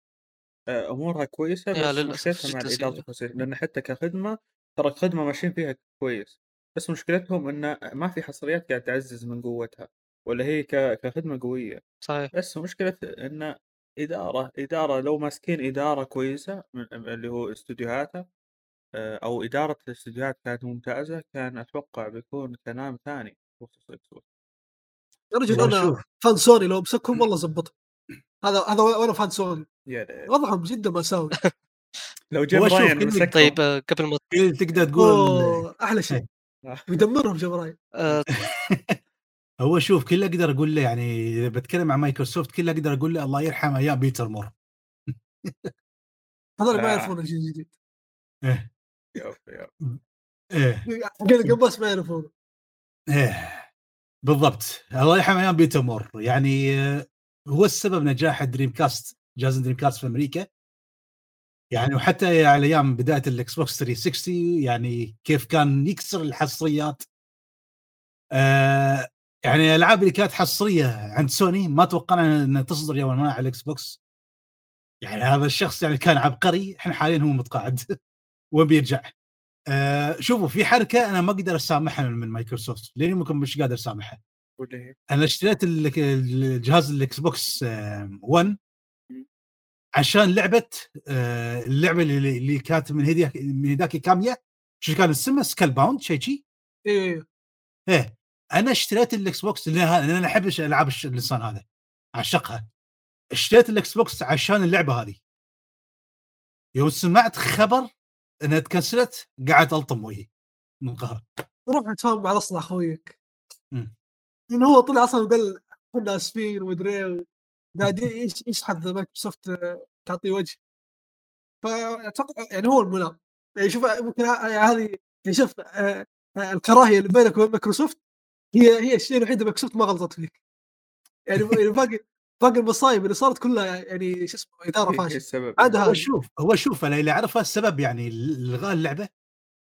آه، أمورها كويسة بس للأسف مشكلتها مع الاداره. الكويسه لأن حتى كخدمة ترى الخدمة ماشيين فيها كويس بس مشكلتهم انه ما في حصريات قاعد تعزز من قوتها ولا هي كخدمة قوية. صحيح. بس مشكلة إن إدارة إدارة لو ماسكين إدارة كويسة من اللي هو استديوهاتها آه، أو إدارة الاستديوهات كانت ممتازة كان أتوقع بيكون كلام ثاني بخصوص Xbox يا رجل والله أنا شوف. fan Sony لو مسكهم والله زبطهم هذا هذا وأنا fan Sony. يا. وضعهم جدا مأساوي لو جيم هو شوف راين كل- مسكهم طيب آه، قبل ما تقدر تقول أحلى شيء. ويدمرهم Jim Ryan آه، هو شوف كله أقدر أقول له يعني إذا بتكلم عن مايكروسوفت كله أقدر أقول له الله يرحم أيام Peter Moore هذول ما. يعرفون الجيل الجديد يا إيه حقين Game Pass ما يعرفون إيه بالضبط. الله يرحم أيام Peter Moore يعني آه، هو السبب نجاح ال Dreamcast جهاز ال Dreamcast في أمريكا. يعني وحتى على أيام بداية الإكس بوكس 360 يعني كيف كان يكسر الحصريات. آه يعني الألعاب اللي كانت حصرية عند سوني ما توقعنا إنها تصدر يوما ما على الإكس بوكس. يعني هذا الشخص يعني كان عبقري إحنا حاليا هو متقاعد. وين بيرجع آه شوفوا في حركة أنا ما أقدر أسامحها من مايكروسوفت لأني ممكن مش قادر أسامحها. أنا اشتريت ال- الجهاز الاكس بوكس 1 عشان لعبة آه، اللعبة اللي اللي كانت من هدي من هيديكي كاميا شو كان اسمها؟ Scalebound شيء شي؟ إيه إيه أنا اشتريت الاكس بوكس لأن أنا أحب ألعاب الانسان هذا أعشقها. اشتريت الاكس بوكس عشان اللعبة هذه. يوم سمعت خبر إنها تكنسلت قعدت ألطم وجهي من قهر. روح نتفاهم مع الاصلع أخويك. مم. لأنه هو طلع أصلا قال كنا أسفين ومدري قاعد يش- يشحذ مايكروسوفت آه، تعطيه وجه؟ فاتوقع يعني هو الملام يعني شوف ممكن ه- هذه يعني شوف آه، آه، الكراهية اللي بينك وبين مايكروسوفت هي هي الشيء الوحيد اللي مايكروسوفت ما غلطت فيك. يعني يعني باقي المصايب اللي صارت كلها يعني شو اسمه إدارة هي فاشله السبب. عاد هو شوف هو شوف أنا اللي أعرفه السبب يعني الغاء اللعبة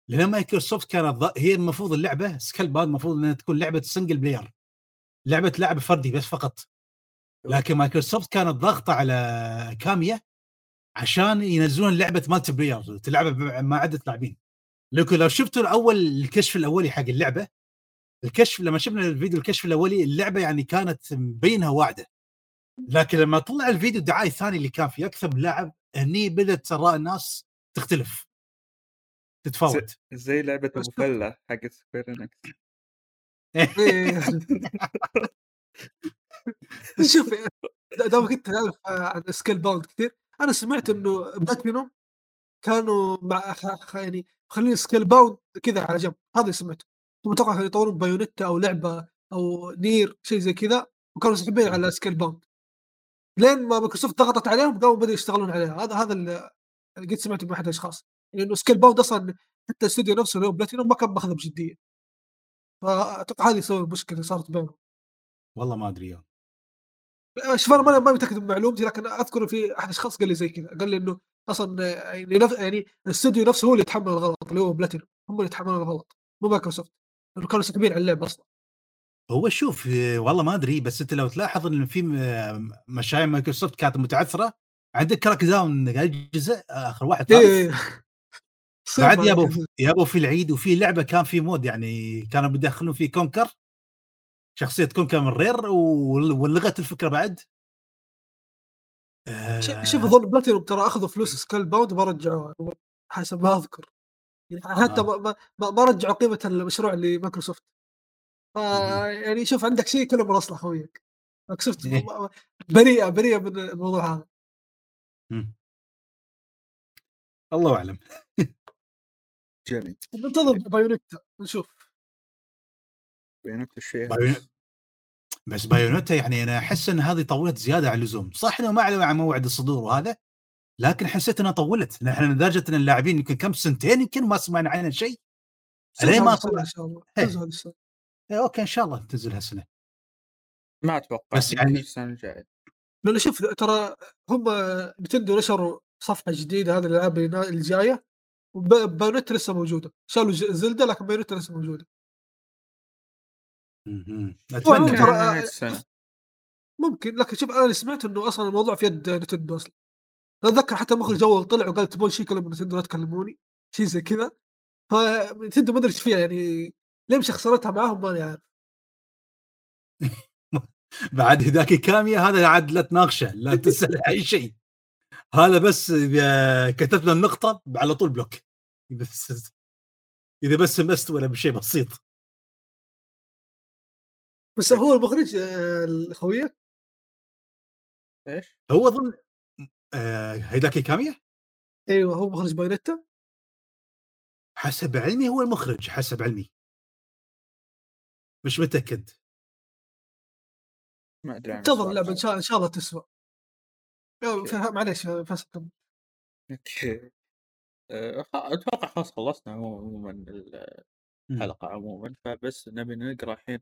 لأن مايكروسوفت كانت هي المفروض اللعبة Scale المفروض إنها تكون لعبة single player لعبة لعب فردي بس فقط. لكن مايكروسوفت كانت ضاغطه على كاميا عشان ينزلون لعبة multiplayer تلعبها مع عدة لاعبين. لكن لو شفتوا الأول الكشف الأولي حق اللعبة الكشف لما شفنا الفيديو الكشف الأولي اللعبة يعني كانت مبينها واعدة. لكن لما طلع الفيديو الدعاية الثاني اللي كان فيه أكثر من لاعب هني بدأت اراء الناس تختلف. تتفاوت. زي لعبة فله حقت Square Enix شوف دا- دامك انت تعرف آه، عن Scalebound كثير أنا سمعت إنه بلاتينوم كانوا مع يعني مخلين Scalebound كذا على جنب. هذا اللي سمعته. ثم أتوقع كانوا يطورون Bayonetta أو لعبة أو Nier شيء زي كذا وكانوا ساحبين على Scalebound. لين ما مايكروسوفت ضغطت عليهم قاموا بدأوا يشتغلون عليها. هذا هذا اللي قد سمعته من أحد الأشخاص. لأنه Scalebound أصلا حتى الاستوديو نفسه اللي هو بلاتينوم ما كان ماخذه بجديه فاتوقع هذه سبب المشكلة اللي صارت بينهم. والله ما أدري يوم. شوف أنا ما ما متأكد من معلومتي لكن أذكر في أحد الأشخاص قال لي زي كذا. قال لي إنه أصلا يعني نف- يعني الاستوديو نفسه هو اللي يتحمل الغلط اللي هو بلاتينوم هم اللي يتحملون الغلط مو مايكروسوفت. لأنه كانوا ساحبين على اللعبه أصلا. هو شوف آه، والله ما أدري بس أنت لو تلاحظ إن في م- مشاريع مايكروسوفت كانت متعثرة عندك Crackdown اجزاء آخر واحد إيه بعد ما يابو. يابو في العيد وفي لعبة كان في mode يعني كانوا بيدخلون فيه Conker شخصية Conker من Rare ولغت الفكرة بعد آه، شوف اظن بلاتينوم ترى أخذوا فلوس Scalebound وما رجعوها حسب ما أذكر يعني حتى آه. ما, ما, ما- ما رجعوا قيمة المشروع لمايكروسوفت. يعني شوف عندك شيء كله من اصله خويك مايكروسوفت إيه. م- بريئه بريئه من الموضوع هذا. الله أعلم. جميل. ننتظر Bayonetta نشوف. بينك الشيء بس Bayonetta يعني أنا أحس إن هذه طولت زيادة عن اللزوم. صح إنه ما أعلنوا عن موعد الصدور وهذا؟ لكن حسيت إنها طولت. نحن لدرجة إن اللاعبين يمكن كم سنتين يمكن ما سمعنا عنها شيء. ليه ما ما طلع؟ ان شاء الله. okay إن شاء الله تنزل هالسنة. ما أتوقع بس يعني- السنة الجاية. لأنه شوف ترى هم Nintendo نشروا صفحة جديدة هذه الألعاب الجايه و Bayonetta لسه موجودة. شالوا Zelda لكن Bayonetta لسه موجودة. أتمنى ترى- نهايه السنة. ممكن لكن شوف أنا سمعت إنه أصلا الموضوع في يد Nintendo أصلا. أتذكر حتى المخرج أول طلع وقال تبون شيء كلام Nintendo لا تكلموني شيء زي كذا. ف Nintendo ما أدري إيش فيها يعني. ليه مشخصنتها معاهم ماني عارف. بعد هذاك كاميا هذا عاد لا تناقشه لا تسال أي شيء. هذا بس إذا كتبنا النقطة على طول block. بس إذا بس مست ولا بشيء بسيط. بس هو المخرج آه، الخوية؟ إيش؟ هو أظن آه هيديكي كاميا أيوه هو مخرج Bayonetta. حسب علمي هو المخرج حسب علمي. مش متأكد. ما أدري عن انتظر اللعبة إن هذا. شاء إن شاء الله تسوى. آه، معليش آه، كمل. okay. خ- أتوقع خلاص خلصنا عمو- عموما. الحلقة عموما. فبس نبي نقرأ الحين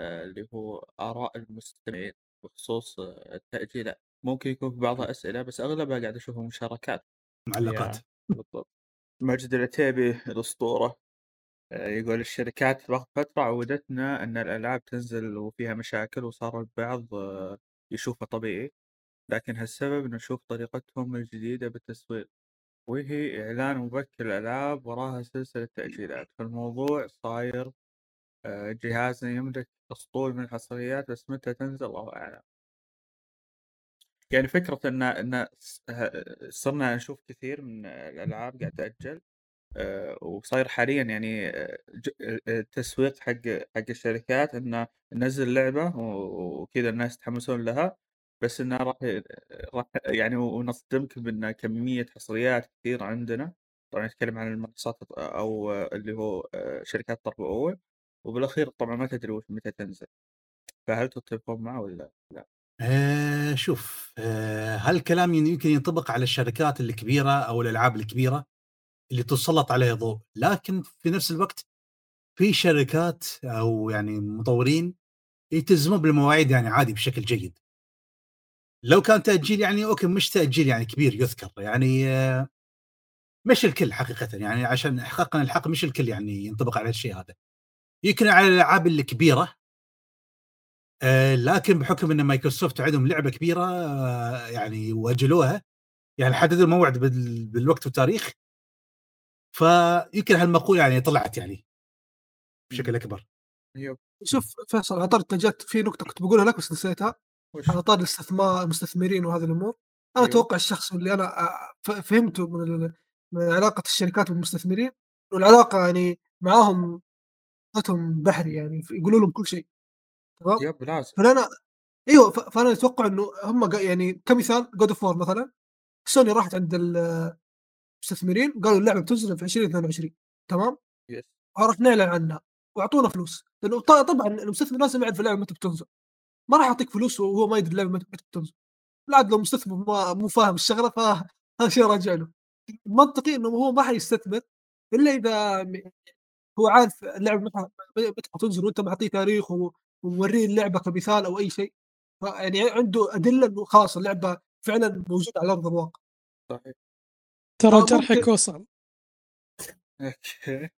أه، اللي هو آراء المستمعين بخصوص أه، التاجيلات ممكن يكون في بعضها اسئله بس أغلبها قاعد أشوفها مشاركات. معلقات. بالضبط. ماجد العتيبي الأسطورة. يقول الشركات في فترة عودتنا إن الألعاب تنزل وفيها مشاكل وصار البعض أه، يشوفها طبيعي. لكن هالسبب نشوف طريقتهم الجديدة بالتسويق وهي إعلان مبكر الألعاب وراها سلسلة تأجيلات. فالموضوع صاير آه، جهازنا يملك أسطول من الحصريات بس متى تنزل الله أعلم. يعني فكرة أن أن س- ه- صرنا نشوف كثير من الألعاب قاعد تأجل. آه، وصاير حاليا يعني آه، ج- آه، التسويق حق حق الشركات إنه ننزل لعبة وكذا الناس يتحمسون لها بس إنه راح راح يعني ونصدمك بان كمية حصريات كثير عندنا طبعا نتكلم عن المنصات أو اللي هو آه، شركات طرف أول وبالأخير طبعا ما تدري وش متى تنزل فهل تتفقون معه ولا لا؟ آه شوف آه هالكلام يمكن ينطبق على الشركات الكبيرة أو الألعاب الكبيرة اللي تسلط عليها ضوء. لكن في نفس الوقت في شركات أو يعني مطورين يلتزمون بالمواعيد يعني عادي بشكل جيد. لو كان تأجيل يعني okay مش تأجيل يعني كبير يذكر. يعني آه، مش الكل حقيقه. يعني عشان احقاقا الحق مش الكل يعني ينطبق على الشيء هذا. يمكن على الألعاب الكبيره آه، لكن بحكم إن مايكروسوفت عندهم لعبة كبيرة آه، يعني وأجلوها يعني حددوا الموعد بال- بالوقت والتاريخ فيمكن هالمقولة يعني طلعت يعني بشكل أكبر. يب شوف فيصل على طار في نقطة كنت بقولها لك بس نسيتها. على طار الاستثمار المستثمرين وهذه الأمور. أنا أيوه. أتوقع الشخص اللي أنا آه، فهمته من من علاقة الشركات بالمستثمرين والعلاقة يعني معاهم علاقتهم بحري يعني يقولوا لهم كل شيء. تمام؟ yep لازم. فأنا أيوه فأنا أتوقع إنه هم يعني كمثال God of مثلا. سوني راحت عند المستثمرين قالوا اللعبة بتنزل في 2022 تمام؟ يس راح نعلن عنها وأعطونا فلوس لأنه طبعا المستثمر لازم يعرف اللعبة متى بتنزل. ما راح يعطيك فلوس وهو ما يدري اللعبة متى بتنزل. لا عاد لو مستثمر ما مو فاهم الشغلة فهذا شيء راجع له. منطقي إنه هو ما حيستثمر إلا إذا هو عارف اللعبة متى متى بتنزل وأنت معطيه تاريخ وموريه اللعبة كمثال أو أي شيء. يعني عنده أدلة إنه خلاص اللعبة فعلا موجودة على أرض الواقع. صحيح. ترى آه، جرحك. وصل أوكي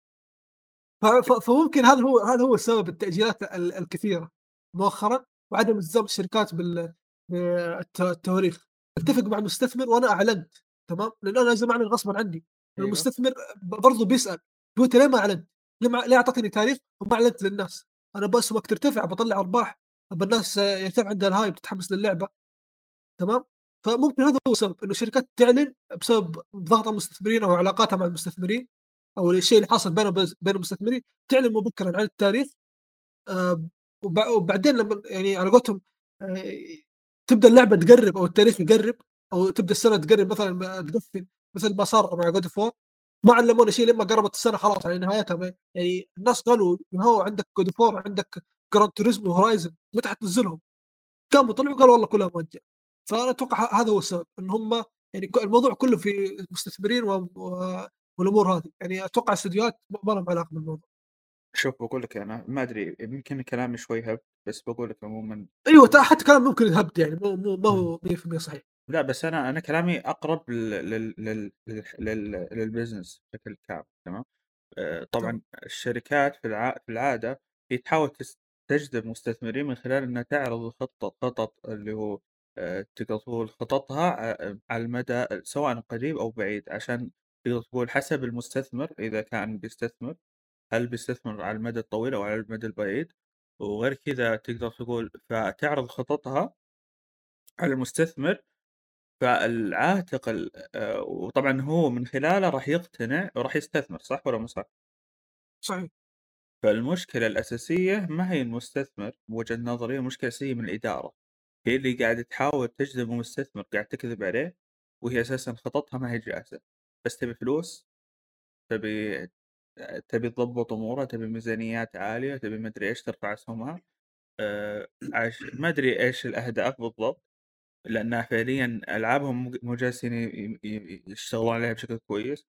فممكن هذا هو هذا هو سبب التأجيلات ال- الكثيرة مؤخرا وعدم التزام الشركات بال بالتواريخ أتفق مع المستثمر وأنا أعلنت تمام لأن أنا لازم اعلن غصبا عني أيوه. المستثمر برضه بيسأل هو انت ليه ما أعلنت؟ ليه ما ليه اعطيتني تاريخ وما أعلنت للناس؟ أنا باسمك ترتفع بطلع أرباح الناس يرتفع عندها ال hype تتحمس للعبة تمام؟ فممكن هذا هو السبب إنه الشركات تعلن بسبب ضغط المستثمرين أو علاقاتها مع المستثمرين أو الشيء اللي حاصل بين بين المستثمرين تعلن مبكرا عن التاريخ. آه، وبع- وبعدين لما يعني على قولتهم آه، تبدأ اللعبة تقرب أو التاريخ يقرب أو تبدأ السنة تقرب مثلا تقفل مثل ما صار مع God of War ما علمونا شيء لما قربت السنة خلاص على نهايتها يعني الناس قالوا هو عندك God of War عندك Gran Turismo و Horizon متى حتنزلهم؟ قاموا طلعوا قالوا والله كلها مؤجل فأنا أتوقع هذا هو السبب إن هم يعني الموضوع كله في المستثمرين والأمور هذه. يعني أتوقع الاستديوهات ما لهم علاقة بالموضوع. شوف بقول لك أنا ما أدري يمكن كلامي شوي هبد بس بقول لك عموما أيوه حتى كلام ممكن يهبد يعني مو مو ما هو 100% صحيح. لا بس أنا أنا كلامي أقرب لل لل لل لل لل business بشكل كامل تمام؟ آه، طبعا الشركات في الع... في العادة هي تحاول تجذب مستثمرين من خلال إنها تعرض خطه خطط اللي هو آه، تقدر تقول خططها آه، على المدى سواء قريب أو بعيد عشان تقدر تقول حسب المستثمر إذا كان بيستثمر هل بيستثمر على المدى الطويل أو على المدى البعيد. وغير كذا تقدر تقول فتعرض خططها على المستثمر فالعاتق ال- آه، وطبعا هو من خلاله راح يقتنع وراح يستثمر صح ولا مو صح؟ صحيح. فالمشكلة الأساسية ما هي المستثمر بوجهة نظري المشكلة الأساسية من الإدارة. هي اللي قاعدة تحاول تجذب المستثمر قاعد تكذب عليه وهي أساسا خططها ما هي جاهزة. بس تبي فلوس تبي تبي تضبط أمورها تبي ميزانيات عالية تبي مدري إيش ترفع أسهمها أه عش... ما أدري إيش الأهداف بالضبط لأنها فعليا ألعابهم مو- مو جالسين ي- ي- يشتغلون عليها بشكل كويس.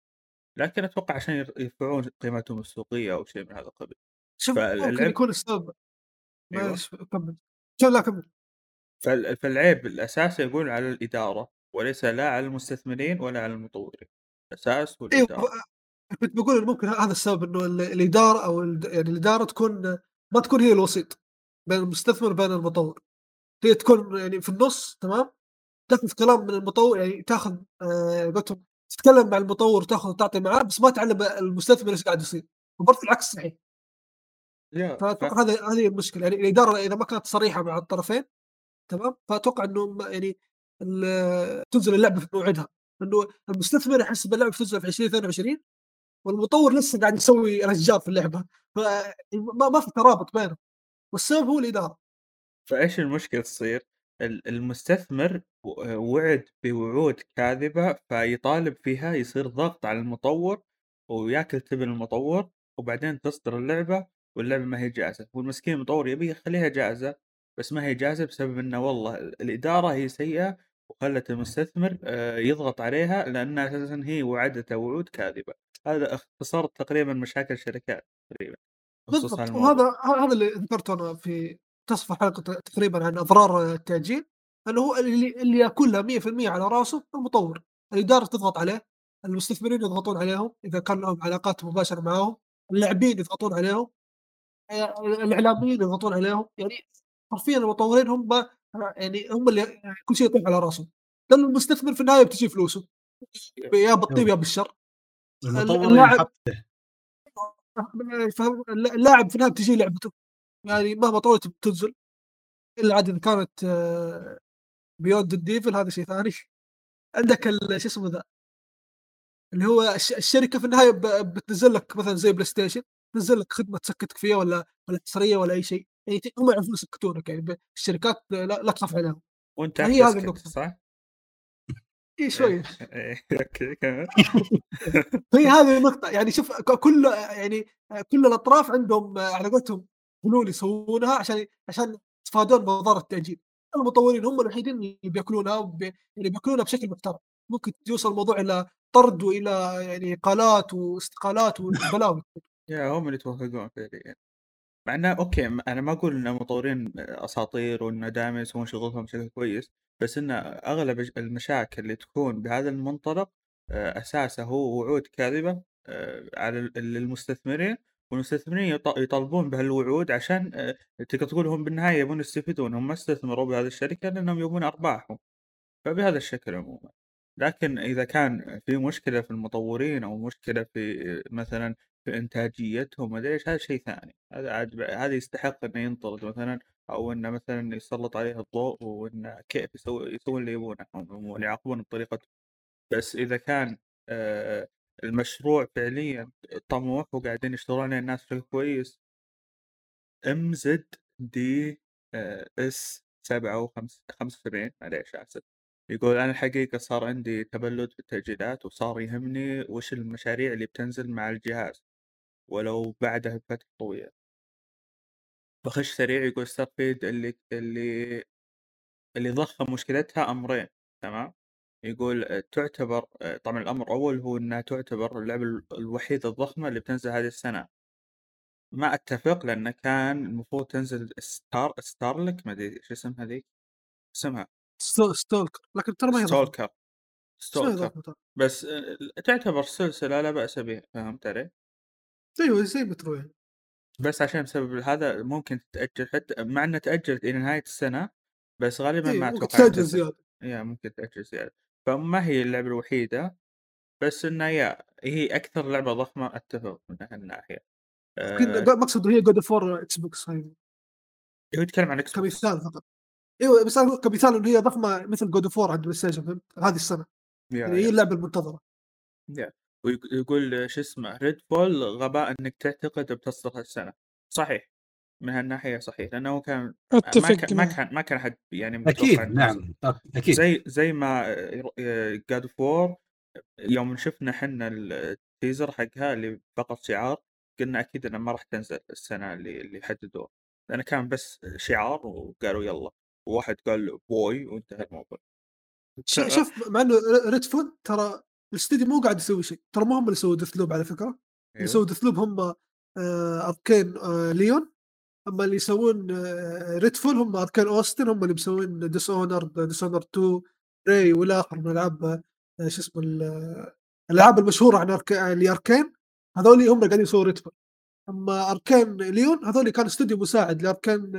لكن أتوقع عشان ير- يرفعون قيمتهم السوقية أو شيء من هذا القبيل. شوف ممكن يكون السبب أيوة. معلش كمل. لا كمل. فال- فالعيب الأساسي يقول على الإدارة وليس لا على المستثمرين ولا على المطورين الأساس هو أيوه الإدارة. كنت بقول ممكن هذا السبب إنه ال- الإدارة أو ال- يعني الإدارة تكون ما تكون هي الوسيط بين المستثمر وبين المطور. هي تكون يعني في النص تمام؟ تاخذ كلام من المطور يعني تاخذ آه قلتهم تتكلم مع المطور تاخذ وتعطي معاه بس ما تعلم المستثمر إيش قاعد يصير. وبرضه العكس صحيح. يا. فأتوقع هذا هذه المشكلة. يعني الإدارة إذا ما كانت صريحة مع الطرفين تمام؟ فأتوقع إنه يعني تنزل اللعبة في موعدها. إنه المستثمر يحس باللعبة تنزل في 2022 والمطور لسه قاعد يسوي رجال في اللعبة. فما ما في ترابط بينهم والسبب هو الإدارة. فإيش المشكلة تصير؟ ال- المستثمر وعد بوعود كاذبة فيطالب فيها يصير ضغط على المطور وياكل تبن المطور وبعدين تصدر اللعبة واللعبة ما هي جاهزة. والمسكين المطور يبي يخليها جاهزة بس ما هي جاهزة بسبب إنه والله ال- الإدارة هي سيئة وخلت المستثمر آه، يضغط عليها لأنها أساسا هي وعدته وعود كاذبة. هذا اختصار تقريبا مشاكل الشركات تقريبا بالضبط. وهذا هذا اللي ذكرته أنا في تصف الحلقة تقريبا عن أضرار التأجيل انه هو اللي اللي يأكلها 100% على رأسه المطور. الإدارة تضغط عليه المستثمرين يضغطون عليهم إذا كان لهم علاقات مباشرة معاهم اللاعبين يضغطون عليهم آه، الإعلاميين يضغطون عليهم. يعني حرفيا المطورين هم يعني هم اللي كل شيء يطيح على راسهم. لأن المستثمر في النهاية بتجي فلوسه. يا بالطيب يا بالشر. اللاعب- اللاعب في النهاية بتجي لعبته. يعني مهما طولت بتنزل. إلا عاد إذا كانت Beyond Good and Evil هذا شيء ثاني. عندك شو اسمه ذا؟ اللي هو الش- الشركة في النهاية بتنزل لك مثلا زي بلاي ستيشن تنزل لك خدمة تسكتك فيها ولا ولا حصريه ولا أي شيء. يعني هم يعرفون يسكتونك يعني الشركات لا, لا تخاف عليهم. وأنت هي هذه تسكت، النقطة. صح؟ اي شوي. أوكي كمل هي هذه النقطة. يعني شوف كل يعني كل الأطراف عندهم على قولتهم حلول يسوونها عشان عشان يتفادون مضار التأجيل المطورين هم الوحيدين اللي بيأكلونها وبي يعني بيأكلونها بشكل محترم. ممكن يوصل الموضوع إلى طرد وإلى يعني إقالات واستقالات وبلاوي يا هم اللي يتوهقون فعليا. مع إنه أوكي أنا ما أقول إن المطورين أساطير وإنه دائما يسوون شغلهم بشكل كويس بس ان أغلب المشاكل اللي تكون بهذا المنطلق آه، اساسها هو وعود كاذبة آه، على ال- المستثمرين والمستثمرين يط- يطالبون بهالوعود عشان آه، تقدر تقول هم بالنهاية يبون يستفيدون هم ما استثمروا بهذه الشركة لأنهم يبون أرباحهم فبهذا الشكل عموما. لكن إذا كان في مشكلة في المطورين أو مشكلة في مثلا في إنتاجيتهم ما إيش هذا شيء ثاني. هذا عاد هذا يستحق إنه ينطرد مثلا أو إنه مثلا يسلط عليه الضوء وإنه كيف يسوي يسوي اللي يبونه هم يعاقبون بطريقتهم بس إذا كان آه، المشروع فعليا طموح وقاعدين يشتغلون عليه الناس بشكل كويس MZDS 7 75 معليش اسف يقول أنا الحقيقة صار عندي تبلد في التسجيلات وصار يهمني وش المشاريع اللي بتنزل مع الجهاز. ولو بعدها بفتره طويله بخش سريع يقول Starfield اللي اللي اللي ضخم مشكلتها أمرين تمام يقول آه، تعتبر آه، طبعا الأمر الأول هو إنها تعتبر اللعبة الوحيدة الضخمة اللي بتنزل هذه السنة ما أتفق لأن كان المفروض تنزل ستار ستارلك ما أدري إيش اسمها ذيك اسمها Sto- Stalker لكن ترى ما هي ضخمة. Stalker ما هي Stalker ضخمة ترى. بس آه، تعتبر سلسلة لا بأس بها فهمت علي؟ أيوه زي مترو يعني بس عشان بسبب هذا ممكن تتأجل حتى مع إنها تأجلت إلى نهاية السنة بس غالبا إيه، ما ممكن أتوقع تنزل. زيادة. يا ممكن تأجل زيادة. فما هي اللعبة الوحيدة بس انها يا هي أكثر لعبة ضخمة أتفق من هالناحيه آه. مقصده هي God of War إكس بوكس هاي هو يتكلم عن إكس بوكس كمثال فقط. إيوه بس كمثال إنه هي ضخمة مثل God of War عند بلاي ستيشن فهمت؟ هذه السنة. يا يعني هي يا. اللعبة المنتظرة. ويقول شو اسمه Redfall غباء إنك تعتقد بتصدر هالسنه صحيح من هالناحية صحيح لأنه كان ما كان ما. كان ما كان حد يعني متوقع أكيد. نعم أكيد. زي زي ما God of War يوم شفنا حنا ال teaser حقها اللي فقط شعار قلنا أكيد انها ما راح تنزل السنة اللي اللي حددوها لأنه كان بس شعار وقالوا يلا. وواحد قال boy وانتهى الموضوع. شوف مع إنه Redfall ترى الاستديو مو قاعد يسوي شيء. ترى مو هم اللي سووا Deathloop على فكرة. اللي أيوه. سووا Deathloop هم آه، Arkane آه، Lyon اما اللي يسوون آه، Redfall هم Arkane Austin هم اللي مسوين Dishonored Dishonored 2 Prey والى اخر من العاب آه، شو اسمه ال- الألعاب المشهورة عن Ark... ل Arkane هذول هم اللي قاعدين يسووا Redfall اما Arkane Lyon هذول كان استوديو مساعد ل Arkane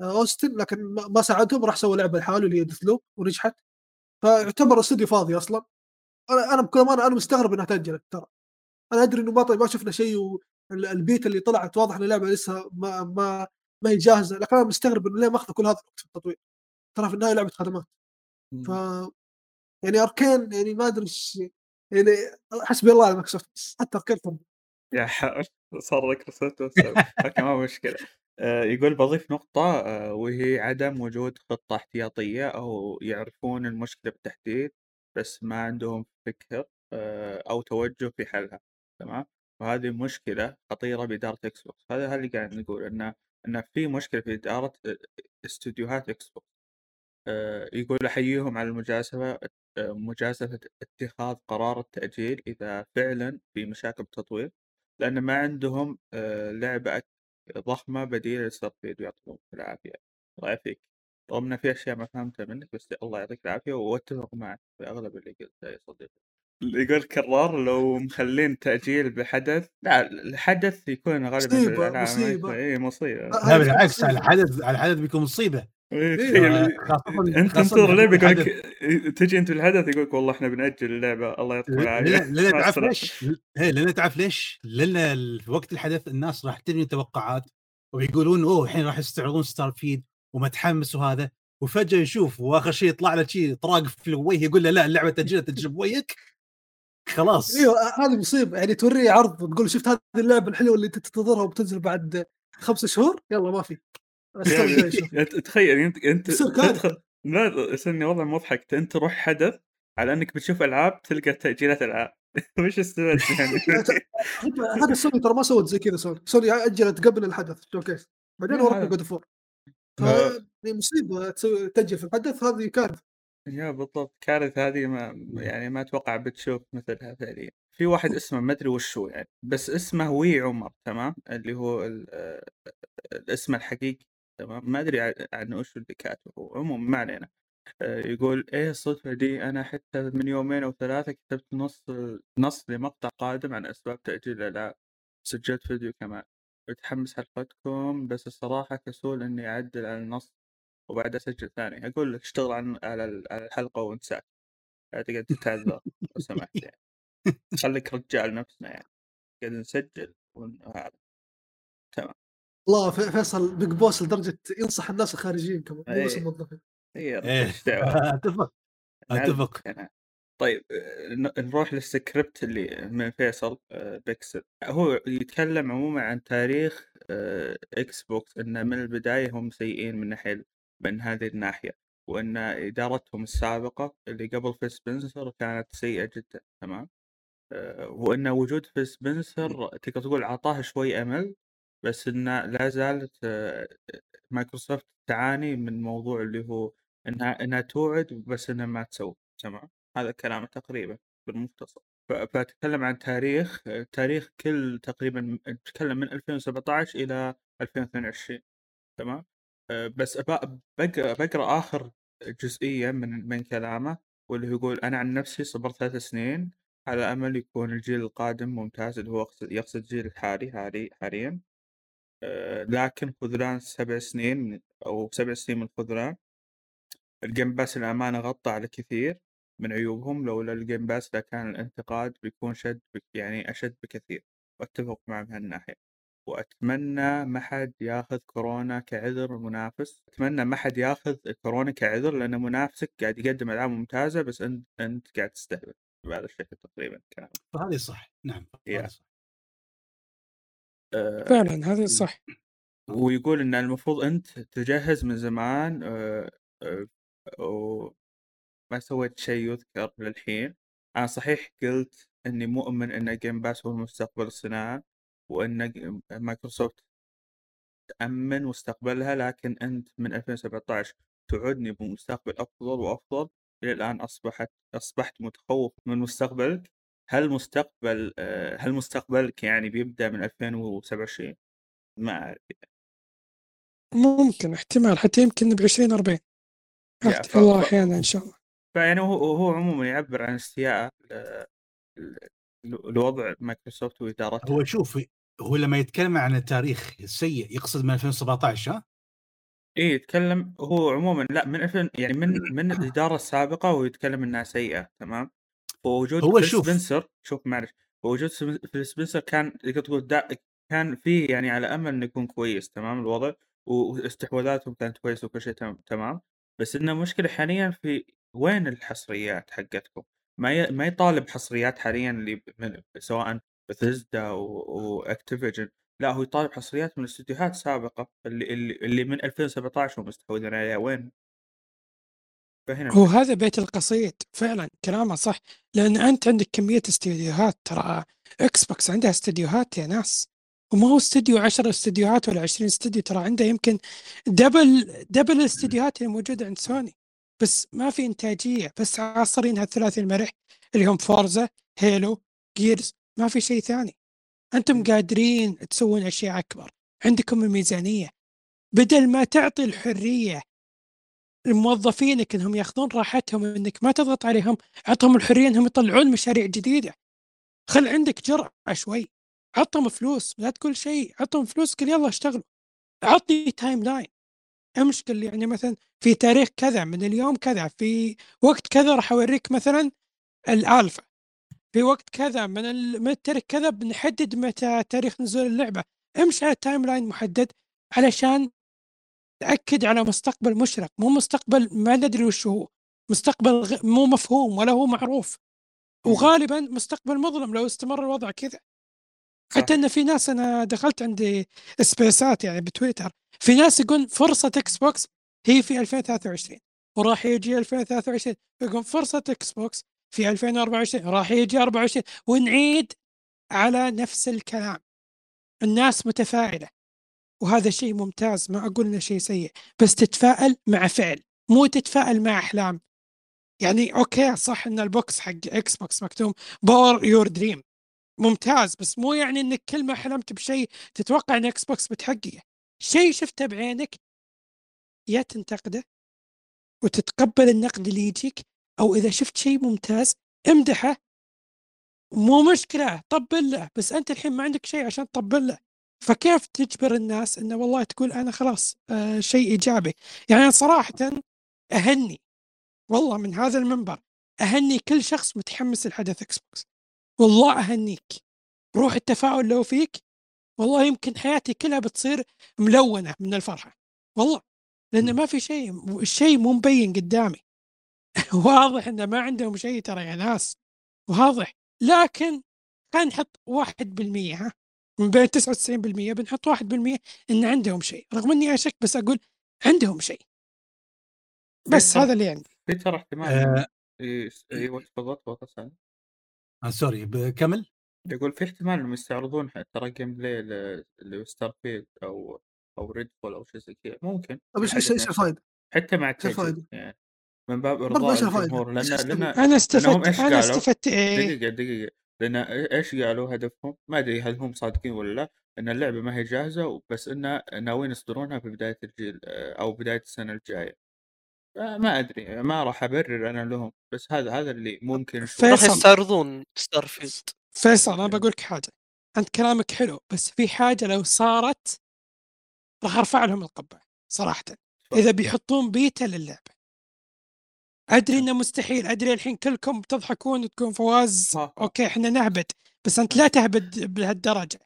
آه، Austin لكن ما ما ساعدهم راح سوى لعبة لحاله اللي هي Deathloop ونجحت. فيعتبر استوديو فاضي أصلا. أنا أنا بكل أمانة أنا مستغرب انها تاجلت ترى. أنا أدري إنه ما طيب ما شفنا شيء والبيت اللي طلعت واضح إن اللعبة لسه ما ما ما هي جاهزة لكن أنا مستغرب إنه ليه ماخذ كل هذا الوقت في التطوير. ترى في النهاية لعبة خدمات. ف يعني Arkane يعني ما أدري إيش يعني حسبي الله على مايكروسوفت حتى أركين يا حول صار لك رسالة أوكي ما مشكلة. آه، يقول بضيف نقطة آه، وهي عدم وجود خطة احتياطية أو يعرفون المشكلة بالتحديد. بس ما عندهم فكر آه، أو توجه في حلها تمام؟ وهذه مشكلة خطيرة بإدارة إكس بوكس هذا اللي قاعد نقول إنه إنه في مشكلة في إدارة آه، استديوهات بوكس آه، يقول أحييهم على المجازفة آه، مجازفة اتخاذ قرار التأجيل إذا فعلا في مشاكل بالتطوير لأن ما عندهم لعبة أك- ضخمة بديلة لستارفيلد ويعطيهم العافية. الله يعافيك. رغم إن في أشياء ما فهمتها منك بس الله يعطيك العافية وأتفق معك في أغلب اللي قلته يا صديقي يقول كرار لو مخلين تأجيل بحدث لا الحدث يكون غالبا مصيبة، بالألعاب مصيبة. إيه مصيبة آه، لا بالعكس. على الحدث على الحدث بيكون مصيبة إيه، إيه، تخيل خاصة- أنت خاصة تنتظر لعبه يقول الحدث. لك تجي أنت بالحدث يقول لك والله إحنا بنأجل اللعبة الله يعطيكم العافية لأن لأن مع تعرف السلامة. ليش؟ هي لأن تعرف ليش؟ لأن ال- في وقت الحدث الناس راح تبني توقعات ويقولون أوه الحين راح يستعرضون ستار فيد ومتحمس وهذا وفجأة يشوف وآخر شيء يطلع له شيء طراق في الوجه يقول له لا اللعبة تاجلت تجيب وجهك. خلاص. أيوه هذه مصيبة. يعني توريه عرض تقول شفت هذه اللعبة الحلوة اللي انت تنتظرها وبتنزل بعد خمس شهور؟ يلا ما في. يعني تخيل أنت أنت. تدخل لا استني وضع مضحك أنت تروح حدث على أنك بتشوف ألعاب تلقى تأجيلات ألعاب. وش استفدت يعني؟ هذا سوني ترى ما سوت زي كذا سوني. سوني أجلت قبل الحدث. showcase بعدين ورتنا هذا- God of War. مصيبة تسوي تاجل في الحدث هذه كارثة. يا بالضبط كارثة هذه ما يعني ما أتوقع بتشوف مثلها فعليا. في واحد اسمه ما أدري وش هو يعني بس اسمه وي عمر تمام؟ اللي هو ال- الاسم الحقيقي تمام؟ ما أدري عن- وش اللي كاتبه. عموما ما علينا. آه، يقول إيه الصدفة دي؟ أنا حتى من يومين أو ثلاثة كتبت نص نص لمقطع قادم عن أسباب تأجيل الالعاب سجلت فيديو كمان. متحمس حلقتكم بس الصراحة كسول إني أعدل على النص وبعد أسجل ثاني. أقول لك اشتغل عن على ال- على الحلقة وانساك لا تقعد تعذر لو سمحت يعني. خليك رجال نفسنا يعني. قاعد نسجل وهذا. تمام. والله في- فيصل Big Boss لدرجة ينصح الناس الخارجيين كمان مو بس إيه. الموظفين. هي إيه. أتفق. أتفق. طيب نروح للسكريبت اللي من فيصل آه، بيكسل. هو يتكلم عموما عن تاريخ آه، إكس بوكس إنه من البداية هم سيئين من ناحية من هذه الناحية وإن إدارتهم السابقة اللي قبل فيل سبنسر كانت سيئة جدا تمام؟ آه، وإن وجود فيل سبنسر تقدر تقول أعطاه شوي أمل بس إنه لا زالت مايكروسوفت تعاني من موضوع اللي هو إنها إنها توعد بس إنها ما تسوي تمام؟ هذا كلامه تقريبا بالمختصر. ف- فأتكلم عن تاريخ تاريخ كل تقريبا نتكلم من 2017 إلى 2022 تمام؟ أه، بس بقرأ آخر جزئية من من كلامه واللي يقول أنا عن نفسي صبرت ثلاث سنين على أمل يكون الجيل القادم ممتاز اللي هو يقصد الجيل الحالي حالي حاليا. أه، لكن خذلان سبع سنين أو سبع سنين من الخذلان ال Game Pass الأمانة غطى على كثير. من عيوبهم لولا ال Game Pass لكان الانتقاد بيكون شد بك يعني أشد بكثير وأتفق معه بهالناحية. وأتمنى ما حد ياخذ كورونا كعذر منافس. أتمنى ما حد ياخذ كورونا كعذر لأن منافسك قاعد يقدم ألعاب ممتازة بس أنت أنت قاعد تستهبل بهذا الشكل تقريبا كلام فهذه صح. نعم. هذه صح. أه فعلا هذا صح. ويقول إن المفروض أنت تجهز من زمان أه أه وما سويت شيء يذكر للحين. أنا صحيح قلت إني مؤمن إن Game Pass هو مستقبل الصناعه وإن ج- مايكروسوفت تأمن مستقبلها لكن أنت من 2017 توعدني بمستقبل أفضل وأفضل إلى الآن أصبحت أصبحت متخوف من مستقبلك. هل مستقبل أه، هل مستقبلك يعني بيبدأ من 2027 ما أعرف ممكن احتمال حتى يمكن ب 2040 يا، ف- الله أحيانا إن شاء الله. فيعني هو هو عموما يعبر عن استياء ل- ل- لوضع مايكروسوفت وإدارتها هو شوف هو لما يتكلم عن التاريخ السيء يقصد من 2017 ها؟ اي يتكلم هو عموما لا من 2000 يعني من من الإدارة السابقة ويتكلم إنها سيئة تمام ووجود هو شوف. سبنسر شوف معلش وجود فيل سبنسر كان تقدر تقول دا كان فيه يعني على أمل إنه يكون كويس تمام الوضع واستحواذاتهم كانت كويسة وكل شيء تم- تمام بس إنه مشكلة حاليا في وين الحصريات حقتكم؟ ما ي... ما يطالب حصريات حاليا اللي ب- من... سواء بثيزدا واكتيفيجن لا هو يطالب حصريات من الاستديوهات السابقه اللي اللي, اللي من 2017 هم مستحوذين عليها وين؟ فهنا هو. هذا بيت القصيد فعلا كلامه صح لأن أنت عندك كمية استديوهات ترى إكس بوكس عندها استديوهات يا ناس وما هو استديو 10 استديوهات ولا 20 استديو ترى عنده يمكن double double الاستديوهات اللي موجودة عند سوني بس ما في إنتاجية. بس عاصرين هالثلاثي المرح اللي هم فورزا هيلو جيرز ما في شيء ثاني. أنتم قادرين تسوون أشياء أكبر. عندكم الميزانية. بدل ما تعطي الحرية لموظفينك إنهم ياخذون راحتهم إنك ما تضغط عليهم اعطهم الحرية إنهم يطلعون مشاريع جديدة. خل عندك جرأة شوي. عطهم فلوس لا تقول شيء. عطهم فلوس قل يلا اشتغلوا. عطني timeline امش قل لي يعني مثلا في تاريخ كذا من اليوم كذا في وقت كذا راح أوريك مثلا الالفا في وقت كذا من من التاريخ كذا بنحدد متى تاريخ نزول اللعبة. امشي على timeline محدد علشان تأكد على مستقبل مشرق. مو مستقبل ما ندري وش هو. مستقبل مو مفهوم ولا هو معروف. وغالبا مستقبل مظلم لو استمر الوضع كذا. حتى. ان في ناس أنا دخلت عندي سبيسات يعني بتويتر. في ناس يقول فرصة إكس بوكس هي في 2023 وراح يجي 2023 يقول فرصة إكس بوكس في 2024 راح يجي 24 ونعيد على نفس الكلام. الناس متفائلة وهذا شيء ممتاز ما أقول إنه شيء سيء بس تتفائل مع فعل مو تتفائل مع أحلام. يعني okay صح إن ال box حق إكس بوكس مكتوب power your dream ممتاز بس مو يعني إنك كل ما حلمت بشيء تتوقع إن إكس بوكس بتحققه. شيء شفته بعينك يا تنتقده وتتقبل النقد اللي يجيك أو إذا شفت شيء ممتاز امدحه. مو مشكلة طبل له بس أنت الحين ما عندك شيء عشان تطبل له. فكيف تجبر الناس انه والله تقول أنا خلاص آه شيء إيجابي؟ يعني صراحة أهني والله من هذا المنبر أهني كل شخص متحمس لحدث إكس بوكس والله أهنيك. روح التفاؤل لو فيك والله يمكن حياتي كلها بتصير ملونة من الفرحة والله. لأن ما في شيء الشيء مو مبين قدامي. واضح إنه ما عندهم شيء ترى يا ناس. واضح. لكن خلينا نحط 1% ها. من بين 99% بنحط 1% إن عندهم شيء. رغم إني أشك بس أقول عندهم شيء. بس هذا اللي عندي. في ترى احتمال آه. أيوه تفضل. آه sorry بكمل يقول في احتمال إنهم يستعرضون ترى gameplay لستار فيلد أو أو ريد فول أو شيء زي كذا ممكن طيب إيش في إيش إيش. الفائده؟ حتى مع؟ التجديد يعني من باب إرضاء؟ الجمهور لأن؟ لأن أنا استفدت إيش أنا؟ استفدت إيه دقيقة دقيقة لأن إيش قالوا هدفهم؟ ما أدري هل هم صادقين ولا لا إن اللعبة ما هي جاهزة بس إن ناويين يصدرونها في بداية الجيل آه، أو بداية السنة الجاية. آه، ما أدري ما راح أبرر أنا لهم بس هذا هذا اللي ممكن. راح يستعرضون ستار فيلد فيصل أنا بقول لك حاجة. أنت كلامك حلو بس في حاجة لو صارت راح أرفع لهم القبعة صراحة. إذا بيحطون بيتا للعبة. أدري إنه مستحيل أدري الحين كلكم تضحكون وتكون فواز. okay إحنا نهبد بس أنت لا تهبد بهالدرجة.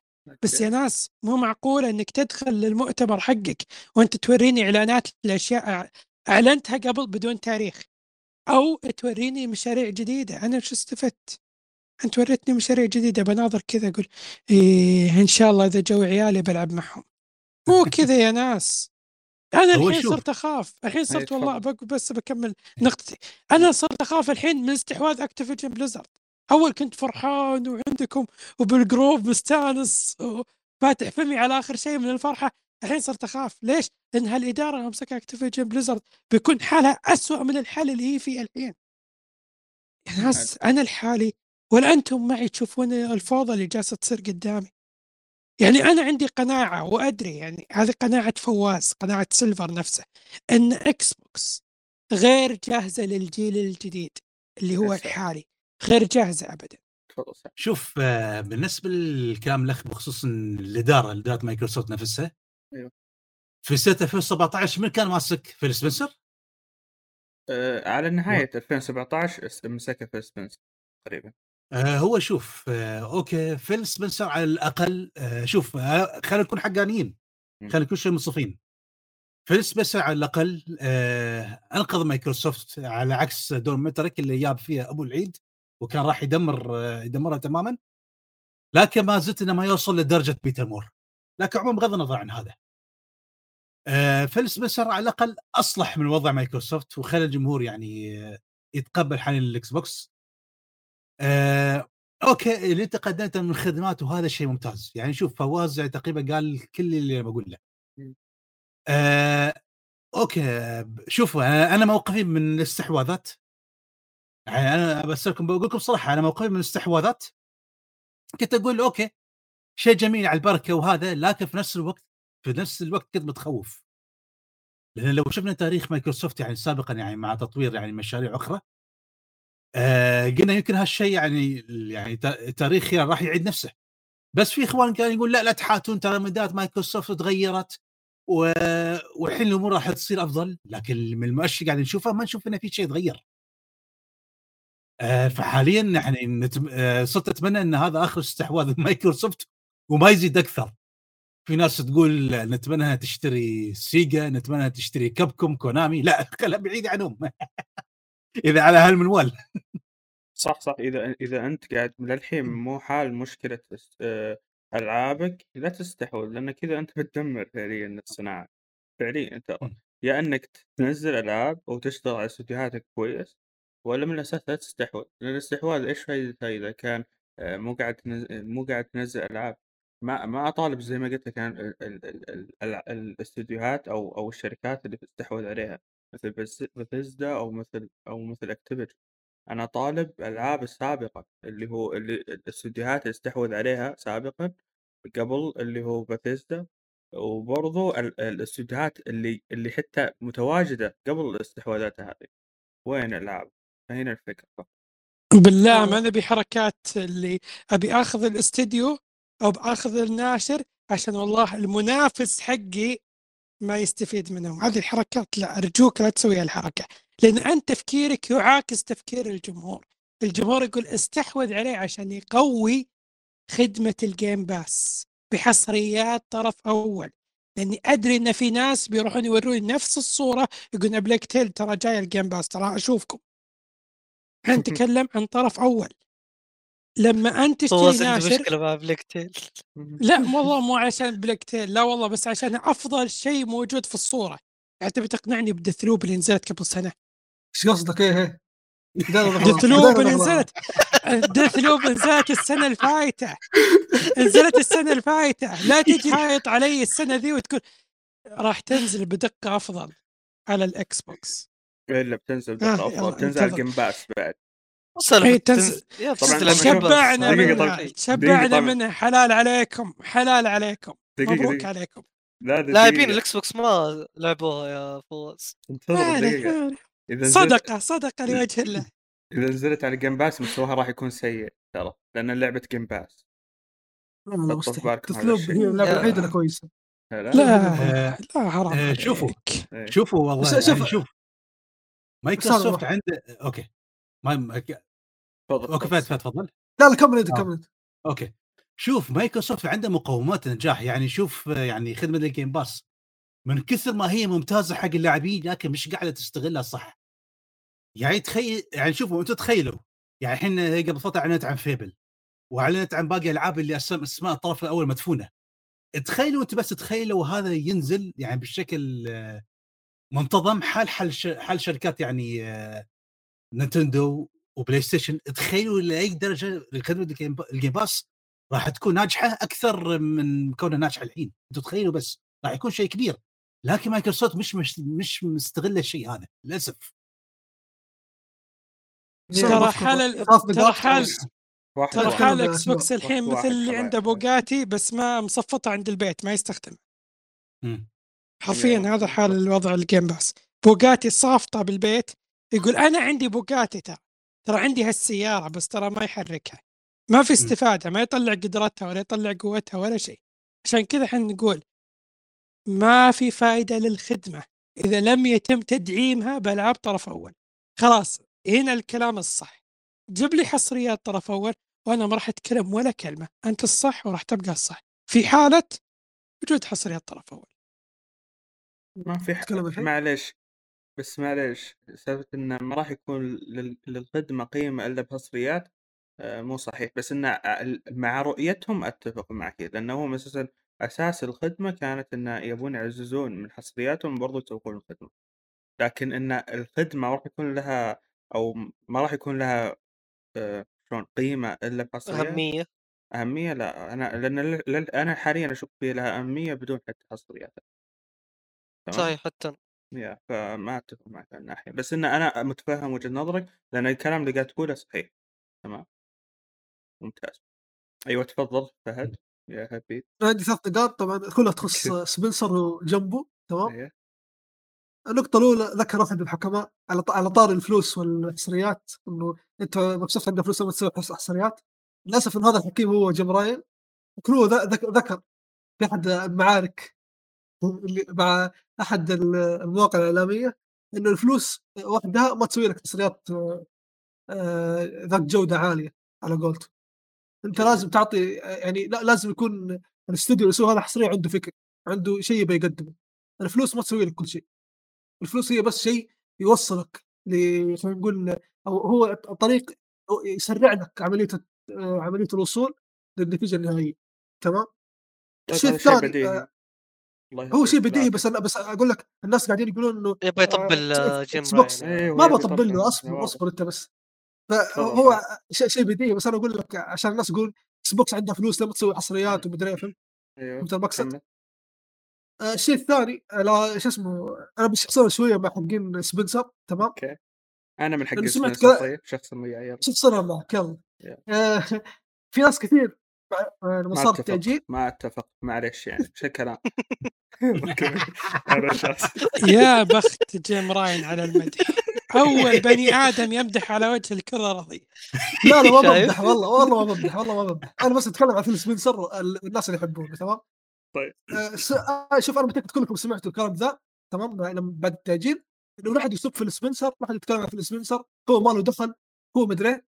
بس يا ناس مو معقولة إنك تدخل للمؤتمر حقك وأنت توريني إعلانات لأشياء أعلنتها قبل بدون تاريخ. أو توريني مشاريع جديدة. أنا وش استفدت؟ أنت وريتني مشاريع جديدة. بناظر كذا أقول إيه إن شاء الله إذا جو عيالي بلعب معهم. مو كذا يا ناس. أنا الحين. صرت أخاف. الحين صرت تفضل. والله بس بكمل نقطتي. أنا صرت أخاف الحين من استحواذ اكتيفيجن بليزرد أول كنت فرحان وعندكم وبال group مستانس فاتح فمي على آخر شيء من الفرحة. الحين صرت أخاف ليش؟ لأن هالإدارة اللي امسكها أكتيفجن بليزارد بيكون حالها أسوأ من الحال اللي هي فيه الحين يا ناس أنا لحالي ولا أنتم معي تشوفون الفوضى اللي جالسة تصير قدامي يعني أنا عندي قناعة وأدري يعني هذه قناعة فواز قناعة سيلفر نفسه إن إكس بوكس غير جاهزة للجيل الجديد اللي هو. الحالي غير جاهزة ابدا. شوف آه، بالنسبة للكلام الأخ بخصوص الإدارة إدارة مايكروسوفت نفسها أيوه. في سنة 2017 من كان ماسك فيل سبنسر؟ آه، على نهاية 2017 اس- مسكها في سبنسر تقريبا. آه هو شوف آه أوكي فيل سبنسر على الأقل آه شوف آه خلينا نكون حقانيين. خلينا نكون شيء منصفين فيل سبنسر على الأقل آه أنقذ مايكروسوفت على عكس دون مترك اللي جاب فيها أبو العيد وكان راح يدمر آه يدمرها تماما لكن ما زلت إنه ما يوصل لدرجة بيتر مور لكن عموما بغض النظر عن هذا. آه فيل سبنسر على الأقل أصلح من وضع مايكروسوفت وخلى الجمهور يعني يتقبل حاليا الإكس بوكس. آه أوكي اللي أنت قدمته من خدمات وهذا شيء ممتاز. يعني شوف فواز تقريبا قال كل اللي بقول له. آه أوكي شوفوا أنا موقفي من الاستحواذات. يعني أنا بس لكم بقول لكم صراحة أنا موقفي من الاستحواذات. كنت أقول أوكي شيء جميل على البركة وهذا لكن في نفس الوقت في نفس الوقت كنت متخوف. لأن لو شفنا تاريخ مايكروسوفت يعني سابقا يعني مع تطوير يعني مشاريع أخرى آه قلنا يمكن هالشيء يعني يعني تا- تاريخ راح يعيد نفسه. بس في إخوان كانوا يقول لا لا تحاتون ترى مدام مايكروسوفت تغيرت و... والحين الأمور راح تصير أفضل. لكن من المؤشر قاعد نشوفه ما نشوف إنه في شيء يتغير. آه فحاليا يعني. آه صرت أتمنى إن هذا آخر استحواذ مايكروسوفت. وما يزيد أكثر. في ناس تقول نتمنى تشتري سيجا نتمنى تشتري كابكوم كونامي. لا خلها بعيده عنهم. إذا على هالمنوال صح صح. إذا إذا أنت قاعد للحين مو حال مشكلة آه، ألعابك لا تستحوذ لأن كذا أنت بتدمر فعليا الصناعة. فعليا ترى م. يا إنك تنزل ألعاب أو تشتغل على استديوهاتك كويس ولا من الأساس لا تستحوذ. لأن الاستحواذ إيش فائدته اذا كان آه، مو قاعد مو قاعد تنزل ألعاب. ما ما أطالب زي ما قلت لك عن ال- ال- ال- ال- ال- الاستديوهات أو أو الشركات اللي بتستحوذ عليها مثل بثيزدا أو مثل أو مثل اكتيفيجن أنا طالب الالعاب السابقه اللي هو اللي الاستديوهات اللي استحوذ عليها سابقا قبل اللي هو باتيستا وبرضو ال- الاستديوهات اللي اللي حتى متواجدة قبل الاستحواذات هذه. وين الألعاب؟ فهنا الفكرة؟ بالله آه. ما نبي حركات اللي أبي آخذ الاستديو أو بأخذ الناشر عشان والله المنافس حقي ما يستفيد منهم. هذه الحركات لا أرجوك لا تسوي هالحركة لأن أنت تفكيرك يعاكس تفكير الجمهور. الجمهور يقول استحوذ عليه عشان يقوي خدمة الجيم باس بحصريات طرف أول. لأني أدري إن في ناس بيروحون يوروني نفس الصورة يقولون بلايق تيل ترى جاي الجيم باس ترى أشوفكم. إحنا نتكلم عن طرف أول. لما أنت تشتري ناشر مشكلة مع بلايق تيل لا والله مو عشان بلايق تيل لا والله بس عشان أفضل شيء موجود في الصورة. يعني تبي تقنعني ب Deathloop اللي نزلت قبل سنة؟ إيش قصدك؟ إيه الأغراض. Deathloop اللي. نزلت Deathloop نزلت السنة الفايتة. نزلت السنة الفايتة. لا تجي تحط علي السنة ذي وتقول راح تنزل بدقة أفضل على الإكس بوكس. إلا بتنزل آه، دقة يلا، افضل تنزل على. الجيم باس بعد. وصل إيه، تنزل- يا طبعاً. شبعنا منها. شبعنا حلال عليكم حلال عليكم. مبروك عليكم. لا. لاعبين الاكس بوكس ما لعبوها يا فواز نزلت صدقة صدقة لوجه الله. إذا نزلت على جيم باس مستواها راح يكون سيء ترى لأن اللعبة جيم باس الشيء. هي اللعبه الوحيده اللي كويسة. لا لا. آه، لا حرام آه، شوفوا. إيه. شوفوا والله شوف- يعني شوف مايكروسوفت عنده أوكي. ما أوكي فهد فهد تفضل. لا لا كمل أنت آه. كمل أنت. أوكي. شوف مايكروسوفت عنده مقومات نجاح يعني شوف يعني خدمة الجيم باس من كثر ما هي ممتازة حق اللاعبين لكن مش قاعدة تستغلها صح. يعني تخيل يعني شوفوا أنتم تخيلوا يعني الحين قبل فترة أعلنت عن فيبل وأعلنت عن باقي الألعاب اللي أسم- أسماء الطرف الأول مدفونة. تخيلوا انت بس تخيلوا هذا ينزل يعني بشكل آه، منتظم حال حال ش- حال شركات يعني آه، نينتندو وبلاي ستيشن تخيلوا لاي درجة خدمه الجيم با- الجيم باس راح تكون ناجحة أكثر من كونها ناجحة الحين أنتم تخيلوا بس راح يكون شيء كبير لكن مايكروسوفت مش مش, مش مستغلة الشيء هذا للأسف ترى حال ترى حال ترى. حال. إكس بوكس الحين مثل اللي. عنده بوجاتي بس ما مصفطه عند البيت ما يستخدم. حرفيا يا هذا حال. الوضع الجيم باس بوجاتي صافطه بالبيت يقول أنا عندي بوجاتي ترى ترى عندي هالسيارة بس ترى ما يحركها. ما في استفادة ما يطلع قدرتها ولا يطلع قوتها ولا شيء. عشان كذا إحنا نقول ما في فائده للخدمة. إذا لم يتم تدعيمها بألعاب طرف أول. خلاص هنا الكلام الصح. جيب لي حصريات طرف أول وأنا ما راح أتكلم ولا كلمة. أنت الصح وراح تبقى الصح. في حالة وجود حصريات طرف أول. ما في تتكلم الحين؟ بس معليش سالفة إنه ما راح يكون لل- للخدمة قيمة إلا بحصريات آه، مو صحيح. بس إنه ال- مع رؤيتهم أتفق معك لانهم أساسا أساس الخدمة كانت إنه يبون يعززون من حصرياتهم برضو يسوقون الخدمة. لكن إن الخدمة ما راح يكون لها أو ما راح يكون لها آه، شلون قيمة إلا بحصريات أهمية. أهمية لا. أنا لأن لل- لل- أنا حاليا أشوف في لها أهمية بدون حتى حصريات تمام؟ صحيح حتى يا فما أتفق معك من الناحية بس إن أنا متفهم وجهة نظرك لأن الكلام اللي قاعد تقوله صحيح. تمام. ممتاز. أيوة تفضل فهد. يا حبيبي أنا عندي ثلاث نقاط. طبعا كلها تخص. سبنسر وجنبه تمام. أيوة. النقطة الأولى ذكر أحد الحكماء على ط- على طار الفلوس والحصريات إنه أنت مبسوط عندك فلوس لما تسوي حص- حصريات للأسف إن هذا الحكيم هو جيم راين وكلو ذ- ذك- ذكر في أحد المعارك مع ال- المواقع الإعلامية إنه الفلوس وحدها ما تسوي لك حصريات آه، ذات جودة عالية على قولته جميل. لازم تعطي يعني لا لازم يكون الاستوديو اللي يسوي هذا حصرية عنده فكر عنده شيء يبي يقدمه الفلوس ما تسوي لك كل شيء. الفلوس هي بس شيء يوصلك ل خلينا نقول أو هو طريق يسرع لك عملية عملية الوصول للنتيجة النهائية. تمام؟ طيب الشيء الثاني آه، هو. شيء بديهي بس أنا بس أقول لك الناس قاعدين يقولون إنه يبغى يطبل آه، إكس بوكس. أيوة ما بطبل. له أصبر واضح. أصبر أنت بس فهو. شيء شيء بديهي بس أنا أقول لك عشان الناس تقول إكس بوكس عندها فلوس لما تسوي حصريات ومدري إيه، فهمت فهمت المقصد؟ آه، الشيء الثاني لا شو اسمه أنا بشخصن شوية مع حقين سبنسر تمام أوكي أنا من حق سمعت طيب شخص وياي يلا. صار معك يلا في ناس كثير آه، لما ما صار اتفق التاجيل ما اتفق معليش يعني. هذا شخص يا بخت جيم راين على المدح. أول بني آدم يمدح على وجه الكرة الارضيه لا لا ما؟ بمدح والله والله ما بمدح والله ما بمدح. أنا بس أتكلم عن فيل سبنسر ال- الناس اللي يحبونه تمام؟ طيب. آه، آه، شوف أنا متاكد كلكم سمعتوا الكلام ذا تمام؟ لما بعد التأجيل. إنه لا أحد يسب Phil Spencer لا أحد يتكلم عن Phil Spencer هو ما له دخل هو مدري.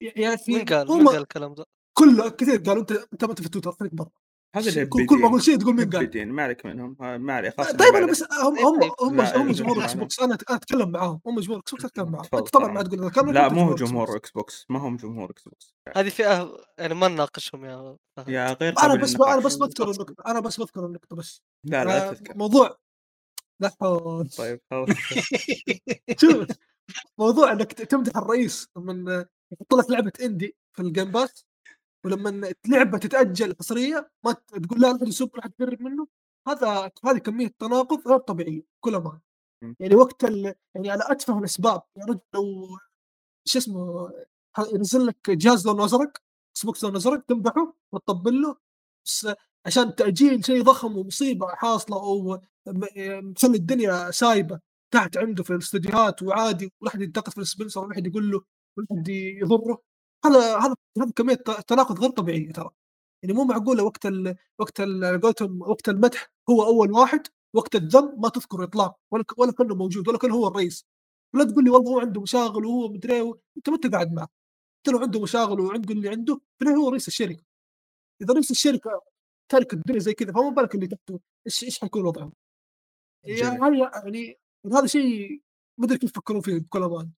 يا أخي مين قال؟ مين قال الكلام ذا؟ كله كثير قالوا أنت أنت ما أنت في تويتر خليك برا. هذا اللي كل كل ما أقول شيء تقول مين قال ما عليك منهم. ها- ما عليك خلاص طيب أنا بس هم هم هم, هم جمهور Xbox. أنا أنا أتكلم معاهم. هم جمهور Xbox أتكلم معاهم. أنت طبعا. ما تقول الكلام لا مو. جمهور Xbox ما هم جمهور Xbox هذه فئة يعني ما نناقشهم يا يا غير أنا بس. أنا بس بذكر النقطة أنا بس بذكر النقطة بس. لا لا آه، تذكر. موضوع لا حول. طيب خلاص. شوف موضوع إنك تمدح الرئيس من يحط لك لعبة indie في ال Game Pass ولما لعبه تتأجل حصريه ما تقول لا احد يسب احد يقرب منه هذا هذه كمية تناقض غير طبيعية كل ما. يعني وقت ال... يعني على اتفه الأسباب يا رجل لو شو اسمه ينزل لك جهاز لونه ازرق Xbox لونه ازرق تمدحه وتطبل له بس عشان تأجيل شيء ضخم ومصيبة حاصلة أو م- مخلي الدنيا سايبة تحت عنده في الاستديوهات وعادي ولا احد ينتقد Phil Spencer ولا احد يقول له ولا احد يضره هذا هذا هذا كمية تناقض غير طبيعية ترى. يعني مو معقولة وقت ال وقت ال قولتهم وقت المدح هو أول واحد وقت الذم ما تذكر إطلاق ولا ولا كأنه موجود ولا كان هو الرئيس. ولا تقول لي والله هو عنده مشاغل وهو مدري إيه و- أنت ما أنت قاعد معه. انت لو عنده مشاغل وعنده اللي عنده فهو هو رئيس الشركة. إذا رئيس الشركة تارك الدنيا زي كذا فما بالك اللي تحته إيش إيش حيكون وضعهم؟ يعني هذا يعني هذا شيء ما أدري كيف يفكرون فيه بكل أمان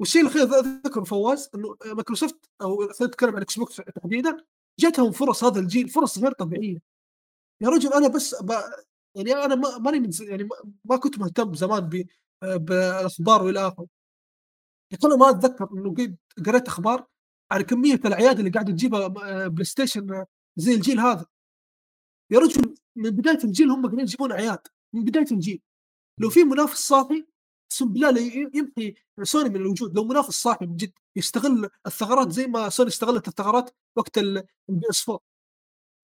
والشيء الأخير ذ- ذكر فواز إنه مايكروسوفت أو خلينا نتكلم عن Xbox تحديدا جاتهم فرص هذا الجيل فرص غير طبيعية. يا رجل أنا بس ب... يعني أنا ما ماني من يعني ما- كنت مهتم زمان ب... بالاخبار وإلى آخره. كل ما أتذكر إنه قريت أخبار عن كمية الأعياد اللي قاعدة تجيبها م- PlayStation زي الجيل هذا. يا رجل من بداية الجيل هم قاعدين يجيبون أعياد من بداية الجيل. لو في منافس صاحي اقسم بالله لا يمحي سوني من الوجود. لو منافس صاحي من جد يستغل الثغرات زي ما سوني استغلت الثغرات وقت ال P S 4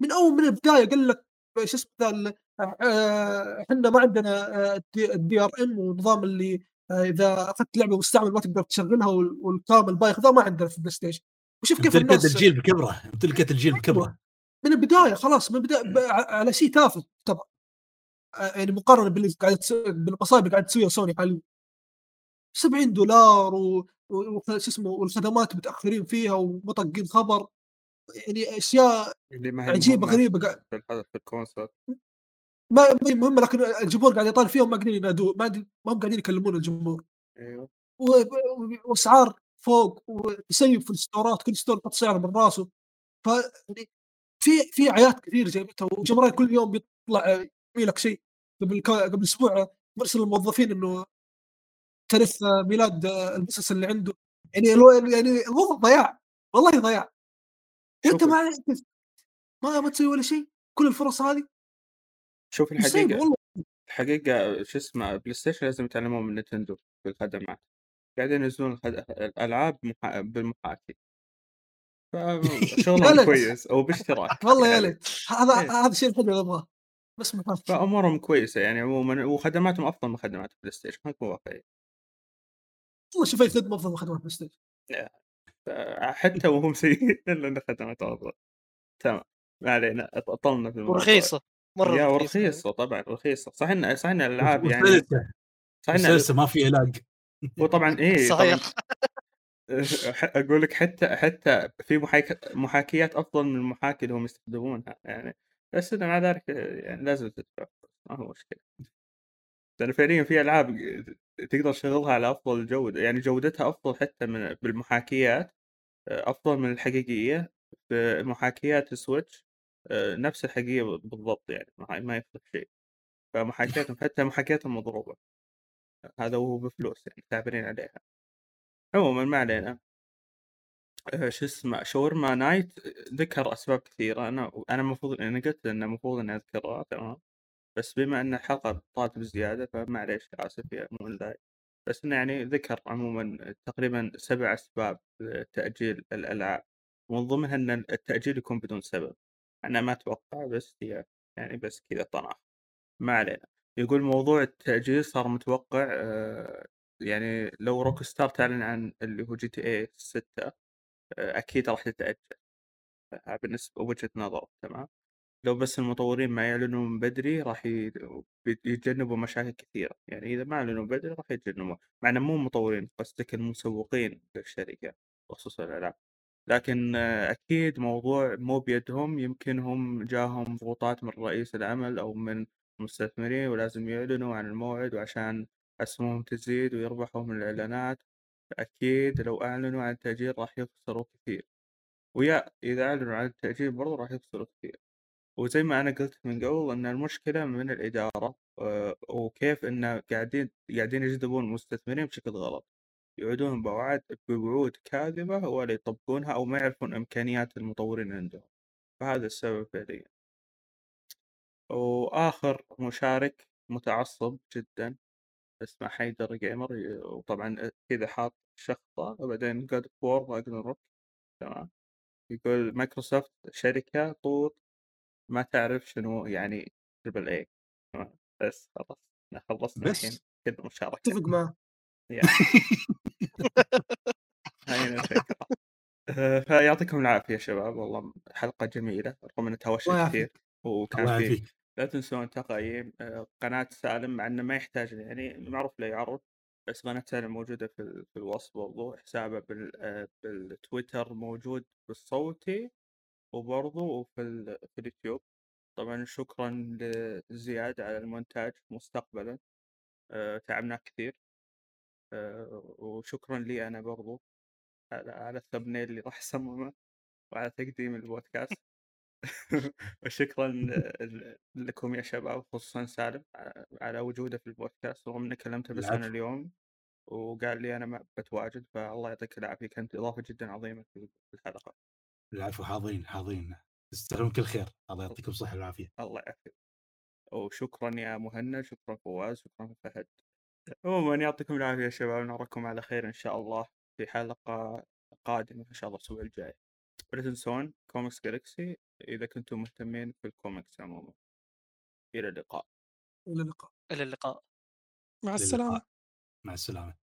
من أول من البداية قال لك شو اسمه ذا آه، إحنا ما عندنا آه، ال DRM ونظام اللي آه، إذا أخذت لعبة مستعمل ما تقدر تشغلها وال- والكلام البايخ ذا ما عندنا في ال PlayStation. وشوف كيف الناس الجيل بكبره. امتلكت الجيل بكبره. من البداية خلاص من البداية على شيء تافه طبعا. يعني مقارنة باللي قاعد بالمصايب اللي قاعد تسويها سوني حاليا. 70 دولار و... اسمه والخدمات متأخرين فيها وما طقين خبر. يعني أشياء اللي ما هي عجيبة غريبة قاعد في ال console ما هي مهمة لكن الجمهور قاعد يطالب فيهم ما قاعدين ينادوا ما ما هم قاعدين يكلمون الجمهور. أيوه. وأسعار فوق ويسيب في الستورات كل store يحط سعر من راسه. ف يعني في في اعياد كثير جايبتها و Jim Ryan كل يوم بيطلع يرمي لك شيء. قبل قبل أسبوع مرسل الموظفين إنه تاريخ ميلاد البسس اللي عنده. يعني الو- يعني الوضع ضياع والله ضياع. انت ما ما ما تسوي ولا شيء كل الفرص هذه. شوف والله. الحقيقة شو اسمه PlayStation لازم يتعلمون من Nintendo في الخدمات. قاعدين ينزلون الخد... الألعاب محا... بالمحاكي. فشغلهم. كويس أو باشتراك. والله يا يعني. ليت. هذا إيه. هذا الشيء الحلو اللي ابغاه بس ما فهمت. فأمورهم كويسة يعني عموما وخدماتهم أفضل من خدمات PlayStation نكون واقعيين والله شوف أي خدمه افضل من خدمات PlayStation حتى وهم سيئين إلا أن خدماتهم أفضل تمام. ما علينا أطلنا في الموضوع. ورخيصة مرة يا رخيصة. ورخيصة طبعا رخيصة. صح إن صح إن الألعاب يعني وسلسة صح وسلسة ما في علاج. وطبعا إيه صحيح. أقول لك حتى حتى في محاك... محاكيات أفضل من المحاكي اللي هم يستخدمونها يعني. بس مع ذلك يعني لازم تدفع ما هو مشكلة. لأن فعليا في ألعاب تقدر تشغلها على أفضل جودة يعني جودتها أفضل حتى من بالمحاكيات أفضل من الحقيقية في محاكيات السويتش نفس الحقيقيه بالضبط يعني ما يفرق شيء. فمحاكياتهم حتى محاكياتهم مضروبة. هذا وهو بفلوس يعني تعبرين عليها. عموما ما علينا. شو اسمه شاورما نايت ذكر أسباب كثيرة. أنا أنا المفروض أنا قلت انه المفروض إني أذكرها تمام. بس بما إن الحلقة طالت بزيادة فمعليش آسف يا مو ذاك بس إنه يعني ذكر عموما تقريبا سبع أسباب لتأجيل الألعاب ومن ضمنها إن التأجيل يكون بدون سبب. أنا ما أتوقع بس هي يعني بس كذا طناخ ما علينا. يقول موضوع التأجيل صار متوقع آه، يعني لو Rockstar تعلن عن اللي هو GTA 6 أكيد راح تتاجل آه، بالنسبة وجهة نظر تمام؟ لو بس المطورين ما يعلنوا من بدري راح يتجنبوا مشاكل كثيرة. يعني إذا ما أعلنوا بدري راح يتجنبوا. مع إنه مو مطورين قصدك المسوقين للشركة بخصوص الألعاب لكن أكيد موضوع مو بيدهم يمكن هم جاهم ضغوطات من رئيس العمل أو من المستثمرين ولازم يعلنوا عن الموعد وعشان أسهمهم تزيد ويربحوا من الإعلانات. أكيد لو أعلنوا عن التأجيل راح يخسروا كثير. ويا إذا أعلنوا عن التأجيل برضو راح يخسروا كثير. وزي ما أنا قلت من قبل إن المشكلة من الإدارة آه، وكيف إن قاعدين قاعدين يجذبون المستثمرين بشكل غلط. يوعدون بوعد بوعود كاذبة ولا يطبقونها أو ما يعرفون إمكانيات المطورين عندهم. فهذا السبب فعليا. وآخر مشارك متعصب جدا اسمه حيدر Gamer وطبعا كذا حاط شخطة وبعدين God of War تمام؟ يقول مايكروسوفت شركة طوط ما تعرف شنو يعني triple A بس خلاص إحنا خلصنا بس؟ الحين كذا مشاركة. اتفق معه يعني هاي الفكرة آه، فيعطيكم العافية شباب. والله حلقة جميلة رغم انها توشت الله كثير يعافيك. وكان في يعافيك. لا تنسون تقييم آه، قناة سالم مع إنه ما يحتاج يعني معروف لا يعرض بس قناة سالم موجودة في, ال- في الوصف برضو حسابه بال آه، بالتويتر موجود بالصوتي. وبرضو في, ال- في اليوتيوب. طبعا شكرا لزياد على المونتاج مستقبلا آه، تعبنا كثير آه، وشكرا لي أنا برضو على على الثمنيل اللي راح اصممه وعلى تقديم البودكاست. وشكرا ل- لكم يا شباب خصوصا سالم ع- على وجوده في البودكاست رغم إني كلمته بس أنا العفو. اليوم وقال لي أنا ما بتواجد فالله يعطيك العافية كانت إضافة جدا عظيمة في الحلقة. العفو حاضرين حاضرين. تستاهلون كل خير. الله يعطيكم الصحة والعافية. الله يعافيك. وشكرا يا مهند شكرا فواز شكرا فهد. عموما يعطيكم العافية يا شباب نراكم على خير إن شاء الله في حلقة قادمة إن شاء الله الأسبوع الجاي. ولا تنسون Comics Galaxy إذا كنتم مهتمين في الكوميكس عموما. إلى اللقاء. إلى اللقاء. إلى اللقاء. مع. السلامة. مع السلامة.